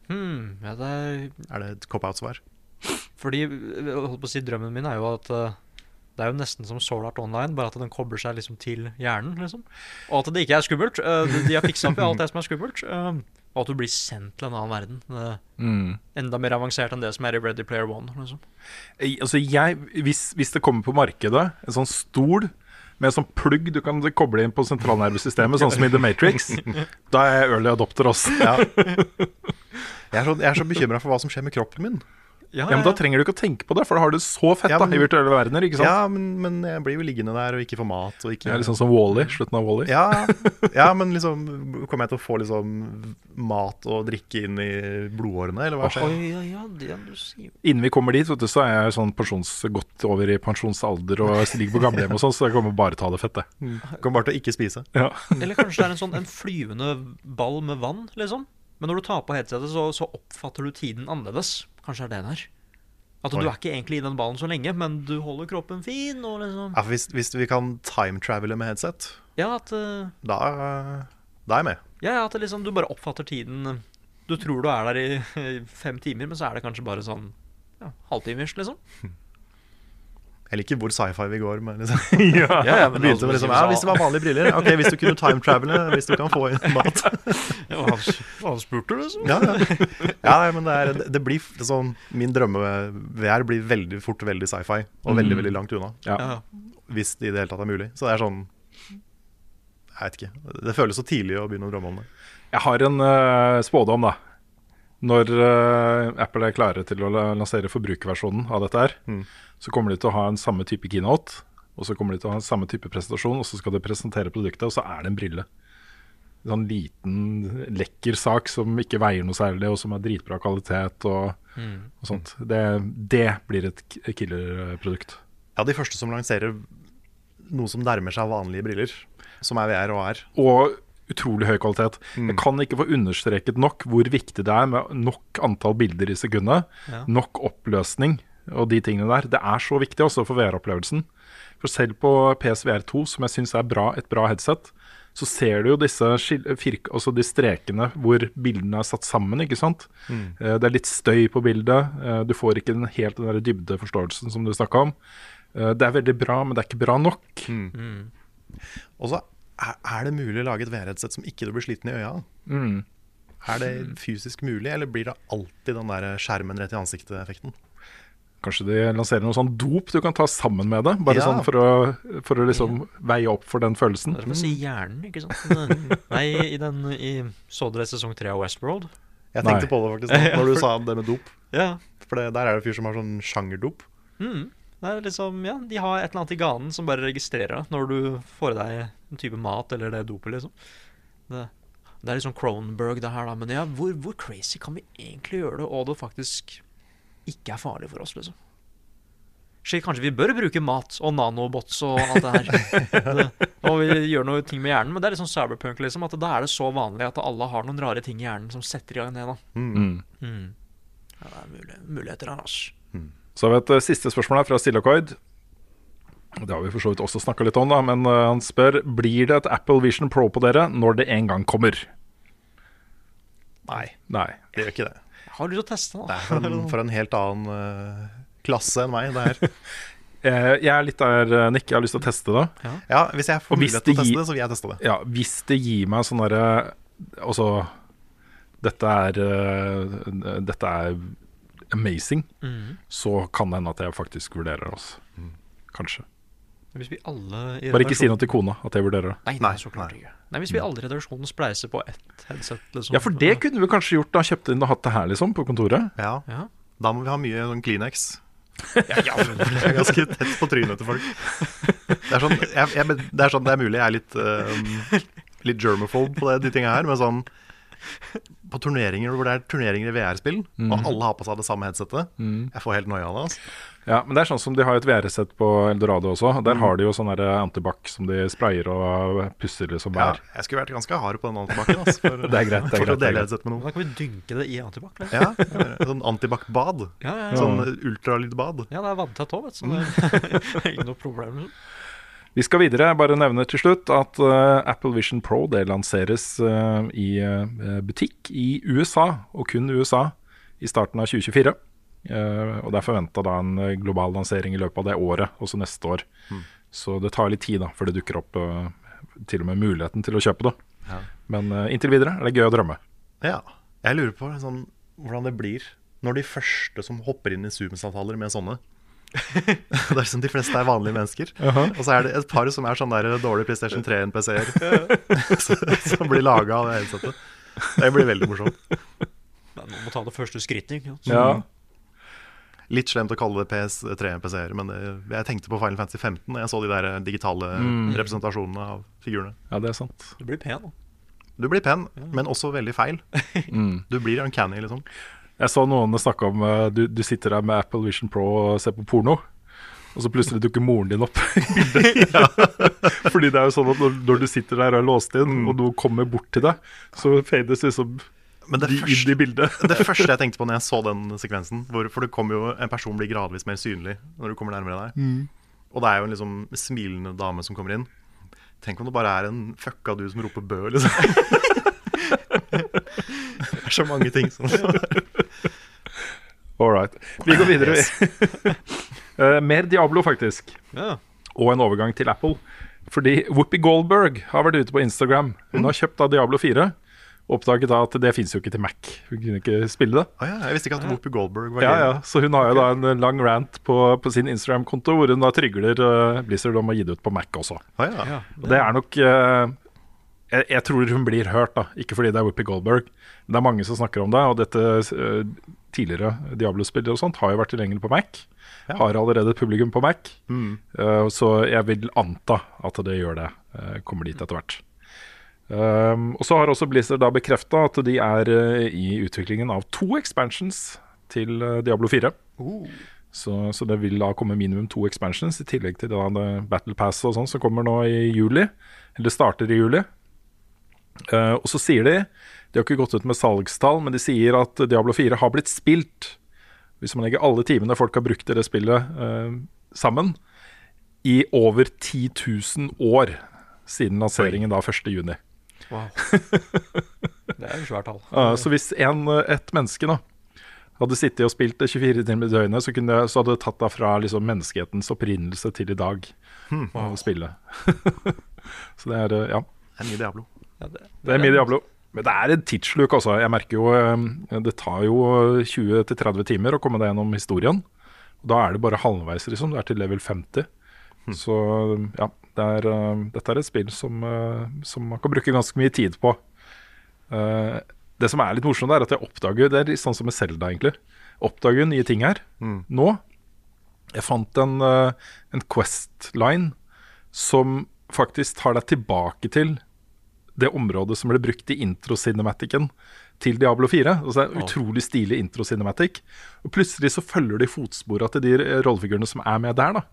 Speaker 3: Hmm, ja, det er
Speaker 1: Er det et cop-out-svar?
Speaker 3: Fordi holdt på å si, drømmen min er jo at eh, det er jo nesten som Soul Art Online, bare at den kobler seg liksom til hjernen. liksom. Og at det ikke er skummelt. Eh, de, har fiksa opp i alt det som er skummelt. eh, og at du blir sendt til en annen verden.
Speaker 2: Mm.
Speaker 3: Enda mer avansert enn det som er i Ready Player One. liksom.
Speaker 2: Altså jeg, hvis, hvis det kommer på markedet en sånn stol med en sånn plugg du kan koble inn på sentralnervesystemet, sånn som i The Matrix. Da er jeg early adopter også.
Speaker 1: Ja. Jeg er så, jeg er så bekymra for hva som skjer med kroppen min.
Speaker 2: Ja, men Da trenger du ikke å tenke på det, for da har du så fett
Speaker 1: Ja,
Speaker 2: da, i virtuelle verdener. ikke sant?
Speaker 1: Ja, men, men jeg blir jo liggende der og ikke få mat. Og ikke...
Speaker 2: Er liksom som Wall-E, slutten av Wall-E.
Speaker 1: Ja, ja, men liksom Kommer jeg til å få liksom mat og drikke inn i blodårene, eller hva skjer?
Speaker 3: Oh, ja, ja, det du sier.
Speaker 2: Innen vi kommer dit, vet du, så er jeg sånn pensjons, godt over i pensjonsalder og ligger på gamlehjem og sånn, så jeg kommer bare til å ta det fette.
Speaker 1: Kommer bare til å ikke spise.
Speaker 2: Ja.
Speaker 3: Eller kanskje det er en sånn en flyvende ball med vann, liksom. Men når du tar på headsetet, så, så oppfatter du tiden annerledes. Kanskje er det der. At du
Speaker 1: Oi.
Speaker 3: er ikke egentlig i den ballen så lenge, men du holder kroppen fin liksom
Speaker 1: Ja, hvis, hvis vi kan time-travele med headset,
Speaker 3: Ja, at, eh,
Speaker 1: da, da er jeg med.
Speaker 3: ja, at liksom, du bare oppfatter tiden Du tror du er der i i fem timer, men så er det kanskje bare sånn ja, halvtimers, liksom.
Speaker 1: Jeg liker hvor sci-fi vi går med. Liksom.
Speaker 3: Ja, ja, men
Speaker 1: Begynte
Speaker 3: altså,
Speaker 1: med liksom, ja, hvis det var vanlige briller. Ok, hvis du kunne time-travele, hvis du kan få inn mat.
Speaker 3: Ja, hva, spurte du, liksom?
Speaker 1: Ja, ja. ja men det, er, det blir sånn Min drømme-VR blir veldig fort veldig sci-fi, og veldig
Speaker 2: Mm.
Speaker 1: veldig langt unna.
Speaker 2: Ja.
Speaker 3: Ja.
Speaker 1: Hvis det i det hele tatt er mulig. Så det er sånn Jeg vet ikke. Det føles så tidlig å begynne å drømme om det.
Speaker 2: Jeg har en uh, spådom, da. Når uh, Apple er klare til å lansere forbrukerversjonen av dette her,
Speaker 1: Mm.
Speaker 2: så kommer de til å ha en samme type keynote, og så kommer de til å ha en samme type presentasjon, og så skal de presentere produktet, og så er det en brille. En sånn liten, lekker sak som ikke veier noe særlig, og som er dritbra kvalitet og,
Speaker 3: Mm.
Speaker 2: og sånt. Det, det blir et killerprodukt.
Speaker 1: Ja, de første som lanserer noe som nærmer seg vanlige briller, som er VR og AR.
Speaker 2: Og utrolig høy kvalitet.
Speaker 1: Mm.
Speaker 2: Jeg kan ikke få understreket nok hvor viktig det er med nok antall bilder i sekundet.
Speaker 3: Ja.
Speaker 2: Nok oppløsning og de tingene der. Det er så viktig også for VR-opplevelsen. For selv på PSVR 2, som jeg syns er bra, et bra headset, så ser du jo disse altså de strekene hvor bildene er satt sammen. ikke sant?
Speaker 1: Mm.
Speaker 2: Eh, Det er litt støy på bildet. eh, Du får ikke den helt den der dybdeforståelsen som du snakka om. Eh, Det er veldig bra, men det er ikke bra nok.
Speaker 3: Mm.
Speaker 1: Og så er, det mulig å lage et VR-headset som ikke du blir sliten i øya av?
Speaker 2: Mm.
Speaker 1: Er det fysisk mulig, eller blir det alltid den der skjermen rett i ansiktet-effekten?
Speaker 2: Kanskje de lanserer noe sånn dop du kan ta sammen med det? Bare
Speaker 1: Ja.
Speaker 2: sånn for å, for å liksom veie opp for den følelsen.
Speaker 3: Det er som å si hjernen, ikke sant? Men, Nei, i den i, Så dere sesong tre av Westworld?
Speaker 1: Jeg tenkte
Speaker 2: Nei.
Speaker 1: på det faktisk da når du sa det med dop.
Speaker 3: Ja.
Speaker 1: For det, der er det en fyr som har sånn sjangerdop.
Speaker 3: Mm. Det er liksom, ja, De har et eller annet i ganen som bare registrerer når du får i deg en type mat eller det dopet, liksom. Det, det er sånn Cronenberg, det her, da. Men ja, hvor, hvor crazy kan vi egentlig gjøre det, og det faktisk ikke er farlig for oss, liksom? Shit, kanskje vi bør bruke mat og nanobots og alt det her. det, og vi gjør noe ting med hjernen, men det er sånn cyberpunk, liksom. At da er det så vanlig at alle har noen rare ting i hjernen som setter i gang det, da.
Speaker 2: Mm.
Speaker 3: Mm. Ja, det er mulig, muligheter her, altså.
Speaker 2: Så har vi et eh, siste spørsmål her fra Stillacoid. Det har vi for så vidt også snakka litt om, da, men eh, han spør Blir det et Apple Vision Pro på dere når det en gang kommer.
Speaker 1: Nei,
Speaker 2: Nei.
Speaker 1: det gjør ikke det.
Speaker 3: Har du lyst til å teste,
Speaker 1: Det er for en, for en helt annen uh, klasse enn meg, det her.
Speaker 2: Eh, Jeg er litt der, Nick. Jeg har lyst til å teste det.
Speaker 1: Ja, Hvis jeg får
Speaker 2: hvis
Speaker 1: mulighet til å teste det, så vil jeg teste det.
Speaker 2: Ja, hvis det gir meg sånn derre Altså, dette er uh, Dette er amazing.
Speaker 3: mm.
Speaker 2: Så kan det hende at jeg faktisk vurderer det. Altså. Kanskje.
Speaker 3: Hvis vi alle i
Speaker 2: Bare ikke si noe til kona at jeg vurderer det.
Speaker 3: Nei, nei, så klart ikke. Nei, Hvis vi alle i redaksjonen spleiser på ett headset, liksom.
Speaker 2: Ja, for det kunne vi kanskje gjort da. Kjøpt inn og hatt det her, liksom, på kontoret.
Speaker 1: Ja.
Speaker 3: Ja.
Speaker 1: Da må vi ha mye sånn Kleenex. Ja, ja, det er ganske tett på trynet til folk. Det er sånn, jeg, jeg, det, er sånn det er mulig jeg er litt, um, litt germaphobe på det, de tinga her, men sånn på turneringer hvor det er turneringer i VR-spill,
Speaker 2: Mm.
Speaker 1: og alle har på seg det samme headsetet
Speaker 2: Mm.
Speaker 1: Jeg får helt noia av det. Altså.
Speaker 2: Ja, men det er sånn som de har et VR-sett på Eldorado også. Der
Speaker 1: Mm.
Speaker 2: har de jo sånn der antibac som de sprayer og pusser liksom
Speaker 1: Ja, jeg skulle vært ganske hard på den antibac-en. Altså, for,
Speaker 2: Det er greit, det er
Speaker 1: for
Speaker 2: greit,
Speaker 1: å dele headset med noen.
Speaker 3: Da kan vi dynke det i antibac. Liksom.
Speaker 1: Ja, sånn antibac-bad.
Speaker 3: Ja, ja, ja.
Speaker 1: Sånn ultralydbad.
Speaker 3: Ja, det er vanntett òg, vet du. Så det er ikke noe problem.
Speaker 2: Vi skal videre. Bare nevne til slutt at uh, Apple Vision Pro det lanseres uh, i uh, butikk i USA, og kun USA, i starten av 2024. Eh, og det er forventa en global lansering i løpet av det året, også neste år.
Speaker 1: Mm.
Speaker 2: Så det tar litt tid da, før det dukker opp til og med muligheten til å kjøpe det.
Speaker 1: Ja.
Speaker 2: Men inntil videre er det gøy å drømme.
Speaker 1: Ja. Jeg lurer på sånn, hvordan det blir når de første som hopper inn i Zoom-samtaler med sånne, det er som de fleste er vanlige mennesker.
Speaker 2: Jaha.
Speaker 1: Og så er det et par som er sånn der dårlige PlayStation 3-NPC-er. som blir laga av det headsetet. Det blir veldig morsomt.
Speaker 3: Men Man må ta det første skrittet. ikke sant?
Speaker 2: Ja.
Speaker 1: Litt slemt å kalle det PS3-NPC-er, men det, jeg tenkte på Final Fantasy 15 da jeg så de der digitale
Speaker 2: Mm.
Speaker 1: representasjonene av figurene.
Speaker 2: ja, det er sant.
Speaker 3: Du blir pen, da.
Speaker 1: Du blir pen, men også veldig feil.
Speaker 2: Mm.
Speaker 1: Du blir uncanny, liksom.
Speaker 2: Jeg så noen snakke om uh, du, du sitter der med Apple Vision Pro og ser på porno, og så plutselig dukker moren din opp i bildet. Fordi det er jo sånn at når, når du sitter der og er låst inn, og noen kommer bort til deg, så fades liksom
Speaker 1: Men det
Speaker 2: de
Speaker 1: første-. Det første jeg tenkte på når jeg så den sekvensen, hvor, for det kommer jo en person blir gradvis mer synlig når du kommer nærmere deg.
Speaker 2: Mm.
Speaker 1: Og det er jo en liksom smilende dame som kommer inn. Tenk om det bare er en fucka du som roper bø, liksom. Er så mange ting som
Speaker 2: All right. Vi går videre. uh, mer Diablo, faktisk.
Speaker 3: Ja.
Speaker 2: Og en overgang til Apple. Fordi Whoopi Goldberg har vært ute på Instagram. Hun har kjøpt da Diablo 4. Oppdaget da at det fins jo ikke til Mac. Hun kunne ikke spille det.
Speaker 1: Ah, ja, jeg visste ikke at Whoopi Goldberg var
Speaker 2: Ja, ja, Så hun har jo da en lang rant på, på sin Instagram-konto hvor hun da trygler uh, Blizzard om å gi det ut på Mac også.
Speaker 1: Ah, ja.
Speaker 3: Ja,
Speaker 2: Og det er nok eh, jeg, jeg tror hun blir hørt, da. Ikke fordi det er Whoopi Goldberg. Men det er mange som snakker om det. Og dette uh, tidligere Diablo-spillere og sånt har jo vært tilgjengelig på Mac. Har allerede publikum på Mac.
Speaker 1: Mm.
Speaker 2: Uh, så jeg vil anta at det gjør det. Uh, kommer dit etter hvert. Um, og så har også Blizzard da bekrefta at de er i utviklingen av to expansions til Diablo 4. Så, så det vil da komme minimum to expansions, i tillegg til da Battle Pass og sånn som kommer nå i juli. Eller starter i juli. Eh, og så sier de De har ikke gått ut med salgstall, men de sier at Diablo 4 har blitt spilt. Hvis man legger alle timene folk har brukt i det spillet eh, sammen, i over 10 000 år siden lanseringen da 1.6.
Speaker 3: Wow. Det er jo svært tall.
Speaker 2: Uh, så hvis en, et menneske da hadde sittet og spilt det 24 timer i døgnet, så, kunne, så hadde det tatt deg fra liksom, menneskehetens opprinnelse til i dag
Speaker 1: Hmm.
Speaker 2: å spille. så det er, uh, ja.
Speaker 1: Det er mye Diablo.
Speaker 2: Det er mye Diablo. Men det er en tidsluk, altså. Jeg merker jo uh, Det tar jo 20-30 timer å komme deg gjennom historien. Da er det bare halvveis, liksom. Du er til level 50. Så ja, det er, uh, dette er et spill som, uh, som man kan bruke ganske mye tid på. Det som er litt morsomt, er at jeg oppdager Det er litt sånn som med Zelda, egentlig. Oppdager nye ting her.
Speaker 1: Mm.
Speaker 2: Nå Jeg fant en, en Quest-line som faktisk tar deg tilbake til det området som ble brukt i intro-cinematicen til Diablo 4. Altså det er en utrolig stilig intro-cinematic. Og plutselig så følger de fotspora til de rollefigurene som er med der. da.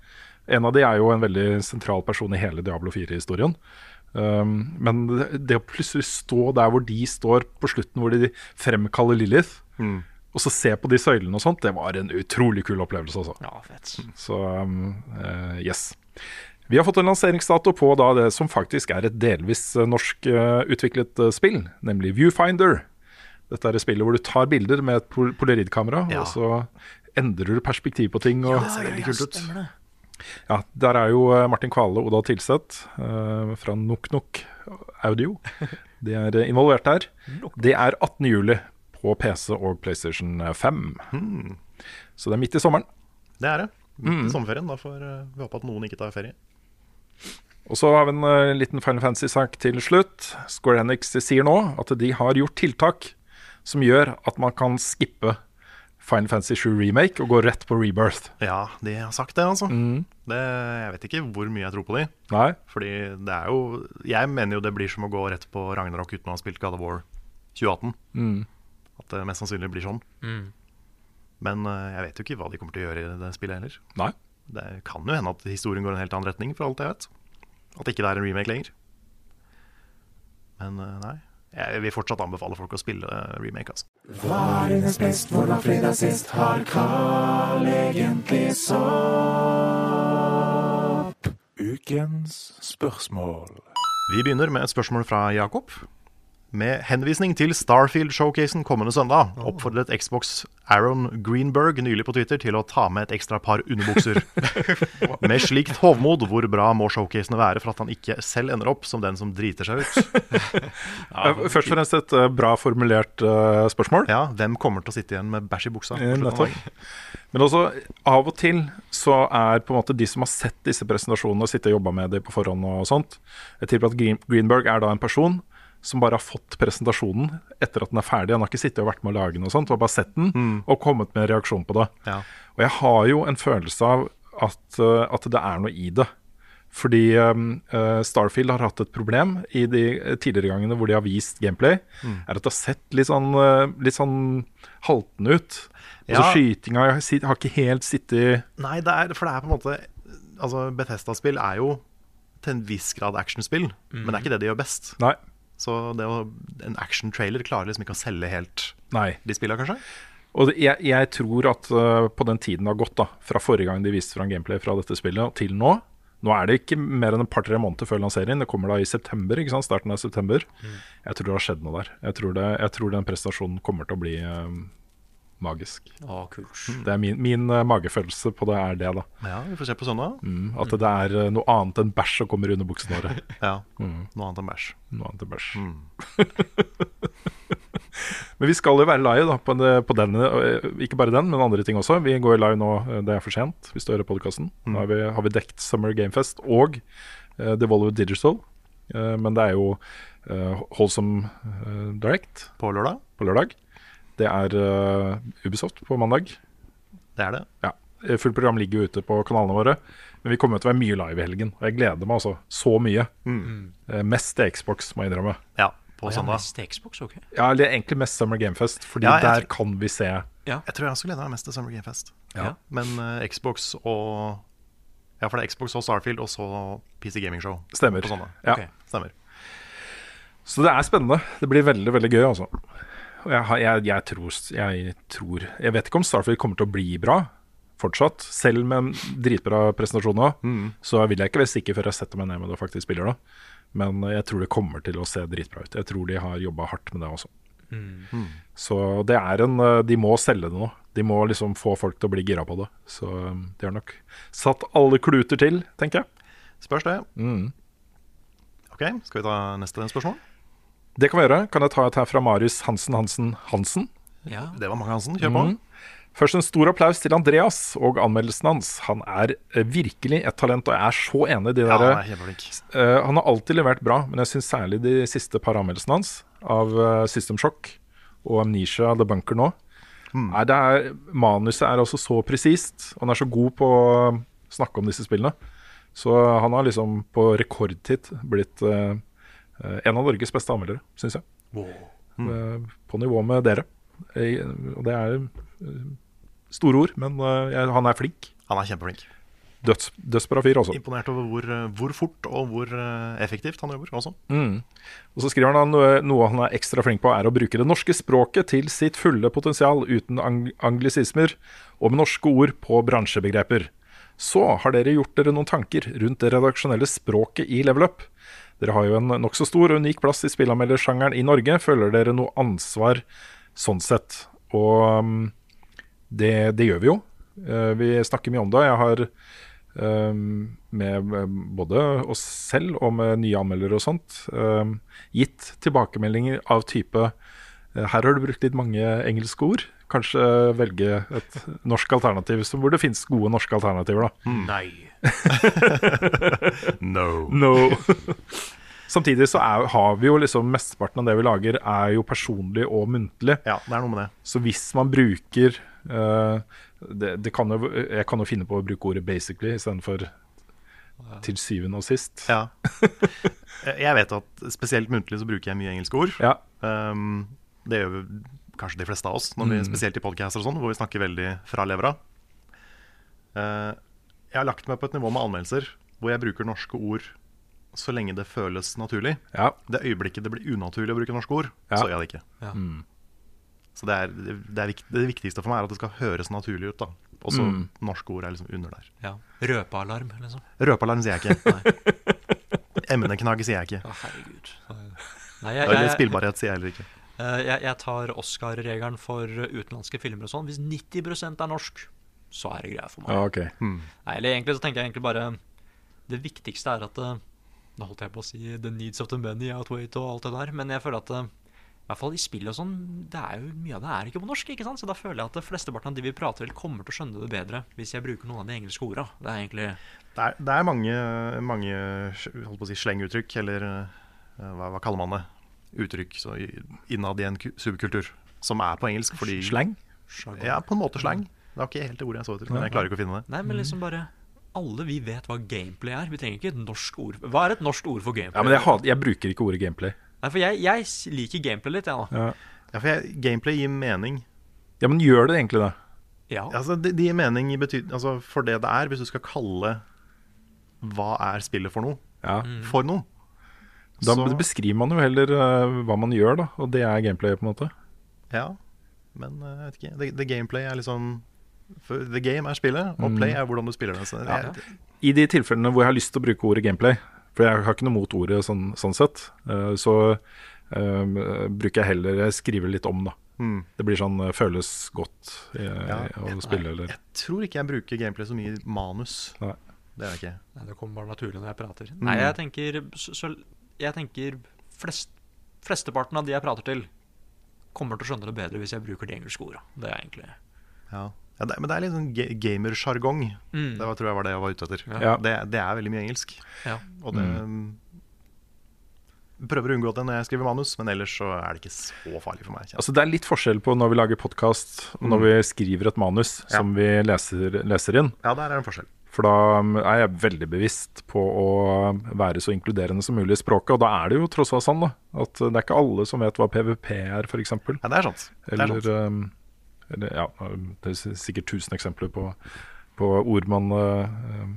Speaker 2: En av de er jo en veldig sentral person i hele Diablo 4-historien. Um, men det, det å plutselig stå der hvor de står på slutten, hvor de fremkaller Lilith,
Speaker 1: Mm.
Speaker 2: og så se på de søylene og sånt, det var en utrolig kul opplevelse. Altså.
Speaker 3: Ja, fett.
Speaker 2: Så um, uh, yes. Vi har fått en lanseringsdato på da det som faktisk er et delvis eh, norsk eh, utviklet eh, spill, nemlig Viewfinder. Dette er et spill hvor du tar bilder med et pol polaroidkamera,
Speaker 1: Ja.
Speaker 2: og så endrer du perspektiv på ting. Og,
Speaker 1: Det ser veldig kult ut.
Speaker 2: ja, der er jo Martin Kvale og Oda Tilseth eh, fra Nok Nok Audio. De er involvert der. Det er 18. juli på PC og PlayStation 5.
Speaker 1: Hmm.
Speaker 2: Så det er midt i sommeren.
Speaker 1: Det er det. Midt
Speaker 2: Mm.
Speaker 1: i sommerferien. Da får vi håpe at noen ikke tar ferie.
Speaker 2: Og så har vi en uh, liten Final Fantasy-sak til slutt. Square Enix sier nå at de har gjort tiltak som gjør at man kan skippe Final Fantasy 7 Remake og gå rett på Rebirth.
Speaker 1: Ja, de har sagt det, altså.
Speaker 2: Mm.
Speaker 1: Det, jeg vet ikke hvor mye jeg tror på de.
Speaker 2: Nei.
Speaker 1: Fordi det er jo Jeg mener jo det blir som å gå rett på Ragnarok uten å ha spilt God of War 2018.
Speaker 2: Mm.
Speaker 1: At det mest sannsynlig blir sånn.
Speaker 3: Mm.
Speaker 1: Men uh, jeg vet jo ikke hva de kommer til å gjøre i det spillet heller.
Speaker 2: Nei.
Speaker 1: Det kan jo hende at historien går en helt annen retning, for alt jeg vet. At ikke det er en remake lenger. Men eh, nei. Jeg vil fortsatt anbefale folk å spille eh, remake, altså.
Speaker 12: Hva er dines best, hvor var fredag sist? Har Carl egentlig sopp?
Speaker 10: Ukens spørsmål.
Speaker 1: Vi begynner med et spørsmål fra Jakob. Med henvisning til Starfield-showcasen kommende søndag oppfordret Xbox Aaron Greenberg nylig på Twitter til å ta med et ekstra par underbukser. med slikt hovmod, hvor bra må showcasene være for at han ikke selv ender opp som den som driter seg ut?
Speaker 2: ja, Først og fremst et eh, bra formulert uh, spørsmål.
Speaker 1: Ja, Hvem kommer til å sitte igjen med bæsj i buksa?
Speaker 2: Eh? Men også, av og til så er på en måte de som har sett disse presentasjonene, sitte og jobba med dem på forhånd og sånt Jeg tipper at Greenberg er da en person som bare har fått presentasjonen etter at den er ferdig. Han har ikke sittet og vært med å lage den og sånt, og bare sett den og kommet med en reaksjon på det.
Speaker 1: Ja.
Speaker 2: Og jeg har jo en følelse av at, eh, at det er noe i det. Fordi eh, Starfield har hatt et problem i de tidligere gangene hvor de har vist gameplay.
Speaker 1: Mm.
Speaker 2: Er at det har sett litt sånn, litt sånn haltende ut. Altså
Speaker 1: Ja.
Speaker 2: Skytinga har har ikke helt sittet
Speaker 1: Nei, det er, for det er på en måte Altså, Bethesda-spill er jo til en viss grad actionspill, men det er ikke det de gjør best.
Speaker 2: Nei.
Speaker 1: Så det å, en action-trailer klarer liksom ikke å selge helt
Speaker 2: Nei.
Speaker 1: de spillene, kanskje?
Speaker 2: Og jeg, jeg tror at eh, på den tiden det har gått, da fra forrige gang de viste fram gameplay fra dette spillet, til nå Nå er det ikke mer enn et par-tre måneder før lanseringen. Det kommer da i september, ikke sant? starten av september. Jeg tror det har skjedd noe der. Jeg tror, det, jeg tror den prestasjonen kommer til å bli eh, magisk.
Speaker 3: Å, kult.
Speaker 2: Det er min, min uh, magefølelse på det er det, da.
Speaker 1: Ja, vi får se på søndag.
Speaker 2: Mm, at det er uh, noe annet enn bæsj som kommer under buksene våre.
Speaker 1: Ja,
Speaker 2: Mm.
Speaker 1: noe annet enn bæsj.
Speaker 2: Noe annet enn bæsj. men vi skal jo være live da, på, på den, eh, ikke bare den, men andre ting også. Vi går live nå, det er for sent, hvis du hører podkasten. Nå har vi, har vi dekt Summer Gamefest og uh, Devolver Digital. Uh, men det er jo uh, Holsome uh, Direct
Speaker 1: På lørdag.
Speaker 2: på lørdag. Det er eh, Ubisoft på mandag.
Speaker 1: Det er det.
Speaker 2: Ja. Fullt program ligger jo ute på kanalene våre. Men vi kommer til å være mye live i helgen. Og jeg gleder meg altså så mye.
Speaker 1: Mm.
Speaker 2: Eh, mest til Xbox, må jeg innrømme.
Speaker 1: Ja, på
Speaker 3: ja,
Speaker 1: søndag.
Speaker 3: mest Xbox, ok.
Speaker 2: Ja, eller egentlig mest Summer Gamefest, fordi
Speaker 1: Ja,
Speaker 2: der
Speaker 1: tror-
Speaker 2: kan vi se
Speaker 1: Jeg tror jeg også gleder meg mest til Summer Game Fest.
Speaker 2: Ja.
Speaker 1: Men uh, Xbox og Ja, for det er Xbox og Starfield, og så PC Gaming Show.
Speaker 2: Stemmer.
Speaker 1: På søndag.
Speaker 2: Ja.
Speaker 1: Ok, Stemmer.
Speaker 2: Så det er spennende. Det blir veldig, veldig gøy, altså. Og jeg, jeg, jeg, tror, jeg tror Jeg vet ikke om Starfield kommer til å bli bra fortsatt. Selv med en dritbra presentasjon nå,
Speaker 1: Mm.
Speaker 2: så vil jeg ikke være sikker før jeg setter meg ned med det og faktisk spiller det. Men jeg tror det kommer til å se dritbra ut. Jeg tror de har jobba hardt med det også.
Speaker 1: Mm.
Speaker 2: Så det er en De må selge det nå. De må liksom få folk til å bli gira på det. Så um, de har nok satt alle kluter til, tenker jeg.
Speaker 1: Spørs det.
Speaker 2: Mm.
Speaker 1: Ok, Skal vi ta neste spørsmål?
Speaker 2: Det kan vi gjøre. Kan jeg ta et her fra Marius Hansen Hansen Hansen?
Speaker 3: Ja.
Speaker 1: Det var mange Hansen. Kjør på.
Speaker 2: Mm. Først en stor applaus til Andreas og anmeldelsen hans. Han er eh, virkelig et talent, og jeg er så enig i de
Speaker 1: Ja,
Speaker 2: der
Speaker 1: er.
Speaker 2: Eh, Han har alltid levert bra, men jeg syns særlig de siste par anmeldelsene hans, av eh, System Shock og Amnesia The Bunker nå er det er, Manuset er altså så presist, og han er så god på å snakke om disse spillene. Så han har liksom på rekordtid blitt eh, en av Norges beste anmeldere, syns jeg. Eh, på nivå med dere. Eh, og det er eh, store ord, men eh, han er flink.
Speaker 1: Han er kjempeflink.
Speaker 2: Døds, dødsbra fyr, altså.
Speaker 1: Imponert over hvor, eh, hvor fort og hvor eh, effektivt han jobber også.
Speaker 2: Mm. Og så skriver han at noe, noe han er ekstra flink på, er å bruke det norske språket til sitt fulle potensial uten ang anglisismer og med norske ord på bransjebegreper. Så har dere gjort dere noen tanker rundt det redaksjonelle språket i Level Up. Dere har jo en nokså stor og unik plass i spillanmeldersjangeren i Norge. Føler dere noe ansvar sånn sett? Og um, det, det gjør vi jo. Eh, vi snakker mye om det. Jeg har um, med eh, både oss selv og med nye anmeldere og sånt um, gitt tilbakemeldinger av type eh, Her har du brukt litt mange engelske ord. Kanskje velge et norsk alternativ hvor det finnes gode norske alternativer, da.
Speaker 3: Nei.
Speaker 1: no.
Speaker 2: No. Samtidig så er, har vi jo liksom mesteparten av det vi lager, er jo personlig og muntlig.
Speaker 1: Ja, det er noe med det.
Speaker 2: Så hvis man bruker uh, det, det kan jo, Jeg kan jo finne på å bruke ordet 'basically' istedenfor til syvende og sist.
Speaker 1: Ja. Jeg vet at spesielt muntlig så bruker jeg mye engelske ord.
Speaker 2: Ja.
Speaker 1: Um, det gjør vi kanskje de fleste av oss, når vi,
Speaker 2: Mm.
Speaker 1: spesielt i podcaster og sånn, hvor vi snakker veldig fra levra. Uh, jeg har lagt meg på et nivå med anmeldelser hvor jeg bruker norske ord så lenge det føles naturlig.
Speaker 2: Ja.
Speaker 1: Det øyeblikket det blir unaturlig å bruke norske ord,
Speaker 2: Ja.
Speaker 1: så gjør jeg det ikke.
Speaker 3: Ja.
Speaker 2: Mm.
Speaker 1: Så det, er, det, er viktig, det viktigste for meg er at det skal høres naturlig ut. da Og så
Speaker 2: Mm.
Speaker 1: norske ord er liksom under der.
Speaker 3: Ja. Røpealarm, liksom.
Speaker 1: Røpealarm sier jeg ikke. Emneknagg sier jeg ikke.
Speaker 3: Å, herregud. Nei, jeg-
Speaker 1: Eller spillbarhet sier jeg heller ikke.
Speaker 3: Eh, jeg, jeg tar Oscar-regelen for utenlandske filmer og sånn. Hvis 90% er norsk, så er det greia for meg.
Speaker 2: Ja, okay.
Speaker 1: Hmm.
Speaker 3: Nei, eller egentlig så tenker jeg egentlig bare Det viktigste er at eh, Nå holdt jeg på å si the needs of the money outweigh og alt det der, men jeg føler at eh, i hvert fall i spill og sånn, det er jo mye av det er ikke på norsk, ikke sant? Så da føler jeg at flesteparten av de vi prater til, kommer til å skjønne det bedre hvis jeg bruker noen av de engelske orda. Det er egentlig
Speaker 1: Det er, det er mange, mange holdt på å si, slenguttrykk, eller eh, hva, hva kaller man det? Uttrykk så, innad i en subkultur som er på engelsk. Fordi,
Speaker 2: Slang?
Speaker 1: Ja, på en måte slang. Det var ikke helt det ordet jeg så etter, men jeg klarer ikke å finne det.
Speaker 3: Nei, men liksom bare Alle vi vet hva gameplay er. Vi trenger ikke et norsk ord. Hva er et norsk ord for gameplay?
Speaker 2: Ja, men jeg, had, jeg bruker ikke ordet gameplay.
Speaker 3: Nei, for jeg, jeg liker gameplay litt, jeg, da.
Speaker 2: Ja.
Speaker 1: Ja, for jeg, gameplay gir mening.
Speaker 2: ja, men gjør det egentlig det?
Speaker 3: Ja.
Speaker 1: Altså, det, det gir mening altså, for det det er, hvis du skal kalle hva er spillet for noe,
Speaker 2: Ja.
Speaker 1: for noe.
Speaker 2: Da
Speaker 1: Så-
Speaker 2: beskriver man jo heller uh, hva man gjør, da. Og det er gameplay, på en måte.
Speaker 1: Ja, men eh, jeg vet ikke. The, the gameplay er liksom for The game er spillet, og
Speaker 2: Mm.
Speaker 1: play er hvordan du spiller det. Så
Speaker 2: Ja. I de tilfellene hvor jeg har lyst til å bruke ordet gameplay, for jeg har ikke noe mot ordet sånn, sånn sett, eh, så eh, bruker jeg heller Jeg skriver litt om, da.
Speaker 1: Mm.
Speaker 2: Det blir sånn eh, føles godt i,
Speaker 1: Ja.
Speaker 2: å spille, eller
Speaker 1: jeg tror ikke jeg bruker gameplay så mye i manus.
Speaker 2: Nei.
Speaker 1: Det er jeg ikke.
Speaker 3: Nei, det kommer bare naturlig når jeg prater.
Speaker 1: Mm.
Speaker 3: Nei, jeg tenker, så, så, jeg tenker flest, Flesteparten av de jeg prater til, kommer til å skjønne det bedre hvis jeg bruker de engelske orda. Det er egentlig
Speaker 1: Ja. Ja, det, men det er litt sånn ga gamersjargong.
Speaker 3: Mm.
Speaker 1: Det var, tror jeg var det jeg var ute etter.
Speaker 2: Ja.
Speaker 1: Det, det er veldig mye engelsk.
Speaker 3: Ja.
Speaker 1: Og det Prøver å unngå det når jeg skriver manus, men ellers så er det ikke så farlig for meg.
Speaker 2: Altså Det er litt forskjell på når vi lager podkast og når
Speaker 1: Mm.
Speaker 2: vi skriver et manus som vi leser, leser inn.
Speaker 1: Ja, der er det en forskjell.
Speaker 2: For da um, er jeg veldig bevisst på å være så inkluderende som mulig i språket. Og da er det jo tross alt sånn da, at det er ikke alle som vet hva PVP er, f.eks.
Speaker 1: Ja, det er sant. Det er
Speaker 2: Eller,
Speaker 1: sant.
Speaker 2: um, eller ja, det er sikkert tusen eksempler på, på ord man uh,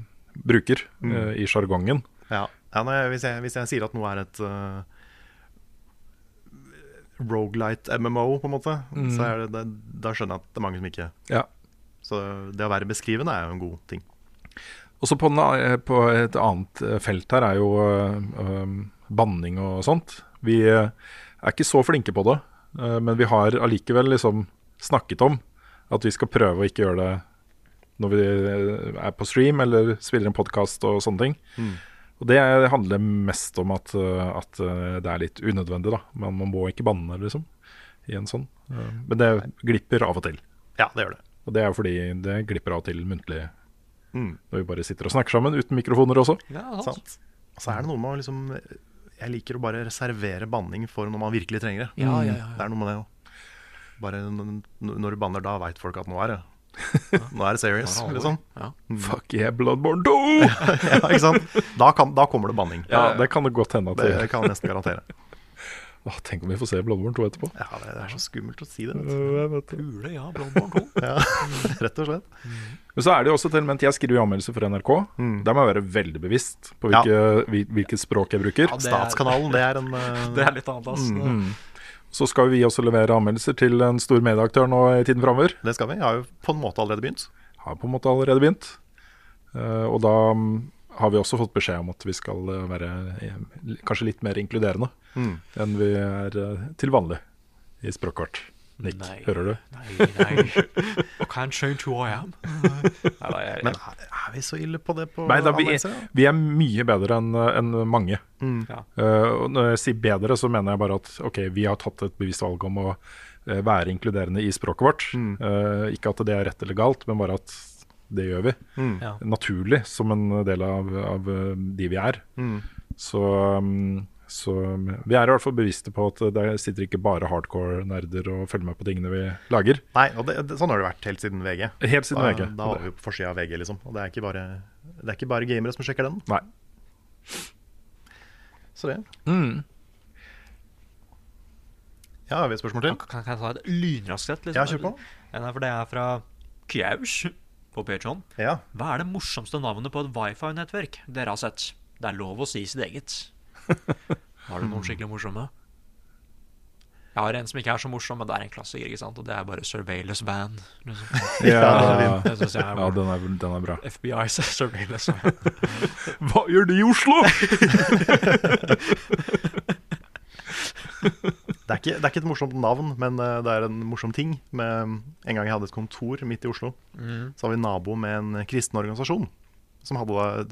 Speaker 2: bruker
Speaker 1: Mm.
Speaker 2: uh, i sjargongen.
Speaker 1: Ja, ja jeg, hvis, jeg, hvis jeg sier at noe er et uh, Rogelight MMO, på en måte,
Speaker 2: Mm.
Speaker 1: så er det, det, da skjønner jeg at det er mange som ikke
Speaker 2: Ja.
Speaker 1: Så det å være beskrivende er jo en god ting.
Speaker 2: Også på, den, eh, på et annet eh, felt her er jo eh, um, banning og sånt. Vi eh, er ikke så flinke på det, eh, men vi har allikevel liksom snakket om at vi skal prøve å ikke gjøre det når vi eh, er på stream eller spiller en podkast og sånne ting.
Speaker 1: Mm.
Speaker 2: Og det handler mest om at, eh, at eh, det er litt unødvendig, da. Man, man må ikke banne, liksom, i en sånn. Men det glipper av og til.
Speaker 1: Ja, det gjør det.
Speaker 2: Og det er jo fordi det glipper av og til muntlig
Speaker 1: Mm.
Speaker 2: når vi bare sitter og snakker sammen uten mikrofoner også.
Speaker 3: Ja,
Speaker 1: Sant. Og så er det noe med å liksom Jeg liker å bare reservere banning for når man virkelig trenger det.
Speaker 3: Ja, ja, ja, ja.
Speaker 1: Det er noe med det òg. Bare når du banner, da veit folk at nå er det Nå er det serious,
Speaker 3: er
Speaker 1: liksom.
Speaker 3: Ja.
Speaker 1: Mm.
Speaker 2: Fuck yeah, Bloodborne 2!
Speaker 1: ja, ikke sant? Da, kan, da kommer det banning.
Speaker 2: Ja, det kan det godt hende at
Speaker 1: Det kan jeg nesten garantere.
Speaker 2: Åh, Tenk om vi får se Bloodborne 2 etterpå.
Speaker 1: Ja, det, det er så skummelt å si det. Vet
Speaker 3: Kule, ja. Bloodborne 2.
Speaker 1: Ja, rett og slett.
Speaker 2: Men så er det jo også et element Jeg skriver jo anmeldelser for NRK.
Speaker 1: Mm.
Speaker 2: Der må jeg være veldig bevisst på hvilke, hvil- hvilket språk jeg bruker.
Speaker 3: Ja, det er-
Speaker 1: Statskanalen, det er en uh,
Speaker 3: Det er litt annet, ass.
Speaker 2: Mm. Så skal vi også levere anmeldelser til en stor medieaktør nå i tiden framover.
Speaker 1: Det skal vi. Jeg har jo på en måte allerede begynt.
Speaker 2: Har på en måte allerede begynt. Eh, og da mm, har vi også fått beskjed om at vi skal eh, være eh, kanskje litt mer inkluderende
Speaker 1: Mm.
Speaker 2: enn vi er til vanlig i språkvart. Nick,
Speaker 3: Nei.
Speaker 2: hører du?
Speaker 3: Nei, nei. I can't change who I am. Nei, da, jeg,
Speaker 1: Men er, vi så ille på det på
Speaker 2: Nei, da, vi,
Speaker 1: er,
Speaker 2: vi er mye bedre enn en mange.
Speaker 1: Mm.
Speaker 3: Ja.
Speaker 2: Uh, når jeg sier bedre, så mener jeg bare at ok, vi har tatt et bevisst valg om å eh, være inkluderende i språket vårt.
Speaker 1: Mm.
Speaker 2: Uh, ikke at det er rett eller galt, men bare at det gjør vi.
Speaker 1: Mm.
Speaker 3: Ja.
Speaker 2: Naturlig, som en del av, av de vi er.
Speaker 1: Mm.
Speaker 2: Så, um, så vi er i hvert fall bevisste på at det sitter ikke bare hardcore-nerder og følger med på tingene vi lager.
Speaker 1: Nei, og det, det, sånn har det vært helt siden VG.
Speaker 2: Helt siden
Speaker 1: da,
Speaker 2: VG.
Speaker 1: Da var vi på forsida av VG, liksom. Og det er ikke bare, det er ikke bare gamere som sjekker den.
Speaker 2: Nei.
Speaker 1: Så det.
Speaker 2: Mm.
Speaker 1: Ja, har vi et spørsmål til?
Speaker 3: Kan, kan jeg ta et lynraskt et? Liksom?
Speaker 1: Ja, kjør på.
Speaker 3: Ja, nei, for det er fra Kjaus på Patreon.
Speaker 1: Ja.
Speaker 3: Hva er det morsomste navnet på et wifi-nettverk dere har sett? Det er lov å si sitt eget. Har du noen skikkelig morsomme? Jeg har en som ikke er så morsom, men det er en klassiker. ikke sant? Og det er bare Surveillance Band'. Liksom.
Speaker 2: Ja,
Speaker 3: den er
Speaker 2: ja den, er, den er bra.
Speaker 3: FBI's Surveillance Band.
Speaker 2: Hva gjør de i Oslo?!
Speaker 1: er, ikke, det er ikke et morsomt navn, men eh, det er en morsom ting. Med, en gang jeg hadde et kontor midt i Oslo,
Speaker 3: mm.
Speaker 1: så var vi nabo med en kristen organisasjon. Som hadde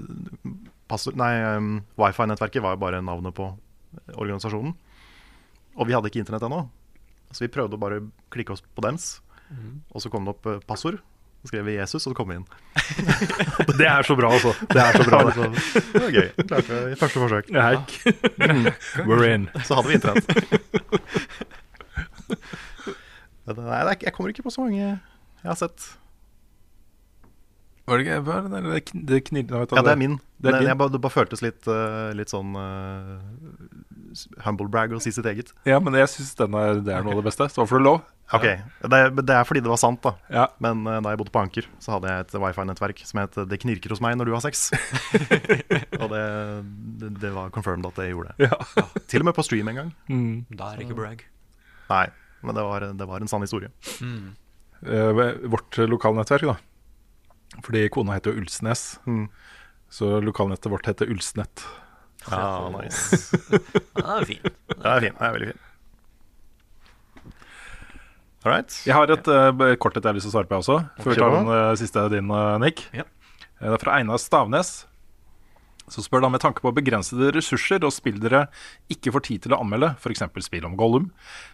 Speaker 1: um, wifi-nettverket var jo bare navnet på organisasjonen. Og vi hadde ikke internett ennå, så vi prøvde å bare klikke oss på dems.
Speaker 2: Mm.
Speaker 1: Og så kom det opp eh, passord. Så skrev vi Jesus, og så kom vi inn.
Speaker 2: Det er så bra, altså. Det er så bra.
Speaker 1: Liksom- det var gøy. Klarte det i første forsøk.
Speaker 2: Ja. er We're in.
Speaker 1: Så hadde vi internett. Nei, jeg kommer ikke på så mange jeg har sett.
Speaker 2: Var det ikke det? Det Det knir,
Speaker 1: Ja, det er min.
Speaker 2: Det er din.
Speaker 1: jeg bare, det bare føltes litt, uh, litt sånn uh, humble brag å si sitt eget.
Speaker 2: Ja, men jeg syns det er noe av det beste. Så får du lov.
Speaker 1: Ok, det, er- det er fordi det var sant, da.
Speaker 2: Ja.
Speaker 1: Men uh, da jeg bodde på Anker, så hadde jeg et wifi-nettverk som het 'Det knirker hos meg når du har sex'. og det, det, det var confirmed at det gjorde det.
Speaker 2: Ja.
Speaker 1: Til og med på stream en gang.
Speaker 2: Mm.
Speaker 3: Da er det ikke brag.
Speaker 1: Nei, men det var, det var en sann historie.
Speaker 2: Eh, vårt lokalnettverk, da. Fordi kona heter jo Ulsnes.
Speaker 1: Mm.
Speaker 2: Så lokalnettet vårt heter Ulsnett.
Speaker 1: Ja, nice.
Speaker 3: Den det er fint.
Speaker 1: Det er fin. Det er veldig fin. All right.
Speaker 2: Jeg har et uh, kort et jeg har lyst til å svare på, jeg også. Før vi tar den uh, siste din, uh, Nick.
Speaker 3: Ja.
Speaker 2: Det er fra Einar Stavnes. Så spør da med tanke på begrensede ressurser og spill dere ikke får tid til å anmelde, f.eks. spill om Gollum.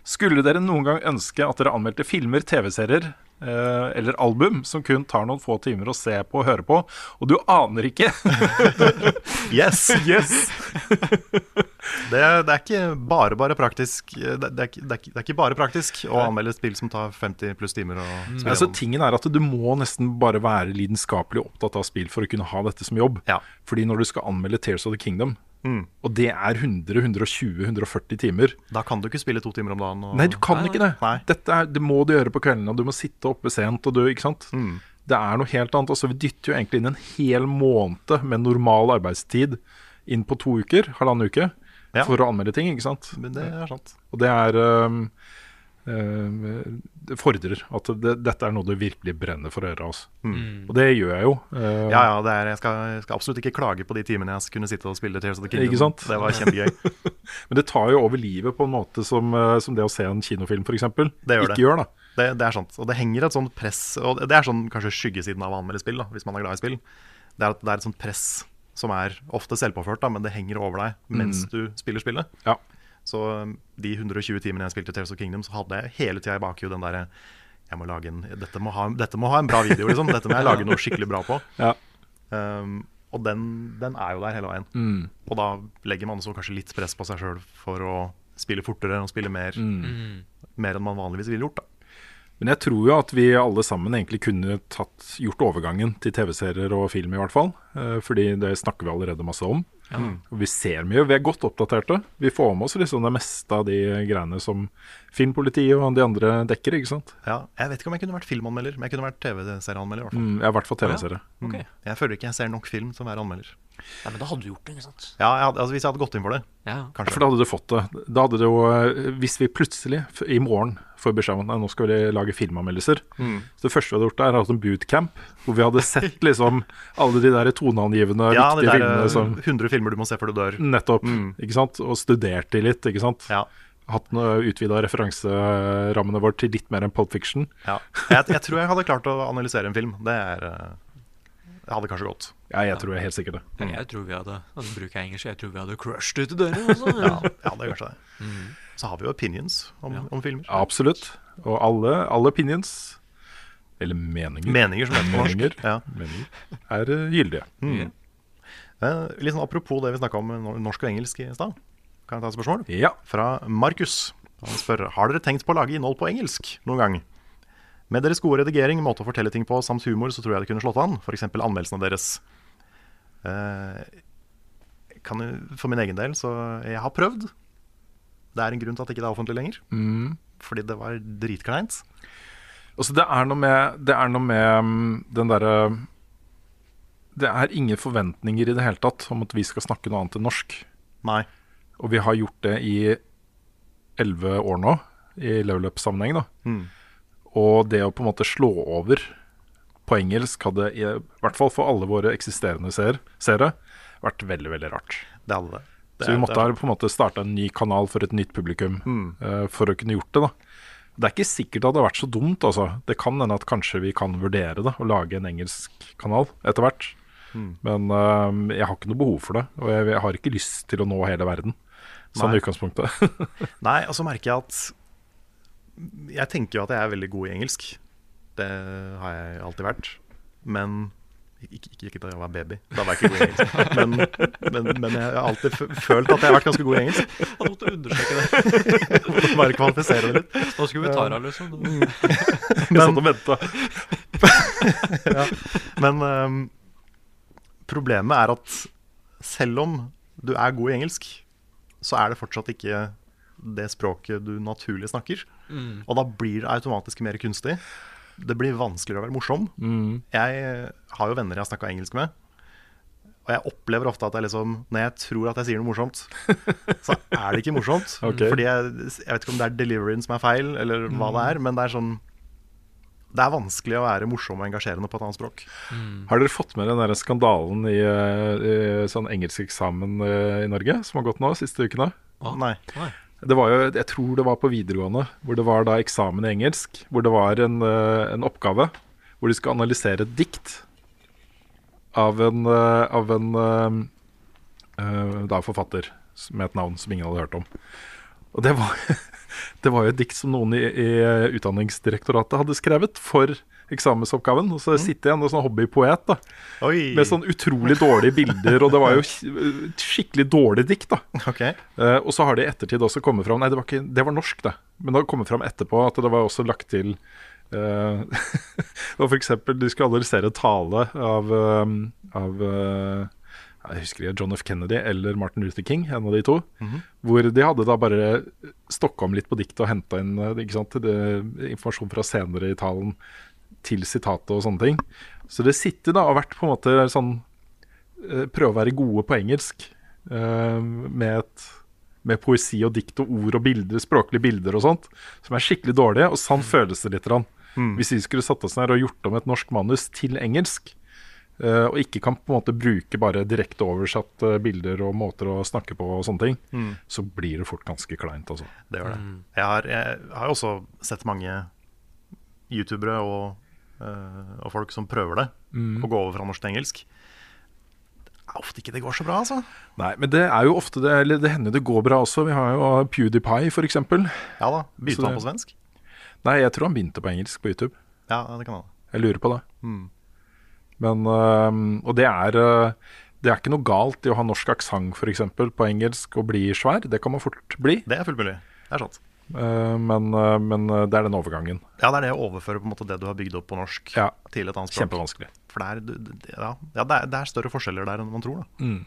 Speaker 2: Skulle dere noen gang ønske at dere anmeldte filmer, TV-serier eller album som kun tar noen få timer å se på og høre på, og du aner ikke
Speaker 1: Yes!
Speaker 2: Yes!
Speaker 1: Det, det er ikke bare bare praktisk Det, det, er, det, er, det er ikke bare praktisk å anmelde spill som tar 50 pluss timer spille
Speaker 2: Altså, tingen er at Du må nesten bare være lidenskapelig opptatt av spill for å kunne ha dette som jobb. Fordi når du skal anmelde Tears of the Kingdom,
Speaker 1: Mm.
Speaker 2: og det er 100-120-140 timer
Speaker 1: Da kan du ikke spille to timer om dagen. Og...
Speaker 2: Nei, du kan ikke det. Dette er, det må du gjøre på kveldene, og du må sitte oppe sent. Og du, ikke sant?
Speaker 1: Mm.
Speaker 2: Det er noe helt annet. Altså, vi dytter jo egentlig inn en hel måned med normal arbeidstid inn på to uker, halvannen uke,
Speaker 1: Ja.
Speaker 2: for å anmelde ting. ikke sant?
Speaker 1: Men det er sant.
Speaker 2: Og det er øhm, Det fordrer at det, dette er noe du virkelig brenner for å gjøre. Altså.
Speaker 1: Mm.
Speaker 2: Og det gjør jeg jo. øh,
Speaker 1: Ja, ja, det er, jeg, skal, jeg skal absolutt ikke klage på de timene jeg kunne sitte og spille Tears of the Kingdom.
Speaker 2: Ikke sant?
Speaker 1: Det var kjempegøy.
Speaker 2: Men det tar jo over livet på en måte som, øh, som det å se en kinofilm, f.eks. Ikke
Speaker 1: det.
Speaker 2: gjør. da
Speaker 1: Det, det er sant. Og det henger et sånt press Og det er sånn kanskje skyggesiden av å anmelde spill, da, hvis man er glad i spill. Det er det er et sånt press som er ofte selvpåført, da, men det henger over deg mens
Speaker 2: Mm.
Speaker 1: du spiller spillet.
Speaker 2: Ja.
Speaker 1: Så um, de 120 timene jeg spilte Tales of Kingdom, så hadde jeg hele tida i bakhodet den derre jeg må lage en, dette, må ha, dette må ha en bra video, liksom. Dette må jeg lage noe skikkelig bra på.
Speaker 2: Ja.
Speaker 1: Um, og den, den er jo der hele veien.
Speaker 2: Mm.
Speaker 1: Og da legger man også kanskje litt press på seg sjøl for å spille fortere og spille mer.
Speaker 2: Mm.
Speaker 1: Mer enn man vanligvis ville gjort. da
Speaker 2: Men jeg tror jo at vi alle sammen egentlig kunne tatt, gjort overgangen til TV-serier og film, i hvert fall. Eh, fordi det snakker vi allerede masse om.
Speaker 3: Ja.
Speaker 2: Og vi ser mye. Vi er godt oppdaterte. Vi får med oss liksom det meste av de greiene som Filmpolitiet og de andre dekker, ikke sant.
Speaker 1: Ja, jeg vet ikke om jeg kunne vært filmanmelder, men jeg kunne vært TV-serieanmelder. i hvert fall.
Speaker 2: Mm, ja, i hvert fall TV-serie.
Speaker 1: Mm. Jeg føler ikke jeg ser nok film som er anmelder.
Speaker 3: Nei, men da hadde du gjort det, ikke sant?
Speaker 1: Ja, jeg hadde, altså Hvis jeg hadde gått inn for det,
Speaker 3: Ja.
Speaker 1: kanskje.
Speaker 2: For da hadde du fått det. Da hadde det jo, eh, Hvis vi plutselig i morgen får beskjed om at nå skal vi lage filmanmeldelser
Speaker 1: Mm.
Speaker 2: Så Det første vi hadde gjort, er hatt en bootcamp, hvor vi hadde sett liksom alle de der toneangivende,
Speaker 1: Ja, de der
Speaker 2: filmene
Speaker 1: eh,
Speaker 2: som
Speaker 1: 100 filmer du må se før du dør.
Speaker 2: Nettopp.
Speaker 1: Mm.
Speaker 2: ikke sant? Og studert de litt, ikke sant?
Speaker 1: Ja.
Speaker 2: Hatt utvida referanserammene våre til litt mer enn Pulp Fiction.
Speaker 1: Ja. Jeg, jeg tror jeg hadde klart å analysere en film. Det er eh, Det hadde kanskje gått.
Speaker 2: Ja, jeg tror jeg helt sikkert det.
Speaker 3: Mm. Jeg tror vi hadde altså bruker jeg engelsk, jeg tror vi hadde crushed ut døra. Altså.
Speaker 1: Ja, ja, det er kanskje det.
Speaker 3: Mm.
Speaker 1: Så har vi jo opinions om, om filmer.
Speaker 2: Absolutt. Og alle, alle opinions, eller meninger
Speaker 1: Meninger, som heter på norsk.
Speaker 2: Meninger,
Speaker 1: Ja.
Speaker 2: meninger er eh, gyldige.
Speaker 1: Mm. Eh, litt sånn Apropos det vi snakka om norsk og engelsk i stad. Kan jeg ta et spørsmål?
Speaker 2: Ja.
Speaker 1: Fra Markus. Han spør Har dere tenkt på å lage innhold på engelsk noen gang. Med deres gode redigering, måte å fortelle ting på samt humor, så tror jeg det kunne slått an. F.eks. anmeldelsene deres. Eh, kan for min egen del, så jeg har prøvd. Det er en grunn til at det ikke er offentlig lenger.
Speaker 2: Mm.
Speaker 1: Fordi det var dritkleint.
Speaker 2: Altså, det er noe med, det er noe med mm, den derre Det er ingen forventninger i det hele tatt om at vi skal snakke noe annet enn norsk.
Speaker 1: Nei.
Speaker 2: Og vi har gjort det i elleve år nå, i level up-sammenheng. da.
Speaker 1: Mm.
Speaker 2: Og det å på en måte slå over på engelsk hadde, i hvert fall for alle våre eksisterende seer, seere, vært veldig, veldig rart.
Speaker 1: Det hadde det.
Speaker 2: Så vi måtte
Speaker 1: det
Speaker 2: på en måte starte en ny kanal for et nytt publikum
Speaker 1: Mm.
Speaker 2: uh, for å kunne gjort det. da Det er ikke sikkert det hadde vært så dumt. altså Det kan hende at kanskje vi kan vurdere det, å lage en engelsk kanal etter hvert.
Speaker 1: Mm.
Speaker 2: Men uh, jeg har ikke noe behov for det, og jeg, jeg har ikke lyst til å nå hele verden. Sånn i utgangspunktet.
Speaker 1: Nei, og så merker jeg at Jeg tenker jo at jeg er veldig god i engelsk. Det har jeg alltid vært. Men ikke, ikke, ikke da jeg var baby. Da var jeg ikke god i engelsk. Men, men, men jeg har alltid følt at jeg har vært ganske god i engelsk.
Speaker 3: Han måtte undersøke det.
Speaker 1: Måtte Bare kvalifisere det litt.
Speaker 3: Nå skulle vi ta deg, liksom.
Speaker 1: Mm.
Speaker 2: Jeg satt og venta.
Speaker 1: ja. Men um, problemet er at selv om du er god i engelsk, så er det fortsatt ikke det språket du naturlig snakker.
Speaker 3: Mm.
Speaker 1: Og da blir det automatisk mer kunstig. Det blir vanskeligere å være morsom.
Speaker 2: Mm.
Speaker 1: Jeg har jo venner jeg har snakka engelsk med. Og jeg opplever ofte at jeg liksom, når jeg tror at jeg sier noe morsomt, så er det ikke morsomt.
Speaker 2: okay.
Speaker 1: Fordi jeg, jeg vet ikke om det er deliveryen som er feil, eller hva
Speaker 2: Mm.
Speaker 1: det er. Men det er sånn Det er vanskelig å være morsom og engasjerende på et annet språk.
Speaker 2: Har dere fått med den der skandalen i, eh, i sånn engelskeksamen eh, i Norge som har gått nå siste ukene?
Speaker 1: Nei.
Speaker 2: Det var jo, jeg tror det var på videregående, hvor det var da eksamen i engelsk. Hvor det var en, eh, en oppgave hvor de skulle analysere et dikt av en, eh, av en eh, da forfatter med et navn som ingen hadde hørt om. Og det var, det var jo et dikt som noen i, i Utdanningsdirektoratet hadde skrevet for eksamensoppgaven. Og så sitter jeg en sånn hobbypoet da, med sånn utrolig dårlige bilder, og det var jo skikkelig dårlig dikt. da. Eh, og så har det i ettertid også kommet fram Nei, det var, ikke, det var norsk, det. Men det har kommet fram etterpå at det var også lagt til uh, Og for eksempel, de skulle analysere tale av, uh, av jeg husker ikke, John F. Kennedy eller Martin Luther King, en av de to.
Speaker 1: Mhm.
Speaker 2: Hvor de hadde da bare stokka om litt på diktet og henta inn sant, det, informasjon fra senere i talen til sitatet og sånne ting. Så det sitter da og har vært på en måte sånn eh, Prøve å være gode på engelsk eh, med, et, med poesi og dikt og ord og bilder, språklige bilder og sånt, som er skikkelig dårlige. Og sånn føles det litt.
Speaker 1: Mm.
Speaker 2: Hvis vi skulle satt oss ned og gjort om et norsk manus til engelsk, eh, og ikke kan på en måte bruke bare direkte oversatt bilder og måter å snakke på og sånne ting,
Speaker 1: Mm.
Speaker 2: så blir det fort ganske kleint, altså.
Speaker 1: Det gjør det. Jeg har, jeg har jo også sett mange youtubere og, og folk som prøver det,
Speaker 2: Mm.
Speaker 1: å gå over fra norsk til engelsk. Det er ofte ikke det går så bra, altså.
Speaker 2: Nei, men det er jo ofte det, eller det hender det går bra også. Vi har jo PewDiePie, eksempel.
Speaker 1: Ja da. Begynte han på svensk?
Speaker 2: Nei, jeg tror han begynte på engelsk på YouTube.
Speaker 1: Ja, det kan han.
Speaker 2: Jeg lurer på det.
Speaker 1: Mm.
Speaker 2: Men, øhm, og det er, øh, det er ikke noe galt i å ha norsk aksent f.eks. på engelsk og bli svær. Det kan man fort bli.
Speaker 1: Det er fullt mulig. Det er sant.
Speaker 2: Eh, men, øh, men øh, det er den overgangen.
Speaker 1: Ja, det er det å overføre på en måte det du har bygd opp på norsk til et annet språk.
Speaker 2: Kjempevanskelig.
Speaker 1: For det er, ja, ja, det er, det er større forskjeller der enn man tror. Da.
Speaker 2: Mm.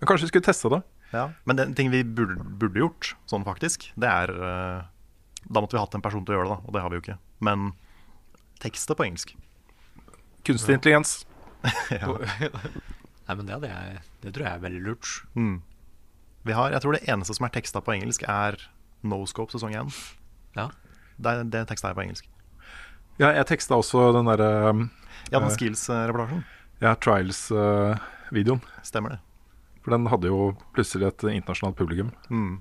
Speaker 2: Men kanskje vi skulle teste det?
Speaker 1: Ja. Men den ting vi burde, burde gjort, sånn faktisk, det er eh, Da måtte vi hatt en person til å gjøre det, da, og det har vi jo ikke. Men tekstet på engelsk.
Speaker 2: Kunstig intelligens.
Speaker 3: Nei, men det, det, det tror jeg er veldig lurt.
Speaker 1: Mm. Vi har, jeg tror det eneste som er teksta på engelsk, er Noscope sesong 1.
Speaker 3: Ja.
Speaker 1: Det, det teksta jeg på engelsk.
Speaker 2: Ja, jeg teksta også den derre um,
Speaker 1: Ja, den
Speaker 2: eh,
Speaker 1: Skills-reportasjen.
Speaker 2: Ja, Trials-videoen.
Speaker 1: Stemmer det.
Speaker 2: For den hadde jo plutselig et internasjonalt publikum.
Speaker 1: Mm.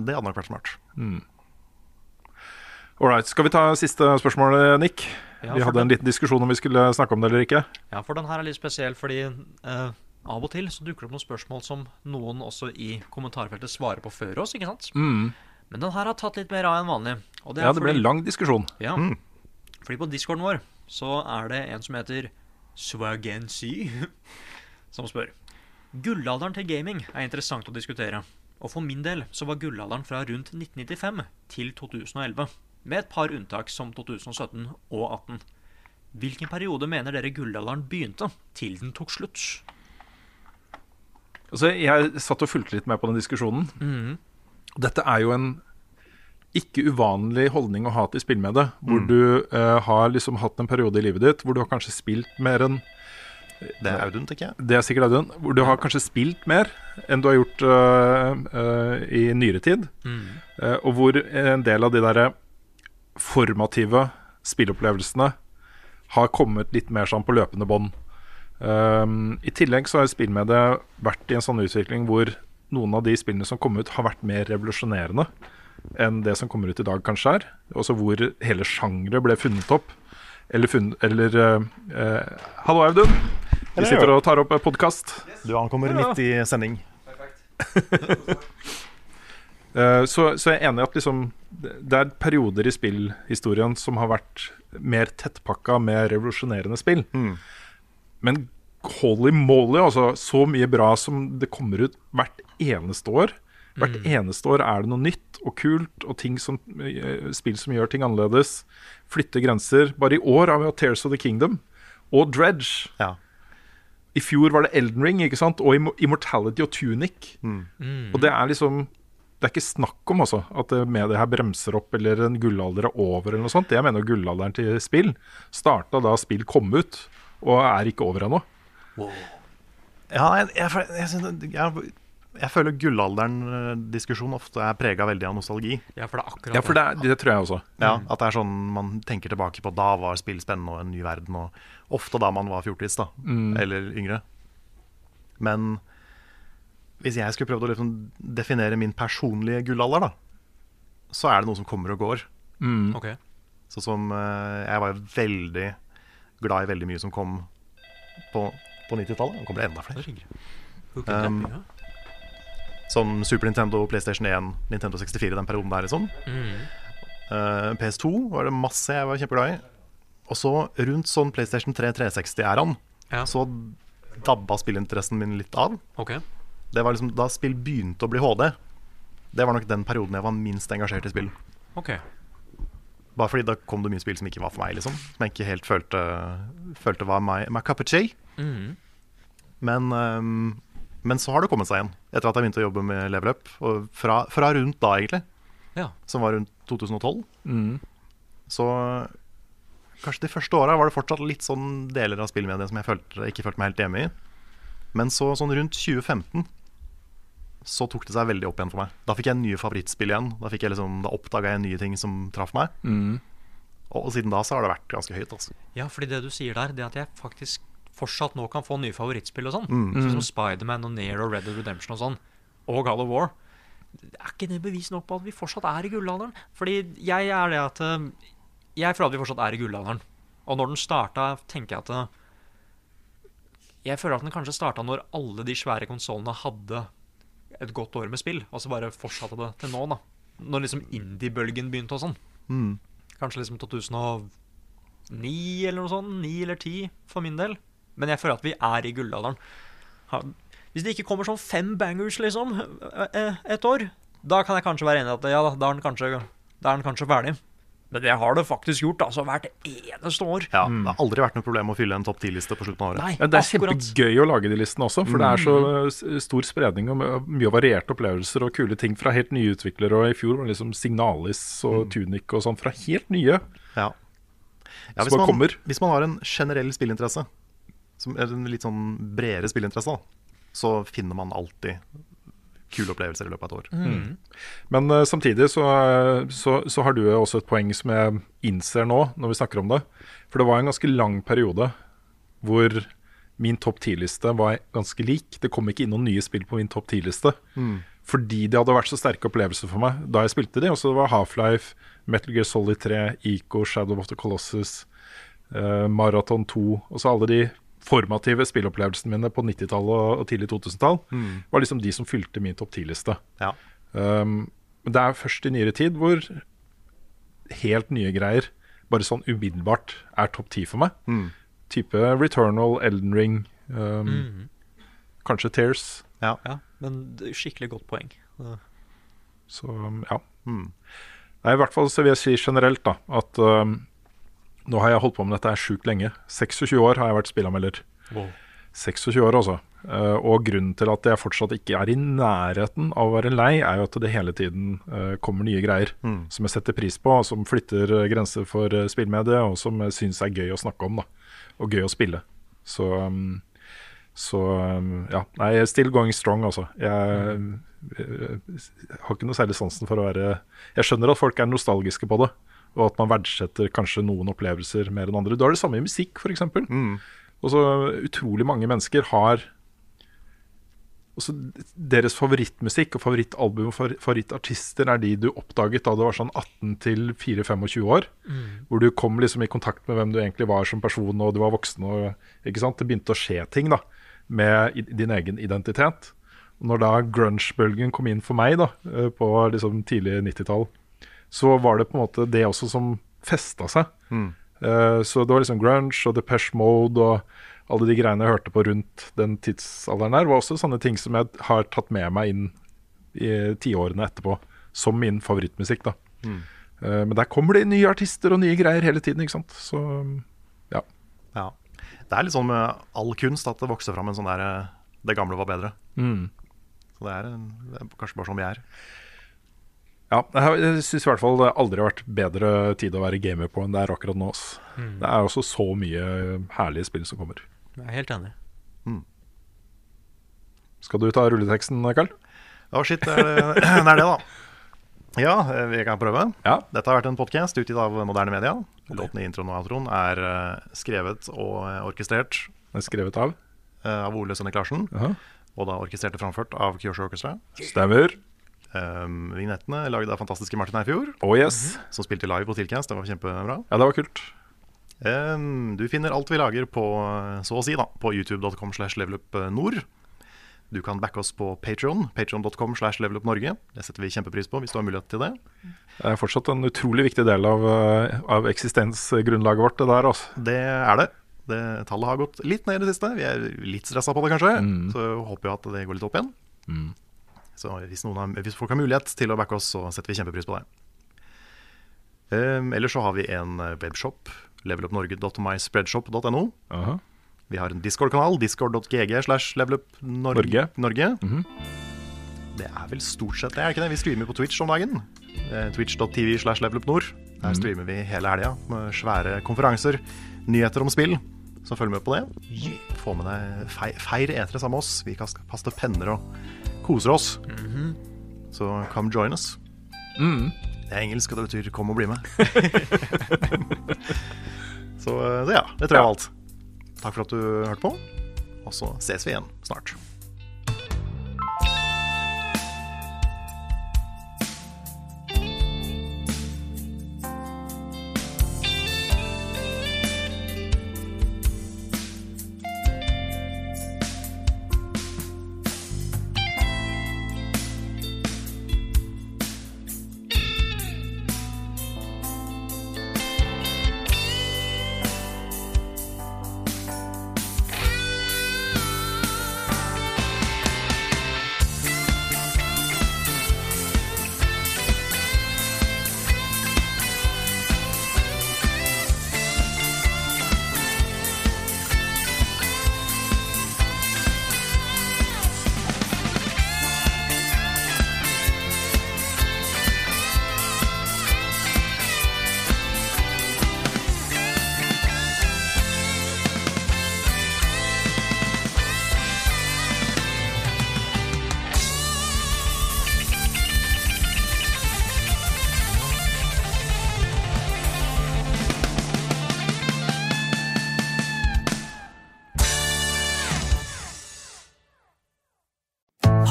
Speaker 1: Det hadde nok vært smart.
Speaker 2: Mm. Alright, Skal vi ta siste spørsmål, Nick?
Speaker 3: Ja,
Speaker 2: vi
Speaker 3: hadde
Speaker 2: hadde en liten diskusjon om vi skulle snakke om det eller ikke.
Speaker 3: Ja, for den her er litt spesiell, fordi eh, av og til så dukker det opp noen spørsmål som noen også i kommentarfeltet svarer på før oss, ikke sant?
Speaker 2: Mm.
Speaker 3: Men den her har tatt litt mer av enn vanlig. Og
Speaker 2: Ja, det ble en lang diskusjon.
Speaker 3: Ja.
Speaker 2: Mm.
Speaker 3: Fordi på discorden vår så er det en som heter Swagency, som spør. Gullalderen til gaming er interessant å diskutere. Og for min del så var gullalderen fra rundt 1995 til 2011. Med et par unntak som 2017 og 2018. Hvilken periode mener dere gullalderen begynte, til den tok slutt?
Speaker 2: Altså, jeg satt og fulgte litt med på den diskusjonen.
Speaker 3: Mm.
Speaker 2: Dette er jo en ikke uvanlig holdning å ha til spill med det. hvor
Speaker 1: Mm.
Speaker 2: du uh, har liksom hatt en periode i livet ditt hvor du har kanskje spilt mer enn
Speaker 1: Det er Audun, tenker jeg.
Speaker 2: Det er sikkert Audun. Hvor du har kanskje spilt mer enn du har gjort uh, uh, i nyere tid.
Speaker 3: Mm.
Speaker 2: Og hvor en del av de derre formative spillopplevelsene har kommet litt mer sånn på løpende bånd. Um, I tillegg så har spillmediet vært i en sånn utvikling hvor noen av de spillene som kom ut, har vært mer revolusjonerende enn det som kommer ut i dag, kanskje er. Også hvor hele sjangre ble funnet opp. Eller funnet Eller uh, Hallo, Audun. Vi sitter og tar opp podkast.
Speaker 1: Du ankommer midt i sending.
Speaker 2: Perfekt. så, så jeg er enig i at liksom, det er perioder i spillhistorien som har vært mer tettpakka med revolusjonerende spill. Men holy moly, altså, så mye bra som det kommer ut hvert eneste år. Hvert
Speaker 3: Mm.
Speaker 2: eneste år er det noe nytt og kult, og ting som, eh, spill som gjør ting annerledes. Flytter grenser. Bare i år har vi hatt Tears of the Kingdom og Dredge. I fjor var det Elden Ring ikke sant? og Immortality og Tunic.
Speaker 3: Mm.
Speaker 2: Og det er liksom Det er ikke snakk om også at mediet med det her bremser opp eller en gullalder er over eller noe sånt. Jeg mener gullalderen til spill starta da spill kom ut, og er ikke over ennå.
Speaker 1: Ja, jeg, jeg, jeg, jeg, jeg føler gullalderen-diskusjon ofte er prega veldig av nostalgi.
Speaker 3: Ja, for det er akkurat
Speaker 2: Ja, for det, er, det tror jeg også.
Speaker 1: Ja, At det er sånn man tenker tilbake på da var spill spennende og en ny verden. Og ofte da man var fjortis, da.
Speaker 2: Mm.
Speaker 1: Eller yngre. Men hvis jeg skulle prøvd å liksom definere min personlige gullalder, da, så er det noe som kommer og går.
Speaker 2: Mm.
Speaker 3: Ok.
Speaker 1: Sånn som eh, Jeg var jo veldig glad i veldig mye som kom på, på 90-tallet. Nå kommer det enda flere. Um? Som Super Nintendo, PlayStation 1, Nintendo 64, den perioden der, liksom.
Speaker 3: Mm.
Speaker 1: Uh, PS2 var det masse jeg var kjempeglad i. Og så rundt sånn PlayStation 3 360-æraen,
Speaker 3: Ja.
Speaker 1: så dabba spillinteressen min litt av.
Speaker 3: Okay.
Speaker 1: Det var liksom Da spill begynte å bli HD. Det var nok den perioden jeg var minst engasjert i spill.
Speaker 3: Ok.
Speaker 1: Bare fordi da kom det mye spill som ikke var for meg, liksom. Som jeg ikke helt følte, følte var my, my cup of tea.
Speaker 3: Mm.
Speaker 1: Men, um, men så har det kommet seg igjen, etter at jeg begynte å jobbe med Level Up. Og fra, fra rundt da, egentlig,
Speaker 3: Ja.
Speaker 1: som var rundt 2012.
Speaker 2: Mm.
Speaker 1: Så kanskje de første åra var det fortsatt litt sånn deler av spillmediet som jeg følte, ikke følte meg helt hjemme i. Men så sånn rundt 2015 så tok det seg veldig opp igjen for meg. Da fikk jeg nye favorittspill igjen. Da, jeg liksom, da oppdaga jeg nye ting som traff meg.
Speaker 2: Mm.
Speaker 1: Og, og siden da så har det vært ganske høyt. Altså.
Speaker 3: Ja, fordi det du sier der, det at jeg faktisk fortsatt nå kan få nye favorittspill og sånn,
Speaker 1: Mm.
Speaker 3: sånn
Speaker 1: Mm.
Speaker 3: som Spiderman og Nero, Red Dead Redemption og sånn, og God of War, er ikke det bevis nok på at vi fortsatt er i gullalderen? Fordi jeg er det at Jeg Jeg føler at vi fortsatt er i gullalderen. Og når den starta, tenker jeg at eh, Jeg føler at den kanskje starta når alle de svære konsollene hadde et godt år med spill, og så bare fortsatte det til nå, da. Når liksom indie-bølgen begynte og sånn.
Speaker 1: Mm.
Speaker 3: Kanskje liksom 2009 eller noe sånt. 9 eller 10 for min del. Men jeg føler at vi er i gullalderen. Hvis det ikke kommer sånn fem bangers, liksom, eh, et år, da kan jeg kanskje være enig i at ja, da, da er den kanskje, da er den kanskje ferdig. Men det har det faktisk gjort, altså. Hvert eneste år.
Speaker 1: Ja, Det har aldri vært noe problem å fylle en topp 10-liste på slutten av året.
Speaker 3: Nei,
Speaker 2: Ja, det er
Speaker 3: akkurat.
Speaker 2: kjempegøy å lage de listene også, for det er så
Speaker 3: Mm.
Speaker 2: stor spredning og mye varierte opplevelser og kule ting fra helt nye utviklere. Og i fjor var det liksom Signalis og Tunic og sånn fra helt nye.
Speaker 1: Ja. Ja, hvis, man, hvis man har en generell spillinteresse, som er en litt sånn bredere spillinteresse, da, så finner man alltid kule opplevelser i løpet av et år.
Speaker 2: Mm. Men uh, samtidig så, eh, så, så har du også et poeng som jeg innser nå, når vi snakker om det. For det var en ganske lang periode hvor min topp 10-liste var ganske lik. Det kom ikke inn noen nye spill på min topp 10-liste.
Speaker 1: Mm.
Speaker 2: Fordi det hadde vært så sterke opplevelser for meg da jeg spilte de. Også det var Half-Life, Metal Gear Solid 3, Eco, Shadow of the Colossus, uh, Marathon 2 Og så alle de formative spillopplevelsene mine på 90-tallet og, tidlig 2000-tall
Speaker 1: Mm.
Speaker 2: var liksom de som fylte min topp 10-liste.
Speaker 1: Ja.
Speaker 2: Um, det er først i nyere tid hvor helt nye greier bare sånn umiddelbart er topp 10 for meg.
Speaker 1: Mm.
Speaker 2: Type Returnal, Elden Ring, um,
Speaker 3: mm.
Speaker 2: kanskje Tears.
Speaker 1: Ja.
Speaker 3: Ja, men skikkelig godt poeng.
Speaker 2: Så um, ja.
Speaker 1: Mm.
Speaker 2: Nei, I hvert fall så vil jeg si generelt da at um, nå har jeg holdt på med dette her sjukt lenge. 26 år har jeg vært spillanmelder.
Speaker 3: Wow.
Speaker 2: 26 år, altså. Eh, og grunnen til at jeg fortsatt ikke er i nærheten av å være lei, er jo at det hele tiden eh, kommer nye greier
Speaker 1: Mm.
Speaker 2: som jeg setter pris på, og som flytter eh, grenser for spillmediet, og som jeg syns er gøy å snakke om, da. Og gøy å spille. Så, um, så um, ja. Nei, still going strong, altså. Jeg, jeg har ikke noe særlig sansen for å være Jeg skjønner at folk er nostalgiske på det, og at man verdsetter kanskje noen opplevelser mer enn andre. Du har det samme i musikk, f.eks.
Speaker 1: Mm.
Speaker 2: Og så utrolig mange mennesker har også Deres favorittmusikk og favorittalbum og favorittartister er de du oppdaget da du var sånn 18 til 4-25 år.
Speaker 3: Mm.
Speaker 2: Hvor du kom liksom i kontakt med hvem du egentlig var som person, og du var voksen. Og, ikke sant? Det begynte å skje ting da med din egen identitet. Og når da grunge-bølgen kom inn for meg da eh, på liksom tidlig 90-tall, så var det på en måte det også som festa seg.
Speaker 1: Mm.
Speaker 2: Uh, Så det var liksom grunge og Depeche Mode og alle de greiene jeg hørte på rundt den tidsalderen der, var også sånne ting som jeg har tatt med meg inn i tiårene etterpå, som min favorittmusikk. da.
Speaker 1: Mm.
Speaker 2: Uh, Men der kommer det nye artister og nye greier hele tiden, ikke sant. Så ja.
Speaker 1: Ja. Det er litt sånn med all kunst at det vokser fram en sånn der eh, Det gamle var bedre.
Speaker 2: Mm.
Speaker 1: Så det er, en- det er kanskje bare sånn vi er.
Speaker 2: Ja, jeg har- syns i hvert fall det aldri har vært bedre tid å være gamer på enn det er akkurat nå.
Speaker 3: Mm.
Speaker 2: Det er også så mye herlige spill som kommer.
Speaker 3: Jeg er helt enig.
Speaker 2: Skal du ta rulleteksten, Karl?
Speaker 1: Å, shit. Det er det, det er det, da. Ja, eh, vi kan prøve. Dette har vært en podkast utgitt av Moderne Media. Låten i introen og outroen er eh, skrevet og eh, orkestrert
Speaker 2: Er skrevet av?
Speaker 1: av Ole Sønne Klarsen.
Speaker 2: Jaha.
Speaker 1: Og da orkestrert og framført av Kyosho Orchestra.
Speaker 2: Stemmer.
Speaker 1: Um, vignettene lagd av fantastiske Martin Eifjord.
Speaker 2: Oh, yes.
Speaker 1: Som spilte live på Tilcast. Det var kjempebra.
Speaker 2: Ja, det var kult.
Speaker 1: Um, du finner alt vi lager på så å si da, på youtube.com slash levelupnord. Du kan backe oss på Patreon, patreon.com slash levelupnorge. Det setter vi kjempepris på hvis du har mulighet til det.
Speaker 2: Det er fortsatt en utrolig viktig del av, eh, av eksistensgrunnlaget vårt, det der. Altså.
Speaker 1: Det er det. det. Tallet har gått litt ned i det siste. Vi er litt stressa på det, kanskje. Så håper vi at det går litt opp igjen.
Speaker 2: Mm.
Speaker 1: Så hvis, noen har, hvis folk har mulighet til å backe oss, så setter vi kjempepris på det. Um, ellers så har vi en eh, webshop, levelupnorge.myspreadshop.no. Vi har en Discord-kanal, discord.gg slash levelupnorge.
Speaker 2: Norge. Mhm.
Speaker 1: Det er vel stort sett det, er ikke det? Vi streamer på Twitch om dagen. Eh, Twitch.tv slash levelupnord. Der
Speaker 2: Mhm.
Speaker 1: streamer vi hele helga med svære konferanser, nyheter om spill. Så følg med på det. Få med deg fei- Feir etere sammen med oss. Vi kan kaster penner og koser oss. Så come join us.
Speaker 2: Mm.
Speaker 1: Det er engelsk, og det betyr 'kom og bli med'. så, eh, så ja, det tror jeg var alt. Takk for at du hørte på, og så ses vi igjen snart.